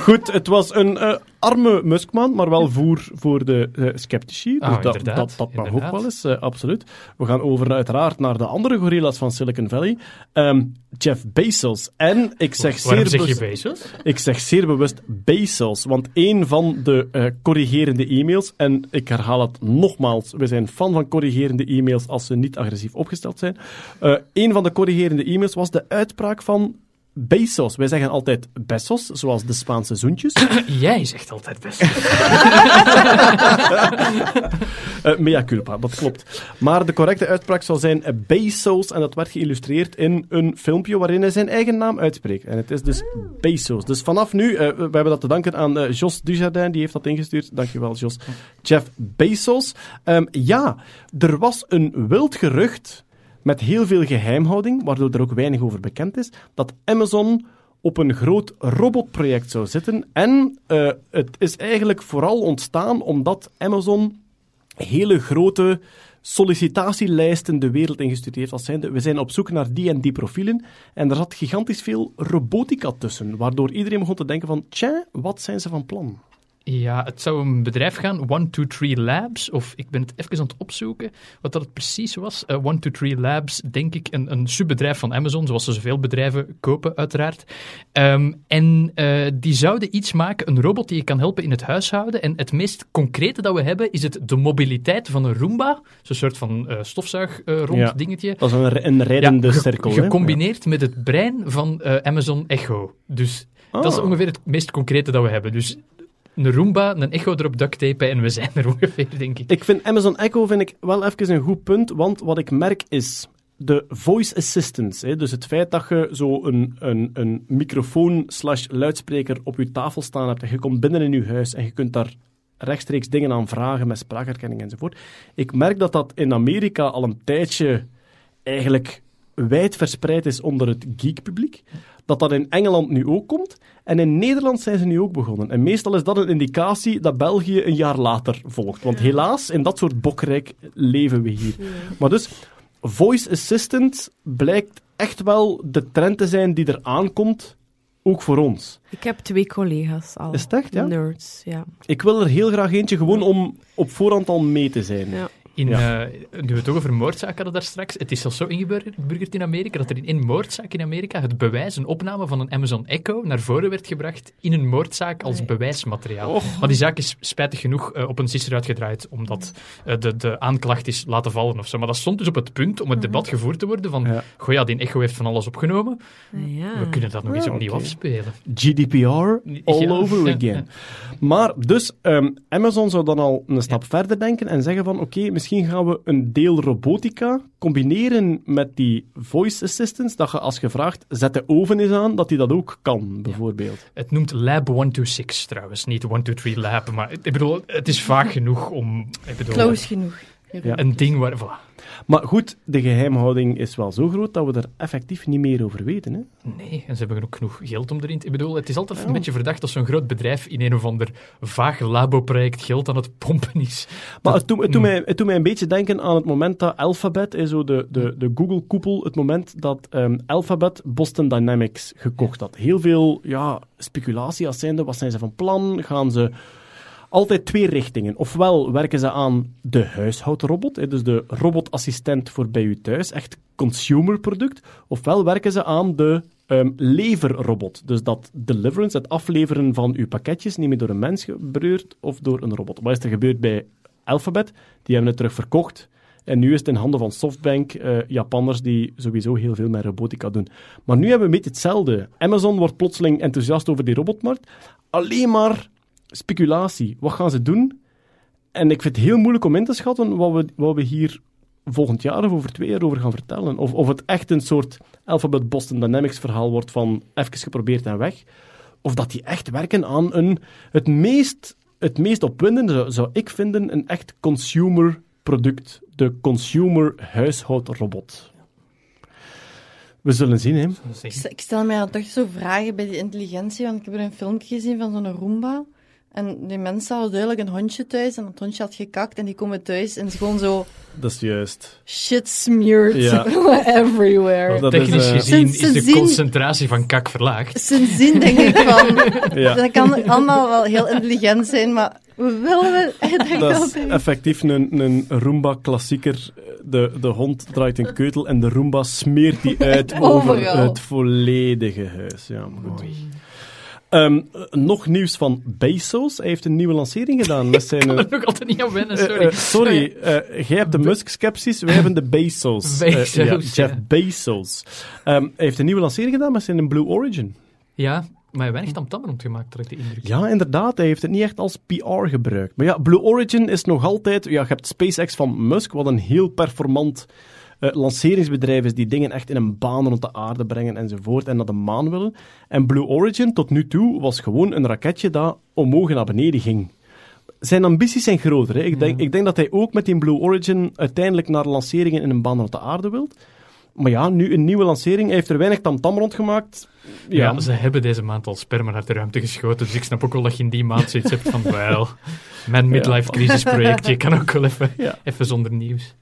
Goed, het was een eh, arme Muskman, maar wel voer voor de eh, sceptici. Dus Ah, dat, dat, dat mag ook wel eens, eh, absoluut. We gaan over uiteraard naar de andere gorillas van Silicon Valley. Ehm, Jeff Bezos. En ik zeg zeer Waarom zeg je Bezos? Ik zeg zeer bewust Bezos, want een van de corrigerende e-mails, en ik herhaal het nogmaals, we zijn fan van corrigerende e-mails als ze niet agressief opgesteld zijn. Een van de corrigerende e-mails was de uitspraak van Bezos. Wij zeggen altijd Bessos, zoals de Spaanse zoentjes. Jij zegt altijd best. Eh, mea culpa, dat klopt. Maar de correcte uitspraak zou zijn eh, Bezos, en dat werd geïllustreerd in een filmpje waarin hij zijn eigen naam uitspreekt. En het is dus Bezos. Dus vanaf nu, eh, we hebben dat te danken aan eh, Jos Dujardin, die heeft dat ingestuurd. Dankjewel, Jos. Jeff Bezos. Ehm, ja, er was een wild gerucht met heel veel geheimhouding, waardoor er ook weinig over bekend is, dat Amazon op een groot robotproject zou zitten. En eh, het is eigenlijk vooral ontstaan omdat Amazon hele grote sollicitatielijsten de wereld ingestuurd heeft als zijnde, we zijn op zoek naar die en die profielen. En er zat gigantisch veel robotica tussen, waardoor iedereen begon te denken van, tja, wat zijn ze van plan? Ja, het zou een bedrijf gaan, 123 Labs, of ik ben het even aan het opzoeken, wat dat het precies was. Eh 123 Labs, denk ik, een, een subbedrijf van Amazon, zoals ze zoveel bedrijven kopen, uiteraard. Ehm, en eh, die zouden iets maken, een robot die je kan helpen in het huishouden. En het meest concrete dat we hebben, is het de mobiliteit van een Roomba, zo'n soort van eh stofzuigrond Ja. dingetje. Dat is een, een rijdende ge- cirkel. hè? Gecombineerd met het brein van Amazon Echo. Dus Ah. dat is ongeveer het meest concrete dat we hebben. Dus een Roomba, een Echo erop duct tapen en we zijn er ongeveer, denk ik. Ik vind Amazon Echo vind ik wel even een goed punt, want wat ik merk is de voice assistance. Hè, dus het feit dat je zo een, een, een microfoon slash luidspreker op je tafel staan hebt en je komt binnen in je huis en je kunt daar rechtstreeks dingen aan vragen met spraakherkenning enzovoort. Ik merk dat dat in Amerika al een tijdje eigenlijk wijd verspreid is onder het geekpubliek. Dat dat in Engeland nu ook komt. En in Nederland zijn ze nu ook begonnen. En meestal is dat een indicatie dat België een jaar later volgt. Want helaas, in dat soort bokrijk leven we hier. Maar dus, voice assistant blijkt echt wel de trend te zijn die er aankomt, ook voor ons. Ik heb twee collega's al. Is het echt, ja? Nerds, ja. Ik wil er heel graag eentje gewoon om op voorhand al mee te zijn. Ja. In, Ja. eh, nu we het over moordzaken hadden daar straks, het is zelfs zo ingeburgerd in Amerika dat er in één moordzaak in Amerika het bewijs, een opname van een Amazon Echo, naar voren werd gebracht in een moordzaak als bewijsmateriaal. Maar die zaak is spijtig genoeg eh, op een sisser uitgedraaid, omdat eh, de, de aanklacht is laten vallen of zo. Maar dat stond dus op het punt om het debat gevoerd te worden van, Ja. goh ja, die Echo heeft van alles opgenomen, ja. we kunnen dat nog eens opnieuw afspelen. GDPR all Ja. over again. Maar dus, ehm, Amazon zou dan al een stap verder denken en zeggen van oké, misschien gaan we een deel robotica combineren met die voice assistants, dat je als je vraagt, zet de oven eens aan, dat die dat ook kan, bijvoorbeeld. Het noemt Lab 126 trouwens, niet 123 Lab, maar ik bedoel, het is vaag genoeg om... Ik bedoel, Close genoeg. Ja. Een ding waar... voilà. Maar goed, de geheimhouding is wel zo groot dat we er effectief niet meer over weten. Hè? Nee, en ze hebben ook genoeg geld om erin te... Ik bedoel, het is altijd een beetje verdacht als zo'n groot bedrijf in een of ander vaag labo-project geld aan het pompen is. Maar het doet, het, doet Mm. mij, het doet mij een beetje denken aan het moment dat Alphabet, eh, zo de, de, de Google-koepel, het moment dat ehm, Alphabet Boston Dynamics gekocht had. Heel veel ja, speculatie als zijnde, wat zijn ze van plan? Gaan ze altijd twee richtingen. Ofwel werken ze aan de huishoudrobot, dus de robotassistent voor bij u thuis, echt consumerproduct. Ofwel werken ze aan de ehm, leverrobot, dus dat deliverance, het afleveren van uw pakketjes, niet meer door een mens gebeurt of door een robot. Wat is er gebeurd bij Alphabet? Die hebben het terug verkocht. En nu is het in handen van Softbank, eh, Japanners die sowieso heel veel met robotica doen. Maar nu hebben we een beetje hetzelfde. Amazon wordt plotseling enthousiast over die robotmarkt. Alleen maar speculatie. Wat gaan ze doen? En ik vind het heel moeilijk om in te schatten wat we, wat we hier volgend jaar of over twee jaar over gaan vertellen. Of, of het echt een soort Alphabet Boston Dynamics verhaal wordt van even geprobeerd en weg. Of dat die echt werken aan een, het meest, het meest opwindende, zou, zou ik vinden, een echt consumer product. De consumer huishoudrobot. We zullen zien, hè. Ik, st- ik stel mij dan toch zo vragen bij die intelligentie, want ik heb er een filmpje gezien van zo'n Roomba. En die mensen hadden duidelijk een hondje thuis en dat hondje had gekakt en die komen thuis en is gewoon zo Dat is juist. shit smeared Ja. everywhere. Dat is, Technisch eh, gezien Sinds- is de concentratie van kak verlaagd. Sindsdien denk ik van, Ja. dat kan allemaal wel heel intelligent zijn, maar willen we echt Dat dat is effectief een, een Roomba-klassieker. De, de hond draait een keutel en de Roomba smeert die uit over Overal. het volledige huis. Ja, maar Ehm, eh, nog nieuws van Bezos. Hij heeft een nieuwe lancering gedaan met zijn... Ik eh, kan er altijd niet aan wennen, eh, sorry. eh, sorry, eh, jij hebt de Musk-skepsis, wij hebben de Bezos. Bezos, ja, ja. Jeff Bezos. Ehm, hij heeft een nieuwe lancering gedaan met zijn Blue Origin. Ja, maar weinig tamtam rondgemaakt, had ik de indruk. Ja, inderdaad. Hij heeft het niet echt als PR gebruikt. Maar ja, Blue Origin is nog altijd... Ja, je hebt SpaceX van Musk, wat een heel performant eh, lanceringsbedrijf is, die dingen echt in een baan rond de aarde brengen enzovoort, en naar de maan willen. En Blue Origin, tot nu toe, was gewoon een raketje dat omhoog en naar beneden ging. Zijn ambities zijn groter. Hè. Ik, denk, ik denk dat hij ook met die Blue Origin uiteindelijk naar lanceringen in een baan rond de aarde wilt. Maar ja, nu een nieuwe lancering. Hij heeft er weinig tamtam rond gemaakt. Ja, Ja, ze hebben deze maand al sperma naar de ruimte geschoten, dus ik snap ook wel dat je in die maand zoiets hebt van, wel, mijn midlife crisis projectje kan ook wel even, Ja. even zonder nieuws.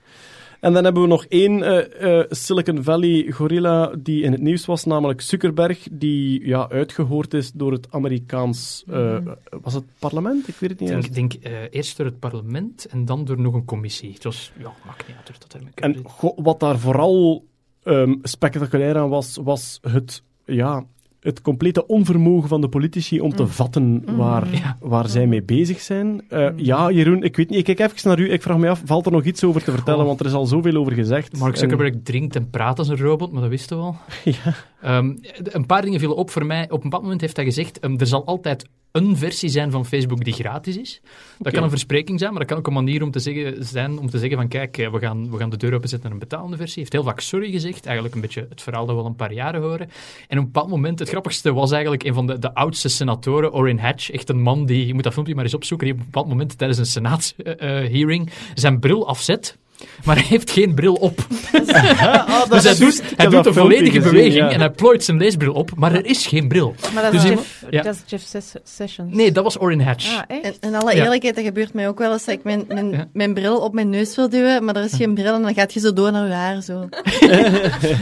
En dan hebben we nog één eh, eh, Silicon Valley gorilla die in het nieuws was, namelijk Zuckerberg, die ja, uitgehoord is door het Amerikaans... eh, was het parlement? Ik weet het Ik niet denk, eens. denk eh, eerst door het parlement en dan door nog een commissie. Het was, ja, maakt niet uit dat En wat daar vooral ehm, spectaculair aan was, was het, ja, het complete onvermogen van de politici om te vatten waar, Ja. waar zij mee bezig zijn. Eh, Ja, Jeroen, ik weet niet, ik kijk even naar u. Ik vraag me af, valt er nog iets over te vertellen? Want er is al zoveel over gezegd. Mark En- Zuckerberg drinkt en praat als een robot, maar dat wisten we al. Ja. Ehm, een paar dingen vielen op voor mij. Op een bepaald moment heeft hij gezegd, ehm, er zal altijd een versie zijn van Facebook die gratis is. Dat kan een verspreking zijn, maar dat kan ook een manier om te zeggen, zijn om te zeggen van kijk, eh, we gaan, we gaan de deur openzetten naar een betalende versie. Hij heeft heel vaak sorry gezegd, eigenlijk een beetje het verhaal dat we al een paar jaren horen. En op een bepaald moment, het grappigste was eigenlijk een van de, de oudste senatoren, Orrin Hatch, echt een man die, je moet dat filmpje maar eens opzoeken, die op een bepaald moment tijdens een senaatshearing zijn bril afzet. Maar hij heeft geen bril op. dus hij doet, hij doet een volledige beweging en hij plooit zijn leesbril op, maar er is geen bril. Maar dat Dus Jeff, ja. dat is Jeff Ses- Sessions. Nee, dat was Orrin Hatch. Ah, in alle Ja. eerlijkheid, dat gebeurt mij ook wel eens dat ik mijn, mijn, Ja. mijn bril op mijn neus wil duwen, maar er is geen bril en dan gaat je zo door naar je haar. Zo.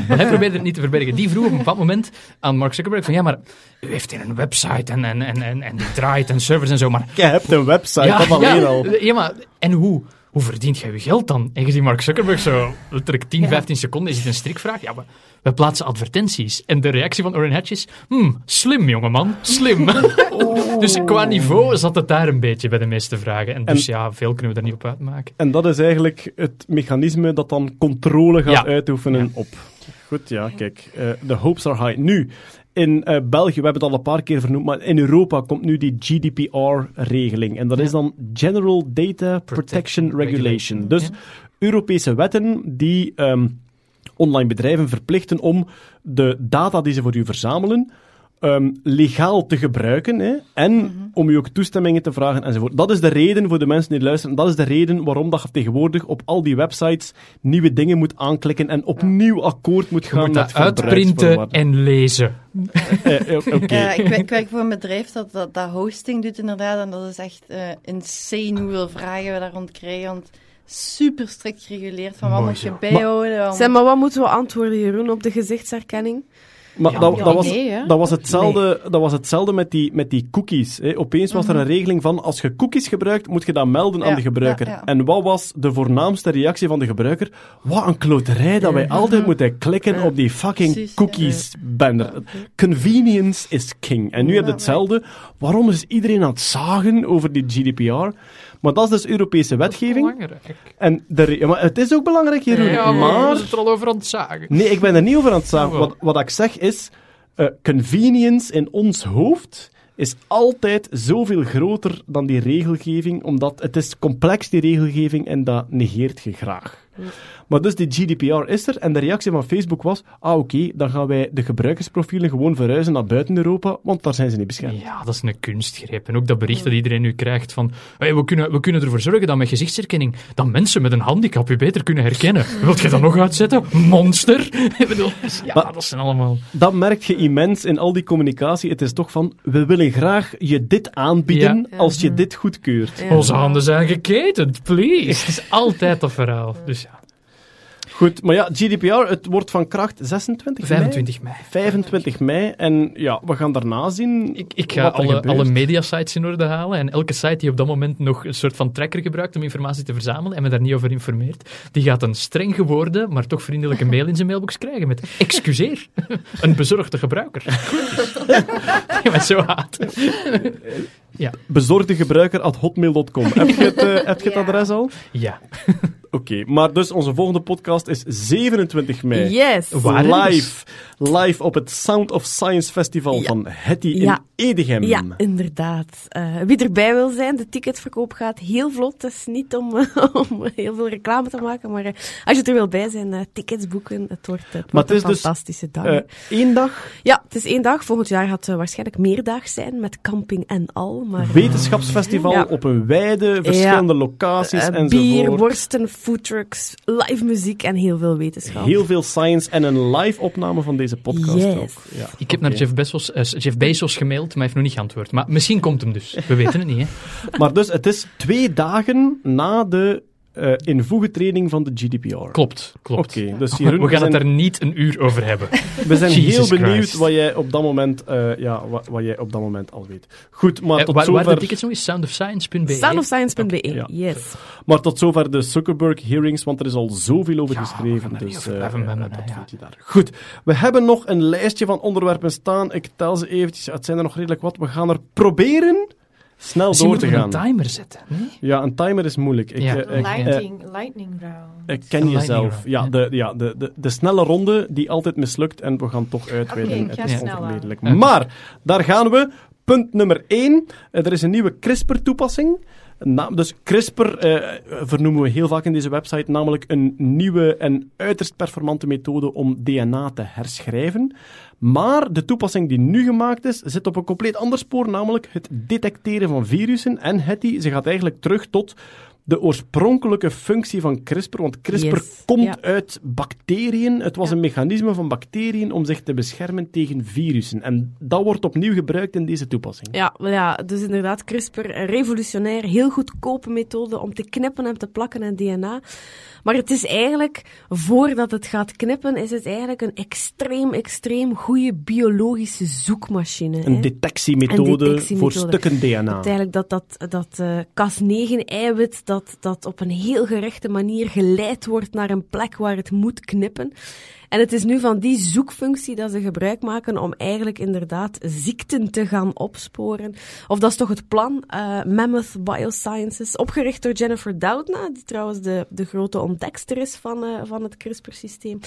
Maar hij probeerde het niet te verbergen. Die vroeg op een bepaald moment aan Mark Zuckerberg van ja, maar u heeft hier een website en, en, en, en, en die draait en servers en zo, maar... Je hebt een website, dat alleen ja, al. ja, maar en hoe? Hoe verdient jij je geld dan? En je ziet Mark Zuckerberg zo letterlijk 10, 15 seconden, is het een strikvraag? Ja, we plaatsen advertenties. En de reactie van Orrin Hatch is, hmm, slim jongeman, slim. dus qua niveau zat het daar een beetje bij de meeste vragen. En dus ja, veel kunnen we daar niet op uitmaken. En dat is eigenlijk het mechanisme dat dan controle gaat Ja. uitoefenen Ja. op. Goed, ja, kijk. eh, De hopes are high. Nu, in eh, België, we hebben het al een paar keer vernoemd, maar in Europa komt nu die GDPR-regeling. En dat is dan General Data Protection Regulation. Regulation, Dus ja. Europese wetten die ehm, online bedrijven verplichten om de data die ze voor u verzamelen ehm, legaal te gebruiken hè, en om u ook toestemmingen te vragen enzovoort. Dat is de reden voor de mensen die luisteren. Dat is de reden waarom dat je tegenwoordig op al die websites nieuwe dingen moet aanklikken en opnieuw akkoord moet Je gaan moet met dat uitprinten en lezen. Eh, eh, Oké. Ja, ik, werk, ik werk voor een bedrijf dat, dat, dat hosting doet inderdaad en dat is echt eh, insane hoeveel vragen we daar rond krijgen. Want super strikt gereguleerd van wat Mooi moet je bijhouden. Zeg, maar wat moeten we antwoorden, Jeroen, op de gezichtsherkenning? Maar Ja, dat, dat, was, nee, dat, was hetzelfde, dat was hetzelfde met die, met die cookies. Hè. Opeens was er een regeling van, als je cookies gebruikt, moet je dat melden aan de gebruiker. ja. En wat was de voornaamste reactie van de gebruiker? Wat een kloterij dat wij altijd moeten klikken op die fucking Precies, cookies banner. Convenience is king. En nu heb je hetzelfde. Waarom is iedereen aan het zagen over die GDPR? Maar dat is dus Europese wetgeving. Belangrijk. En de re- ja, maar het is ook belangrijk, Jeroen. Ja, maar maar... we zijn het er al over aan het zagen. Nee, ik ben er niet over aan het zagen. Wat ik zeg is, eh, convenience in ons hoofd is altijd zoveel groter dan die regelgeving, omdat het is complex, die regelgeving, en dat negeert je graag. Maar dus die GDPR is er en de reactie van Facebook was, ah oké, dan gaan wij de gebruikersprofielen gewoon verhuizen naar buiten Europa, want daar zijn ze niet beschermd. Ja, dat is een kunstgreep. En ook dat bericht dat iedereen nu krijgt van hey, we, kunnen, we kunnen ervoor zorgen dat met gezichtsherkenning dat mensen met een handicap je beter kunnen herkennen. Wilt je dat nog uitzetten? Monster! Ik bedoel, ja, Maar- dat zijn allemaal... Dat merk je immens in al die communicatie. Het is toch van, we willen graag je dit aanbieden Ja. als je dit goedkeurt. Ja. Onze handen zijn geketend, please. Het is altijd dat verhaal. Dus Goed, maar ja, GDPR, het wordt van kracht 26 mei? 25 mei. 25 mei. En ja, we gaan daarna zien Ik, ik ga wat er alle, alle mediasites in orde halen en elke site die op dat moment nog een soort van tracker gebruikt om informatie te verzamelen en me daar niet over informeert, die gaat een streng geworden, maar toch vriendelijke mail in zijn mailbox krijgen met excuseer, een bezorgde gebruiker. Die mij zo haat. Bezorgde gebruiker at hotmail.com. heb je het, eh, heb je het Ja. adres al? Ja. Oké, maar dus onze volgende podcast is 27 mei. Yes. Waar Live, live op het Sound of Science Festival Ja. van Hetty Ja. in Edegem. Ja, inderdaad. Eh, wie erbij wil zijn, de ticketverkoop gaat heel vlot. Het is niet om, om heel veel reclame te maken, maar eh, als je er wil bij zijn, eh, tickets boeken. Het wordt, het wordt Maar het is een dus, fantastische dag. Één dag ja, het is één dag. Volgend jaar gaat het waarschijnlijk meerdaag zijn, met camping en al. Maar, wetenschapsfestival Ja. op een wijde, verschillende locaties enzovoort. bier, worsten, foodtrucks, live muziek en heel veel wetenschap. Heel veel science en een live opname van deze podcast Yes. ook. Ja, Ik heb naar. Jeff Bezos, eh, Jeff Bezos gemaild, maar hij heeft nog niet geantwoord. Maar misschien komt hem dus. We weten het niet, hè. Maar dus, het is twee dagen na de eh invoegetraining van de GDPR. Klopt, klopt. Oké, dus We gaan het er niet een uur over hebben. We zijn Jesus heel benieuwd Christ. wat jij op dat moment, eh, ja, wat, wat jij op dat moment al weet. Goed, maar Eh, tot waar, waar zover... de tickets nog is? Soundofscience.be. Soundofscience.be, Ja. yes. Maar tot zover de Zuckerberg hearings, want er is al zoveel over Ja, geschreven. Dus over blijven memmen, dat hè, ja. vind je daar. Goed, we hebben nog een lijstje van onderwerpen staan. Ik tel ze eventjes. Het zijn er nog redelijk wat. We gaan er proberen snel Misschien door te gaan. een timer zetten. Nee? Ja, een timer is moeilijk. Ik, Ja. eh, ik, eh, Lightning, lightning round. ik ken jezelf. lightning Ja, ja. de, ja de, de, de snelle ronde die altijd mislukt en we gaan toch uitweiden. Oké, ik ga het is onvermijdelijk. Maar, daar gaan we. Punt nummer 1. Er is een nieuwe CRISPR-toepassing. Dus CRISPR eh, vernoemen we heel vaak in deze website, namelijk een nieuwe en uiterst performante methode om DNA te herschrijven. Maar de toepassing die nu gemaakt is, zit op een compleet ander spoor, namelijk het detecteren van virussen. En Hetty, ze gaat eigenlijk terug tot de oorspronkelijke functie van CRISPR. Want CRISPR Yes, komt ja. uit bacteriën. Het was Ja. een mechanisme van bacteriën om zich te beschermen tegen virussen. En dat wordt opnieuw gebruikt in deze toepassing. Ja, ja, dus inderdaad, CRISPR, een revolutionair, heel goedkope methode om te knippen en te plakken aan DNA. Maar het is eigenlijk, voordat het gaat knippen, is het eigenlijk een extreem, extreem goede biologische zoekmachine. Een hè. detectiemethode, Een detectiemethode. voor stukken DNA. Het eigenlijk dat, dat, dat eh, Cas9-eiwit dat, dat op een heel gerechte manier geleid wordt naar een plek waar het moet knippen. En het is nu van die zoekfunctie dat ze gebruik maken om eigenlijk inderdaad ziekten te gaan opsporen. Of dat is toch het plan. eh, Mammoth Biosciences, opgericht door Jennifer Doudna, die trouwens de, de grote ontdekster is van, eh, van het CRISPR-systeem.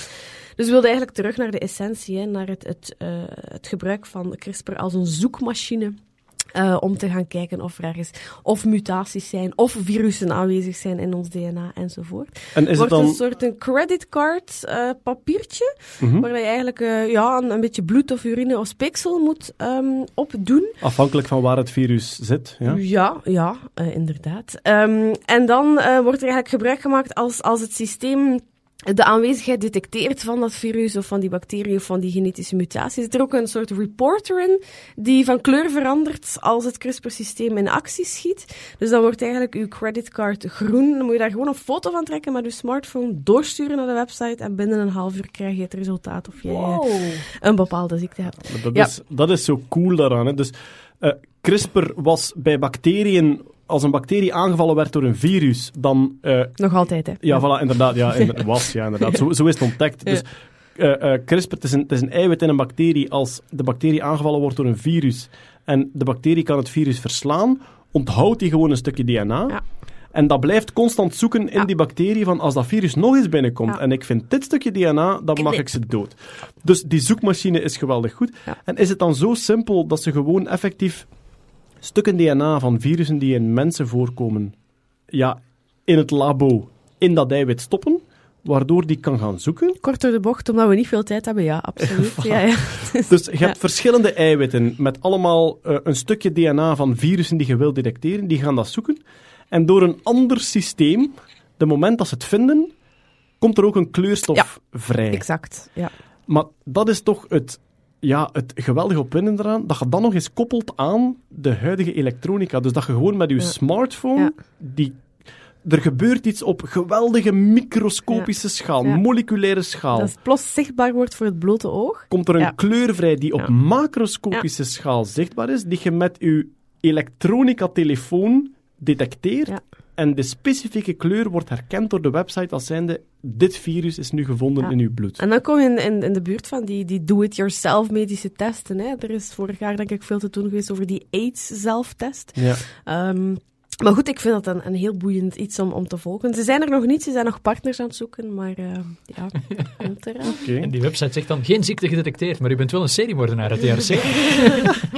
Dus we wilden eigenlijk terug naar de essentie, hè, naar het, het, eh, het gebruik van CRISPR als een zoekmachine. Eh, om te gaan kijken of er ergens of mutaties zijn, of virussen aanwezig zijn in ons DNA enzovoort. En is het wordt dan... een soort een creditcard eh papiertje, Mhm. waar je eigenlijk eh, ja, een, een beetje bloed of urine of speeksel moet ehm, opdoen. Afhankelijk van waar het virus zit. Ja? Ja, ja, inderdaad. Eem, en dan wordt er eigenlijk gebruik gemaakt als, als het systeem de aanwezigheid detecteert van dat virus of van die bacterie of van die genetische mutatie. Zit er ook een soort reporter in die van kleur verandert als het CRISPR-systeem in actie schiet. Dus dan wordt eigenlijk uw creditcard groen. Dan moet je daar gewoon een foto van trekken met je smartphone, doorsturen naar de website en binnen een half uur krijg je het resultaat of jij eh, een bepaalde ziekte hebt. Dat, Ja. is, dat is zo cool daaraan. Hè. Dus eh, CRISPR was bij bacteriën, als een bacterie aangevallen werd door een virus, dan... eh, Nog altijd, hè? ja, voilà, inderdaad. Ja, was, ja, inderdaad. Zo, zo is het ontdekt. Dus eh, eh, CRISPR, het is, een, het is een eiwit in een bacterie. Als de bacterie aangevallen wordt door een virus en de bacterie kan het virus verslaan, onthoudt die gewoon een stukje DNA. Ja. En dat blijft constant zoeken in Ja. die bacterie van als dat virus nog eens binnenkomt Ja. en ik vind dit stukje DNA, dan mag ik ze dood. Dus die zoekmachine is geweldig goed. En is het dan zo simpel dat ze gewoon effectief stukken DNA van virussen die in mensen voorkomen, ja, in het labo in dat eiwit stoppen? waardoor die kan gaan zoeken. Kort door de bocht, omdat we niet veel tijd hebben, ja, absoluut. ja, ja. Dus je hebt Ja. verschillende eiwitten met allemaal eh, een stukje DNA van virussen die je wilt detecteren. Die gaan dat zoeken. En door een ander systeem, de moment dat ze het vinden, komt er ook een kleurstof Ja. vrij. Exact, ja. Maar dat is toch het, ja, het geweldige opwindende eraan, dat je dan nog eens koppelt aan de huidige elektronica. Dus dat je gewoon met je Ja. smartphone, Ja. die, er gebeurt iets op geweldige microscopische schaal, Ja. moleculaire schaal. Dat het plots zichtbaar wordt voor het blote oog. Komt er een Ja. kleur vrij die op Ja. macroscopische schaal zichtbaar is, die je met je elektronica-telefoon detecteert. En de specifieke kleur wordt herkend door de website als zijnde dit virus is nu gevonden Ja. in uw bloed. En dan kom je in, in, in de buurt van die, die do-it-yourself medische testen. Hè. Er is vorig jaar denk ik veel te doen geweest over die AIDS-zelftest. Ja. Ehm, maar goed, ik vind dat een, een heel boeiend iets om, om te volgen. Ze zijn er nog niet, ze zijn nog partners aan het zoeken, maar eh, ja, komt eraan. Oké. En die website zegt dan, geen ziekte gedetecteerd, maar u bent wel een seriemoordenaar uit de jaren 70.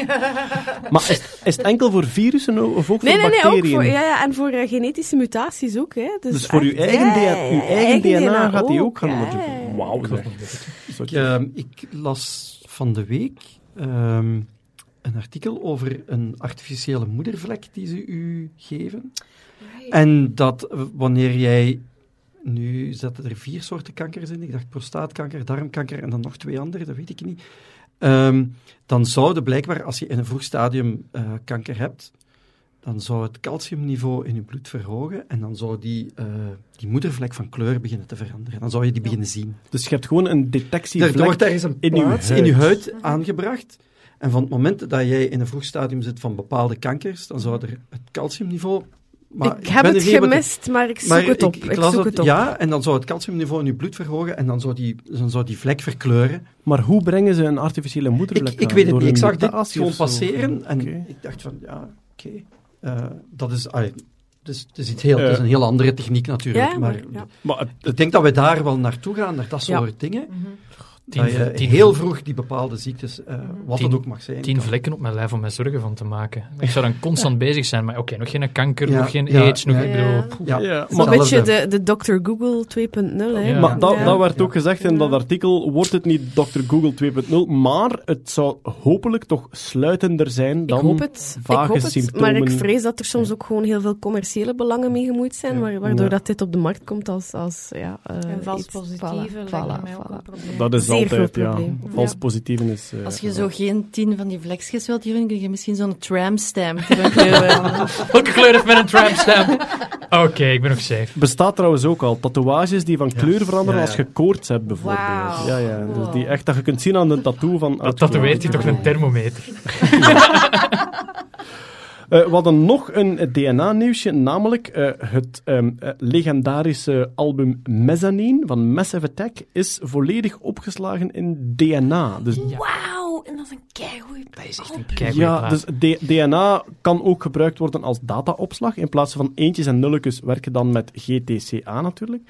Maar is, is het enkel voor virussen of ook Nee, voor nee, nee, ook bacteriën? voor, ja, ja, en voor eh, genetische mutaties ook. Hè. Dus, Dus voor uw eigen, ja, DNA, uw eigen DNA, gaat die ook, gaan ja, onderzoeken. Wauw. Ik, eh, ik las van de week ehm, een artikel over een artificiële moedervlek die ze u geven. En dat eh, wanneer jij... Nu zaten er vier soorten kankers in. Ik dacht prostaatkanker, darmkanker en dan nog twee andere, dat weet ik niet. Ehm, dan zouden blijkbaar, als je in een vroeg stadium eh, kanker hebt, dan zou het calciumniveau in je bloed verhogen en dan zou die, eh, die moedervlek van kleur beginnen te veranderen. Dan zou je die beginnen zien. Dus je hebt gewoon een detectievlek er wordt ergens een in huid. in je huid aangebracht. En van het moment dat jij in een vroeg stadium zit van bepaalde kankers, dan zou er het calciumniveau... Maar ik heb het gemist, maar ik zoek maar het op. Ik, Ik, ik las zoek het op. Ja, en dan zou het calciumniveau in je bloed verhogen en dan zou die, dan zou die vlek verkleuren. Maar hoe brengen ze een artificiële Ik, moedervlek ik aan? weet het niet. Ik zag dit gewoon zo? passeren en ik dacht van, ja, oké. Eh, dat is... allee, het is, het, is iets heel, het is een heel andere techniek natuurlijk. Ja, maar maar, ja. Maar het- ik denk dat we daar wel naartoe gaan, naar dat Ja. soort dingen. Tien, dat je tien- heel vroeg die bepaalde ziektes, eh, wat Tien- het ook mag zijn. Tien kan- vlekken op mijn lijf om mij zorgen van te maken. Ik zou dan constant bezig zijn, maar oké, nog geen kanker, Ja, nog geen ja, aids, nog... ja. Ik bedoel, Ja. maar, beetje de, de Dr. Google 2.0, hè. Ja. maar dat, Ja. dat werd ook gezegd in dat artikel, wordt het niet Dr. Google 2.0, maar het zou hopelijk toch sluitender zijn dan ik hoop het. Ik hoop het. symptomen. Maar ik vrees dat er soms ook gewoon heel veel commerciële belangen mee gemoeid zijn, waardoor Ja. dat dit op de markt komt als... als ja, eh, En vals iets- positieve voilà, lijken voilà, mij ook voilà. een probleem. Dat is altijd, groot ja. Vals Ja. positieven is... eh, Als je zo geen tien van die vlekjes wilt hierin, kun je misschien zo'n tramstamp. Welke kleur heeft mijn tramp stamp? Oké, ik ben nog safe. Bestaat trouwens ook al. Tatoeages die van kleur veranderen Ja, ja. als je koorts hebt, bijvoorbeeld. Ja, ja. Dus die echt, dat je kunt zien aan de tattoo van... Dat tatoeëert hij toch een thermometer. Eh, we hadden nog een DNA-nieuwsje, namelijk eh, het ehm, eh, legendarische album Mezzanine van Massive Attack is volledig opgeslagen in DNA. Dus Wauw, en dat is een keigoed. Dat is echt een keigoeie ja, plaat. dus D- DNA kan ook gebruikt worden als dataopslag. In plaats van eentjes en nulletjes werken dan met GTCA natuurlijk.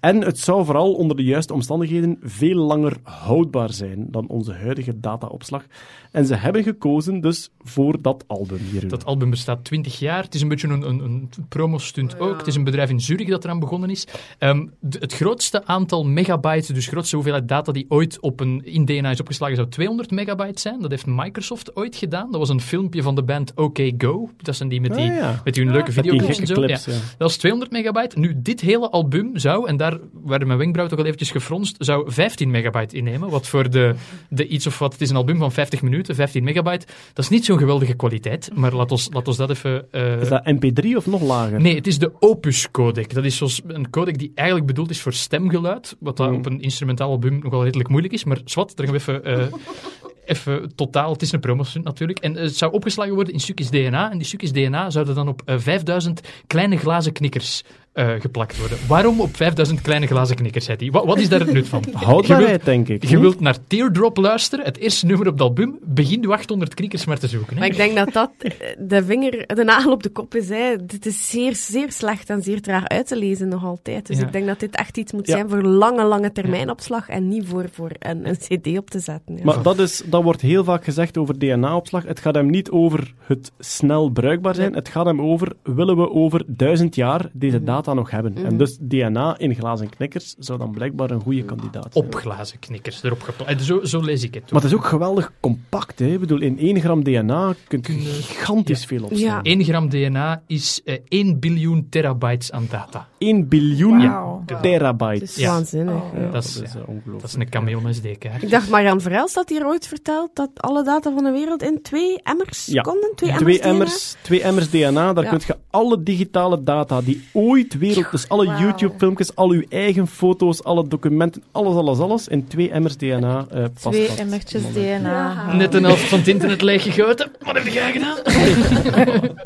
En het zou vooral onder de juiste omstandigheden veel langer houdbaar zijn dan onze huidige dataopslag. En ze hebben gekozen dus voor dat album hier. Dat album bestaat 20 jaar. Het is een beetje een, een, een promostunt ook. Het is een bedrijf in Zurich dat eraan begonnen is. Ehm, de- het grootste aantal megabytes, dus de grootste hoeveelheid data die ooit op een, in DNA is opgeslagen, zou 200 megabyte zijn. Dat heeft Microsoft ooit gedaan. Dat was een filmpje van de band OK Go. Dat zijn die met die, Ah, ja. met die leuke die videoclips en gekke zo. clips, Ja. ja. Dat was 200 megabyte. Nu, dit hele album zou, en daar werden mijn wenkbrauwen toch al eventjes gefronst, zou 15 megabyte innemen. Wat voor de, de iets of wat, het is een album van 50 minuten, 15 megabyte. Dat is niet zo'n geweldige kwaliteit, maar laat ons, laat ons dat even... eh, Is dat MP3 of nog lager? Nee, het is de Opus codec. Dat is zoals een codec die eigenlijk bedoeld is voor stemgeluid, wat dat Hmm. op een instrumentaal album nogal redelijk moeilijk is. Maar zwart, daar gaan we even, eh, even totaal... Het is een promostunt natuurlijk. En eh, het zou opgeslagen worden in stukjes DNA. En die stukjes DNA zouden dan op eh, 5000 kleine glazen knikkers eh, geplakt worden. Waarom op 5000 kleine glazen knikkers, zei hij? Wat, wat is daar het nut van? Je Houdbaarheid, wilt, denk ik. je niet? wilt naar Teardrop luisteren, het eerste nummer op het album, begin je 800 knikkers maar te zoeken. Hè? Maar ik denk dat dat eh, de vinger, de nagel op de kop is. Hè. Dit is zeer, zeer slecht en zeer traag uit te lezen nog altijd. Dus Ja. ik denk dat dit echt iets moet Ja. zijn voor lange, lange termijnopslag en niet voor, voor een, een cd op te zetten. Ja. Maar dat, is, dat wordt heel vaak gezegd over DNA-opslag. Het gaat hem niet over het snel bruikbaar zijn. Het gaat hem over, willen we over duizend jaar deze data data nog hebben. En dus DNA in glazen knikkers zou dan blijkbaar een goede kandidaat zijn. Op glazen knikkers erop geplaatst. Zo, zo lees ik het. Maar het is ook geweldig compact. Hè? Ik bedoel, in 1 gram DNA kun je gigantisch veel opslaan. Ja. 1 gram DNA is eh 1 biljoen terabytes aan data. 1 biljoen Wauw. terabyte. Het is Ja. waanzinnig. Oh. ja. Dat is, Dat is ja, eh, ongelooflijk. dat is een camion SD-kaart. Ik dacht, Marianne Verhelst had hier ooit verteld dat alle data van de wereld in twee emmers Ja. konden. Twee, Twee DNA. emmers, twee emmers DNA, daar Ja. kun je alle digitale data die ooit wereld, dus alle. YouTube-filmpjes, al uw eigen foto's, alle documenten, alles, alles, alles, in twee emmers DNA eh past Twee dat. emmertjes. DNA. Net een helft van het internet leeggegoten. Wat heb jij gedaan?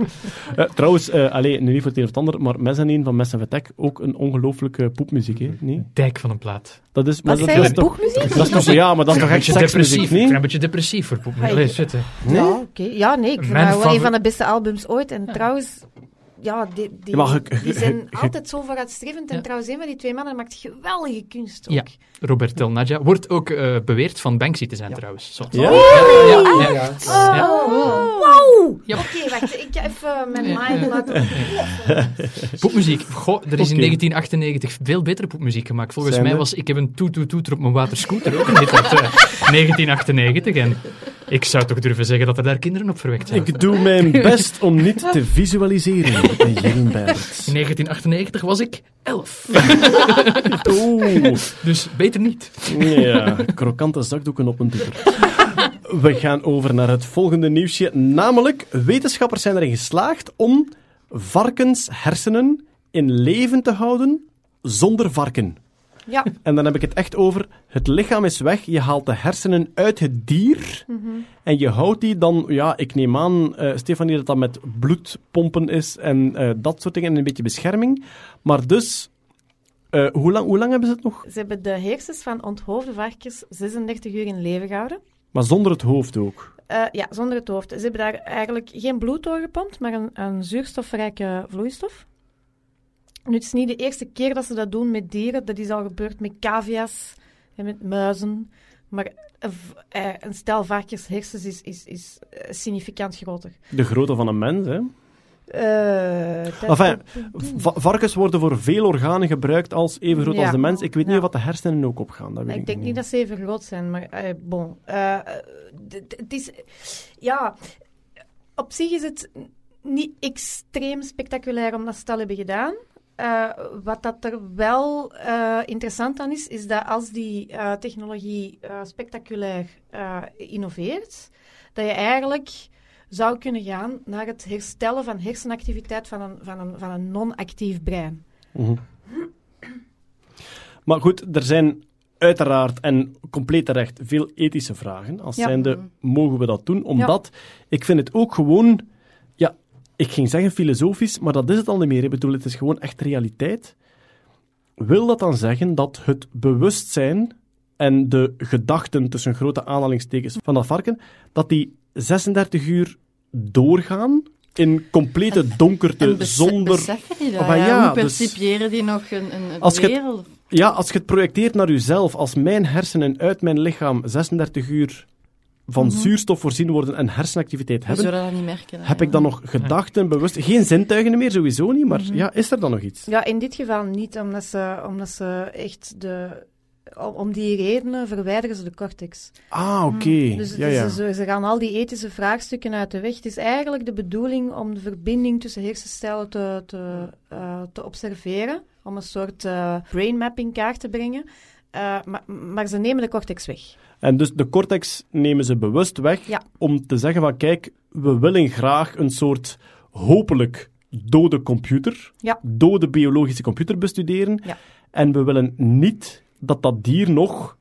Eh, trouwens, allee, nu niet voor het een of het ander, maar Mezzanine van Messen Vertek, ook een ongelooflijke poepmuziek, hè? Nee? Dijk van een plaat. Dat is, maar dat, dat is toch, boekmuziek? dat is toch, ja, maar dat is toch echt depressief. Ik nee? ben een beetje depressief voor poep. Hey. Allee, zitten. Ja, oké. Ja, nee, ik vind dat wel een van de beste albums ooit. En trouwens, ja, die, die, Ja, die zijn altijd zo vooruitstrevend. En Ja. trouwens, een van die twee mannen maakt geweldige kunst ook. Ja. Robert Tel Nadja wordt ook eh, beweerd van Banksy te zijn, trouwens. Ja? Ja, ja, ja. Oh, wow! Ja. Oké, wacht. Ik ga even mijn mind laten... Poepmuziek. Goh, er is in Oké. 1998 veel betere poepmuziek gemaakt. Volgens Zijn mij was Ik heb een toet-toet-toeter op mijn waterscooter ook een hit uit eh, 1998. En ik zou toch durven zeggen dat er daar kinderen op verwekt zijn. Ik doe mijn best om niet te visualiseren. In 1998 was ik 11. Oeh. Dus beter niet. Ja, krokante zakdoeken op een toeter. We gaan over naar het volgende nieuwsje. Namelijk, wetenschappers zijn erin geslaagd om varkenshersenen in leven te houden zonder varken. Ja. En dan heb ik het echt over, het lichaam is weg, je haalt de hersenen uit het dier en je houdt die dan, ja, ik neem aan, eh Stefanie, dat dat met bloedpompen is en eh, dat soort dingen en een beetje bescherming. Maar dus, eh, hoe, lang, hoe lang hebben ze het nog? Ze hebben de heersens van onthoofde varkens 36 uur in leven gehouden. Maar zonder het hoofd ook. Ja, zonder het hoofd. Ze hebben daar eigenlijk geen bloed doorgepompt, maar een, een zuurstofrijke vloeistof. Nu, het is niet de eerste keer dat ze dat doen met dieren. Dat is al gebeurd met cavia's en met muizen. Maar een, v- eh, een stel varkenshersens is, is, is eh, significant groter. De grootte van een mens, hè. Eh, dat- Enfin, Va- varkens worden voor veel organen gebruikt als even groot Ja. als de mens. Ik weet niet Ja. wat de hersenen ook opgaan. Dat weet ik ik denk niet dat ze even groot zijn, maar eh, bon. Eh, eh, het is... Ja, op zich is het niet extreem spectaculair omdat ze het al hebben gedaan. Eh, wat dat er wel eh, interessant aan is, is dat als die eh, technologie spectaculair innoveert, dat je eigenlijk zou kunnen gaan naar het herstellen van hersenactiviteit van een, van een, van een non-actief brein. Mhm. Maar goed, er zijn uiteraard en compleet terecht veel ethische vragen. Als Ja. zijnde, mogen we dat doen? Omdat, ik vind het ook gewoon... Ik ging zeggen filosofisch, maar dat is het al niet meer. Ik bedoel, het is gewoon echt realiteit. Wil dat dan zeggen dat het bewustzijn en de gedachten tussen grote aanhalingstekens van dat varken, dat die 36 uur doorgaan in complete donkerte, En zonder... beseffen die dat? Maar ja, ja, Hoe dus- percipiëren die nog een, een, Als het- wereld? Ja, als je het projecteert naar jezelf, als mijn hersenen uit mijn lichaam 36 uur van zuurstof voorzien worden en hersenactiviteit hebben, zullen dat niet merken. hè, heb ik dan nog gedachten, bewust... Geen zintuigen meer, sowieso niet, maar ja, is er dan nog iets? Ja, in dit geval niet, omdat ze, omdat ze echt de... Om, die redenen verwijderen ze de cortex. Ah, oké. Dus ja, ja. Ze, ze gaan al die ethische vraagstukken uit de weg. Het is eigenlijk de bedoeling om de verbinding tussen hersencellen te, te, eh, te observeren. Om een soort eh brain map in kaart te brengen. Eh, maar, maar ze nemen de cortex weg. En dus de cortex nemen ze bewust weg Ja. om te zeggen van, kijk, we willen graag een soort, hopelijk, dode computer, Ja. dode biologische computer bestuderen. Ja. En we willen niet dat dat dier nog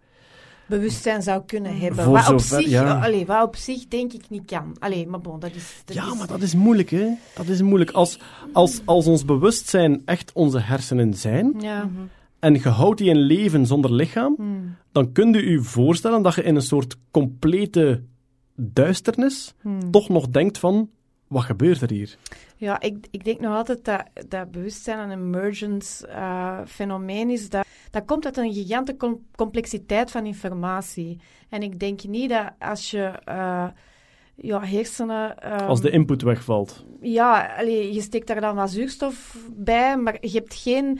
Bewustzijn zou kunnen hebben. Voor Wat op, zover- zich, ja. allee, wat op zich denk ik niet kan. Allee, maar bon, dat is... Dat ja, is- maar dat is moeilijk, hè? Dat is moeilijk. Als, als, als ons bewustzijn echt onze hersenen zijn, Ja. En je houdt die in leven zonder lichaam, Hmm. dan kun je je voorstellen dat je in een soort complete duisternis Hmm. toch nog denkt van, wat gebeurt er hier? Ja, ik, ik denk nog altijd dat, dat bewustzijn een emergence eh, fenomeen is. Dat, dat komt uit een gigantische com- complexiteit van informatie. En ik denk niet dat als je... eh, ja, hersenen... ehm, Als de input wegvalt. Ja, allee, je steekt daar dan wat zuurstof bij, maar je hebt geen...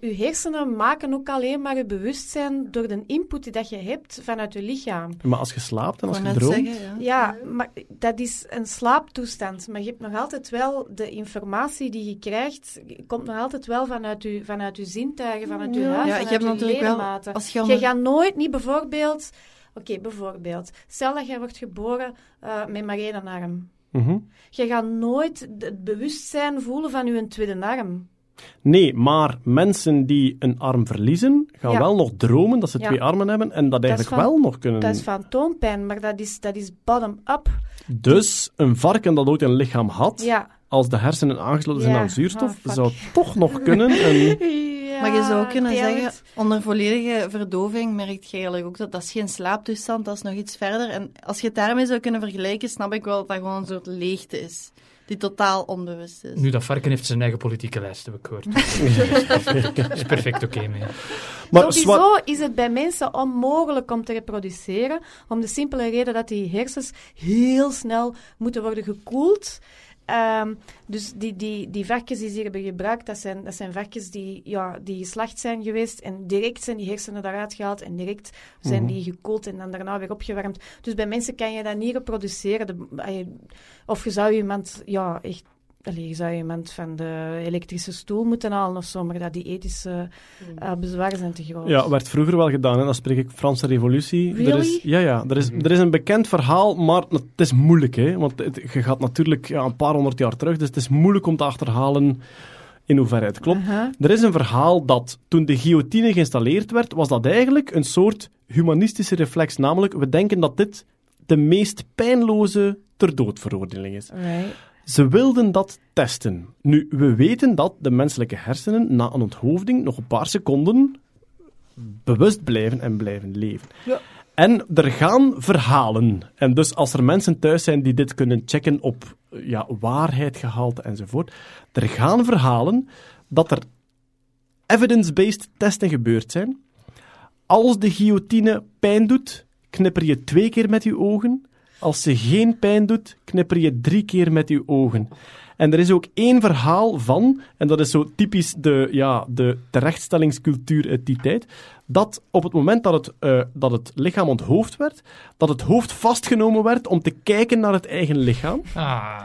Je hersenen maken ook alleen maar je bewustzijn door de input die dat je hebt vanuit je lichaam. Maar als je slaapt en als je droomt... zeggen, ja. Ja, maar dat is een slaaptoestand. Maar je hebt nog altijd wel de informatie die je krijgt, komt nog altijd wel vanuit je, vanuit je zintuigen, vanuit je Ja. huid, Ja, je vanuit hebt je natuurlijk wel- als je gaat nooit niet bijvoorbeeld... Oké, bijvoorbeeld. Stel dat jij wordt geboren eh, met maar één arm. Mhm. Je gaat nooit het bewustzijn voelen van je tweede arm. Nee, maar mensen die een arm verliezen, gaan Ja. wel nog dromen dat ze Ja. twee armen hebben en dat eigenlijk van- wel nog kunnen... Dat is fantoompijn, maar dat is, dat is bottom-up. Dus een varken dat ooit een lichaam had, Ja. als de hersenen aangesloten zijn Ja. aan zuurstof, Ah, zou toch nog kunnen een... ja Maar je zou ook kunnen zeggen, onder volledige verdoving merk je eigenlijk ook dat dat is geen slaaptoestand, dat is nog iets verder. En als je het daarmee zou kunnen vergelijken, snap ik wel dat dat gewoon een soort leegte is, die totaal onbewust is. Nu, dat varken heeft zijn eigen politieke lijst, heb ik gehoord. Dat is perfect oké mee. Maar Sowieso zwa- is het bij mensen onmogelijk om te reproduceren, om de simpele reden dat die hersens heel snel moeten worden gekoeld. Ehm, dus die, die, die varkens die ze hier hebben gebruikt, dat zijn, dat zijn varkens die, ja, die geslacht zijn geweest en direct zijn die hersenen daaruit gehaald en direct zijn Mhm. die gekoeld en dan daarna weer opgewarmd. Dus bij mensen kan je dat niet reproduceren. De, of je zou iemand, ja, echt, allee, je zou iemand van de elektrische stoel moeten halen of zo, maar dat die ethische eh, bezwaren zijn te groot. Ja, werd vroeger wel gedaan, hè. dan spreek ik Franse revolutie. Er is, ja, ja er, is, er is een bekend verhaal, maar het is moeilijk. Hè, want het, je gaat natuurlijk ja, een paar honderd jaar terug, dus het is moeilijk om te achterhalen in hoeverre het klopt. Er is een verhaal dat toen de guillotine geïnstalleerd werd, was dat eigenlijk een soort humanistische reflex. Namelijk, we denken dat dit de meest pijnloze ter doodveroordeling is. Right. Ze wilden dat testen. Nu, we weten dat de menselijke hersenen na een onthoofding nog een paar seconden bewust blijven en blijven leven. Ja. En er gaan verhalen. En dus als er mensen thuis zijn die dit kunnen checken op ja, waarheidgehalte enzovoort, er gaan verhalen dat er evidence-based testen gebeurd zijn. Als de guillotine pijn doet, knipper je twee keer met je ogen. Als ze geen pijn doet, knipper je drie keer met je ogen. En er is ook één verhaal van, en dat is zo typisch de, ja, de terechtstellingscultuur uit die tijd, dat op het moment dat het, eh, dat het lichaam onthoofd werd, dat het hoofd vastgenomen werd om te kijken naar het eigen lichaam. Ah,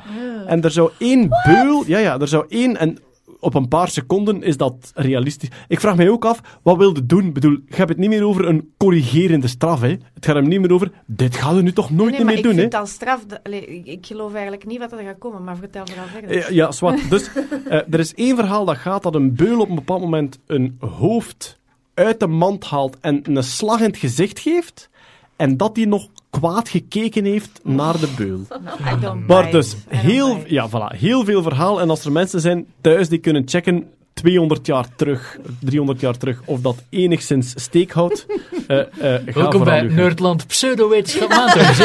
En er zou één beul... Ja, ja, er zou één... En op een paar seconden is dat realistisch. Ik vraag mij ook af, wat wilde doen? Ik bedoel, je hebt het niet meer over een corrigerende straf, hè. Het gaat hem niet meer over, dit gaan we nu toch nooit nee, meer maar ik doen, hè. vind dat straf... ik, ik geloof eigenlijk niet wat er gaat komen, maar vertel vooral verder. Ja, ja zwart. Dus eh, er is één verhaal dat gaat dat een beul op een bepaald moment een hoofd uit de mand haalt en een slag in het gezicht geeft. En dat hij nog kwaad gekeken heeft naar de beul. Don't Maar dus, heel, ja, voilà, heel veel verhaal. En als er mensen zijn thuis die kunnen checken 200 jaar terug, 300 jaar terug, of dat enigszins steek houdt, eh, eh, ga welkom bij. Nerdland Pseudowetenschap Maandag.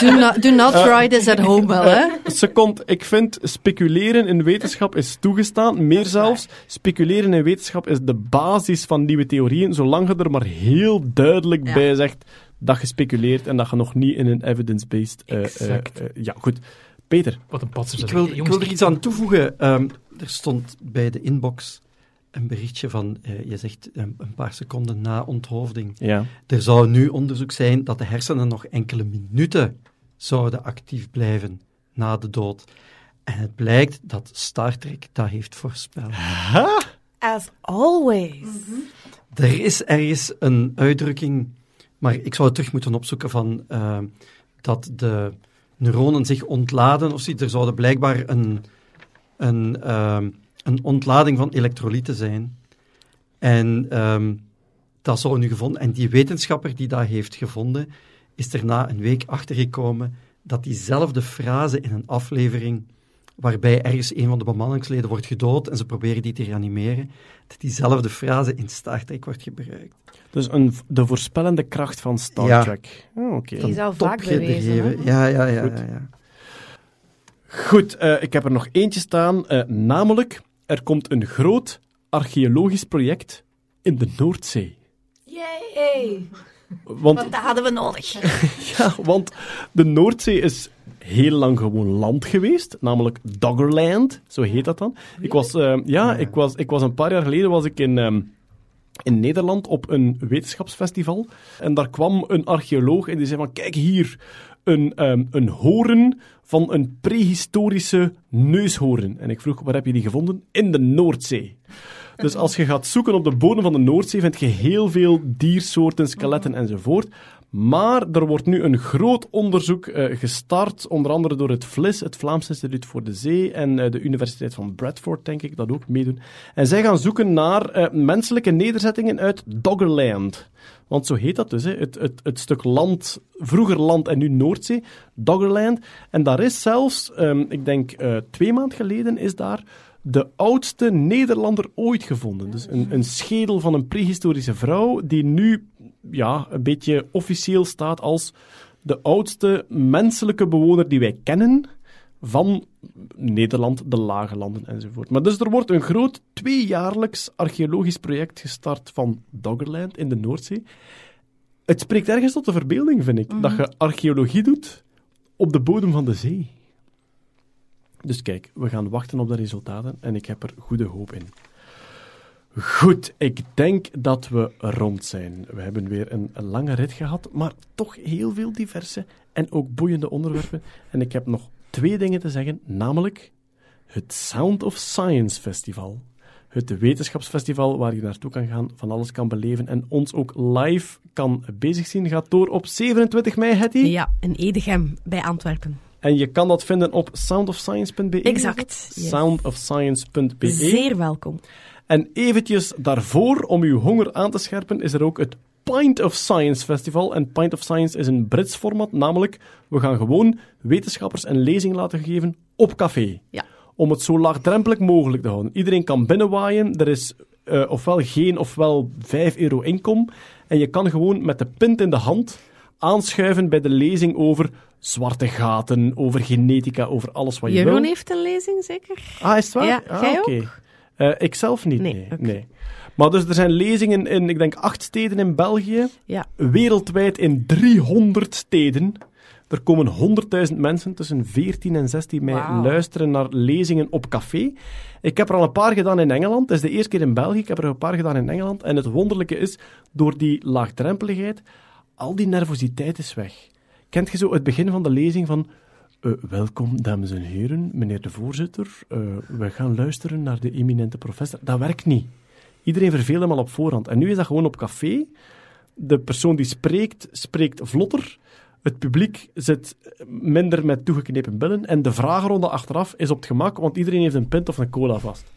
Do not, do not try this at home wel, hè. Second, ik vind speculeren in wetenschap is toegestaan. Meer zelfs, speculeren in wetenschap is de basis van nieuwe theorieën, zolang je er maar heel duidelijk Ja. bij zegt dat je speculeert en dat je nog niet in een evidence-based... eh, eh, eh, ja, goed. Peter. Wat een patser. Ik wil, ik wil er iets aan toevoegen. Ehm, er stond bij de inbox een berichtje van, eh, je zegt een, een paar seconden na onthoofding. Ja. Er zou nu onderzoek zijn dat de hersenen nog enkele minuten zouden actief blijven na de dood. En het blijkt dat Star Trek dat heeft voorspeld. As always. Er is ergens een uitdrukking, maar ik zou het terug moeten opzoeken van eh, dat de neuronen zich ontladen, of zoiets. er zouden blijkbaar een, een, ehm, een ontlading van elektrolyten zijn. En ehm, dat zou nu gevonden. En die wetenschapper die dat heeft gevonden, is er na een week achtergekomen dat diezelfde frase in een aflevering waarbij ergens een van de bemanningsleden wordt gedood en ze proberen die te reanimeren, dat diezelfde frase in Star Trek wordt gebruikt. Dus een, de voorspellende kracht van Star Ja. Trek. Oh, Oké. Die is al vaak bewezen. Ja, ja, ja. Goed. ja, ja. Goed, eh, ik heb er nog eentje staan. eh, namelijk, er komt een groot archeologisch project in de Noordzee. Yay! Want, Dat hadden we nodig. ja, want de Noordzee is heel lang gewoon land geweest, namelijk Doggerland, zo heet dat dan. Ik was, eh, ja, ik was, ik was een paar jaar geleden was ik in, ehm, in Nederland op een wetenschapsfestival. En daar kwam een archeoloog en die zei van, kijk hier, een, ehm, een horen van een prehistorische neushoorn. En ik vroeg, waar heb je die gevonden? In de Noordzee. Dus als je gaat zoeken op de bodem van de Noordzee, vind je heel veel diersoorten, skeletten enzovoort. Maar er wordt nu een groot onderzoek eh, gestart, onder andere door het FLIS, het Vlaams Instituut voor de Zee, en eh, de Universiteit van Bradford, denk ik, dat ook meedoen. En zij gaan zoeken naar eh, menselijke nederzettingen uit Doggerland. Want zo heet dat dus, hè. Het, het, het stuk land, vroeger land en nu Noordzee, Doggerland. En daar is zelfs, ehm, ik denk twee maanden geleden, is daar de oudste Nederlander ooit gevonden. Dus een, een schedel van een prehistorische vrouw, die nu ja, een beetje officieel staat als de oudste menselijke bewoner die wij kennen van Nederland, de Lage Landen enzovoort. Maar dus er wordt een groot tweejaarlijks archeologisch project gestart van Doggerland in de Noordzee. Het spreekt ergens tot de verbeelding, vind ik, dat je archeologie doet op de bodem van de zee. Dus kijk, we gaan wachten op de resultaten en ik heb er goede hoop in. Goed, ik denk dat we rond zijn. We hebben weer een, lange rit gehad, maar toch heel veel diverse en ook boeiende onderwerpen. En ik heb nog twee dingen te zeggen, namelijk het Sound of Science Festival. Het wetenschapsfestival waar je naartoe kan gaan, van alles kan beleven en ons ook live kan bezig zien, gaat door op 27 mei, Hetty. Ja, in Edegem bij Antwerpen. En je kan dat vinden op soundofscience.be. Exact, yes. Soundofscience.be. Zeer welkom. En eventjes daarvoor, om uw honger aan te scherpen, is er ook het Pint of Science Festival. En Pint of Science is een Brits format, namelijk we gaan gewoon wetenschappers een lezing laten geven op café. Ja. Om het zo laagdrempelig mogelijk te houden. Iedereen kan binnenwaaien, er is eh, ofwel geen ofwel 5 euro inkom. En je kan gewoon met de pint in de hand aanschuiven bij de lezing over zwarte gaten, over genetica, over alles wat je Jeroen wil. heeft een lezing, zeker? Ah, is het waar? Ja, ah, jij oké. Eh, ik zelf niet, nee. Nee. Maar dus er zijn lezingen in, ik denk, acht steden in België. Ja. Wereldwijd in 300 steden. Er komen 100.000 mensen tussen 14 en 16 mei luisteren naar lezingen op café. Ik heb er al een paar gedaan in Engeland. Het is de eerste keer in België. Ik heb er een paar gedaan in Engeland. En het wonderlijke is, door die laagdrempeligheid, al die nervositeit is weg. Kent je zo het begin van de lezing van... eh, welkom, dames en heren, meneer de voorzitter. Eh, we gaan luisteren naar de eminente professor. Dat werkt niet. Iedereen verveelt hem al op voorhand. En nu is dat gewoon op café. De persoon die spreekt, spreekt vlotter. Het publiek zit minder met toegeknepen billen. En de vragenronde achteraf is op het gemak, want iedereen heeft een pint of een cola vast.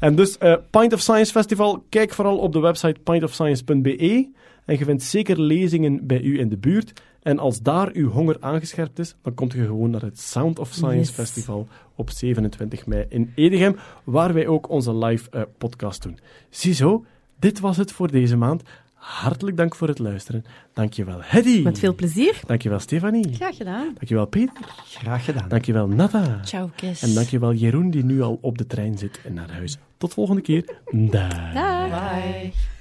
En dus, eh, Pint of Science Festival, kijk vooral op de website pintofscience.be. En je vindt zeker lezingen bij u in de buurt. En als daar uw honger aangescherpt is, dan komt je gewoon naar het Sound of Science Yes. Festival op 27 mei in Edegem, waar wij ook onze live eh, podcast doen. Ziezo, dit was het voor deze maand. Hartelijk dank voor het luisteren. Dankjewel, Hedy. Met veel plezier. Dankjewel, Stefanie. Graag gedaan. Dankjewel, Peter. Graag gedaan. Dankjewel, Nata. Ciao, Kes. En dankjewel, Jeroen, die nu al op de trein zit en naar huis. Tot volgende keer. Dag. Bye.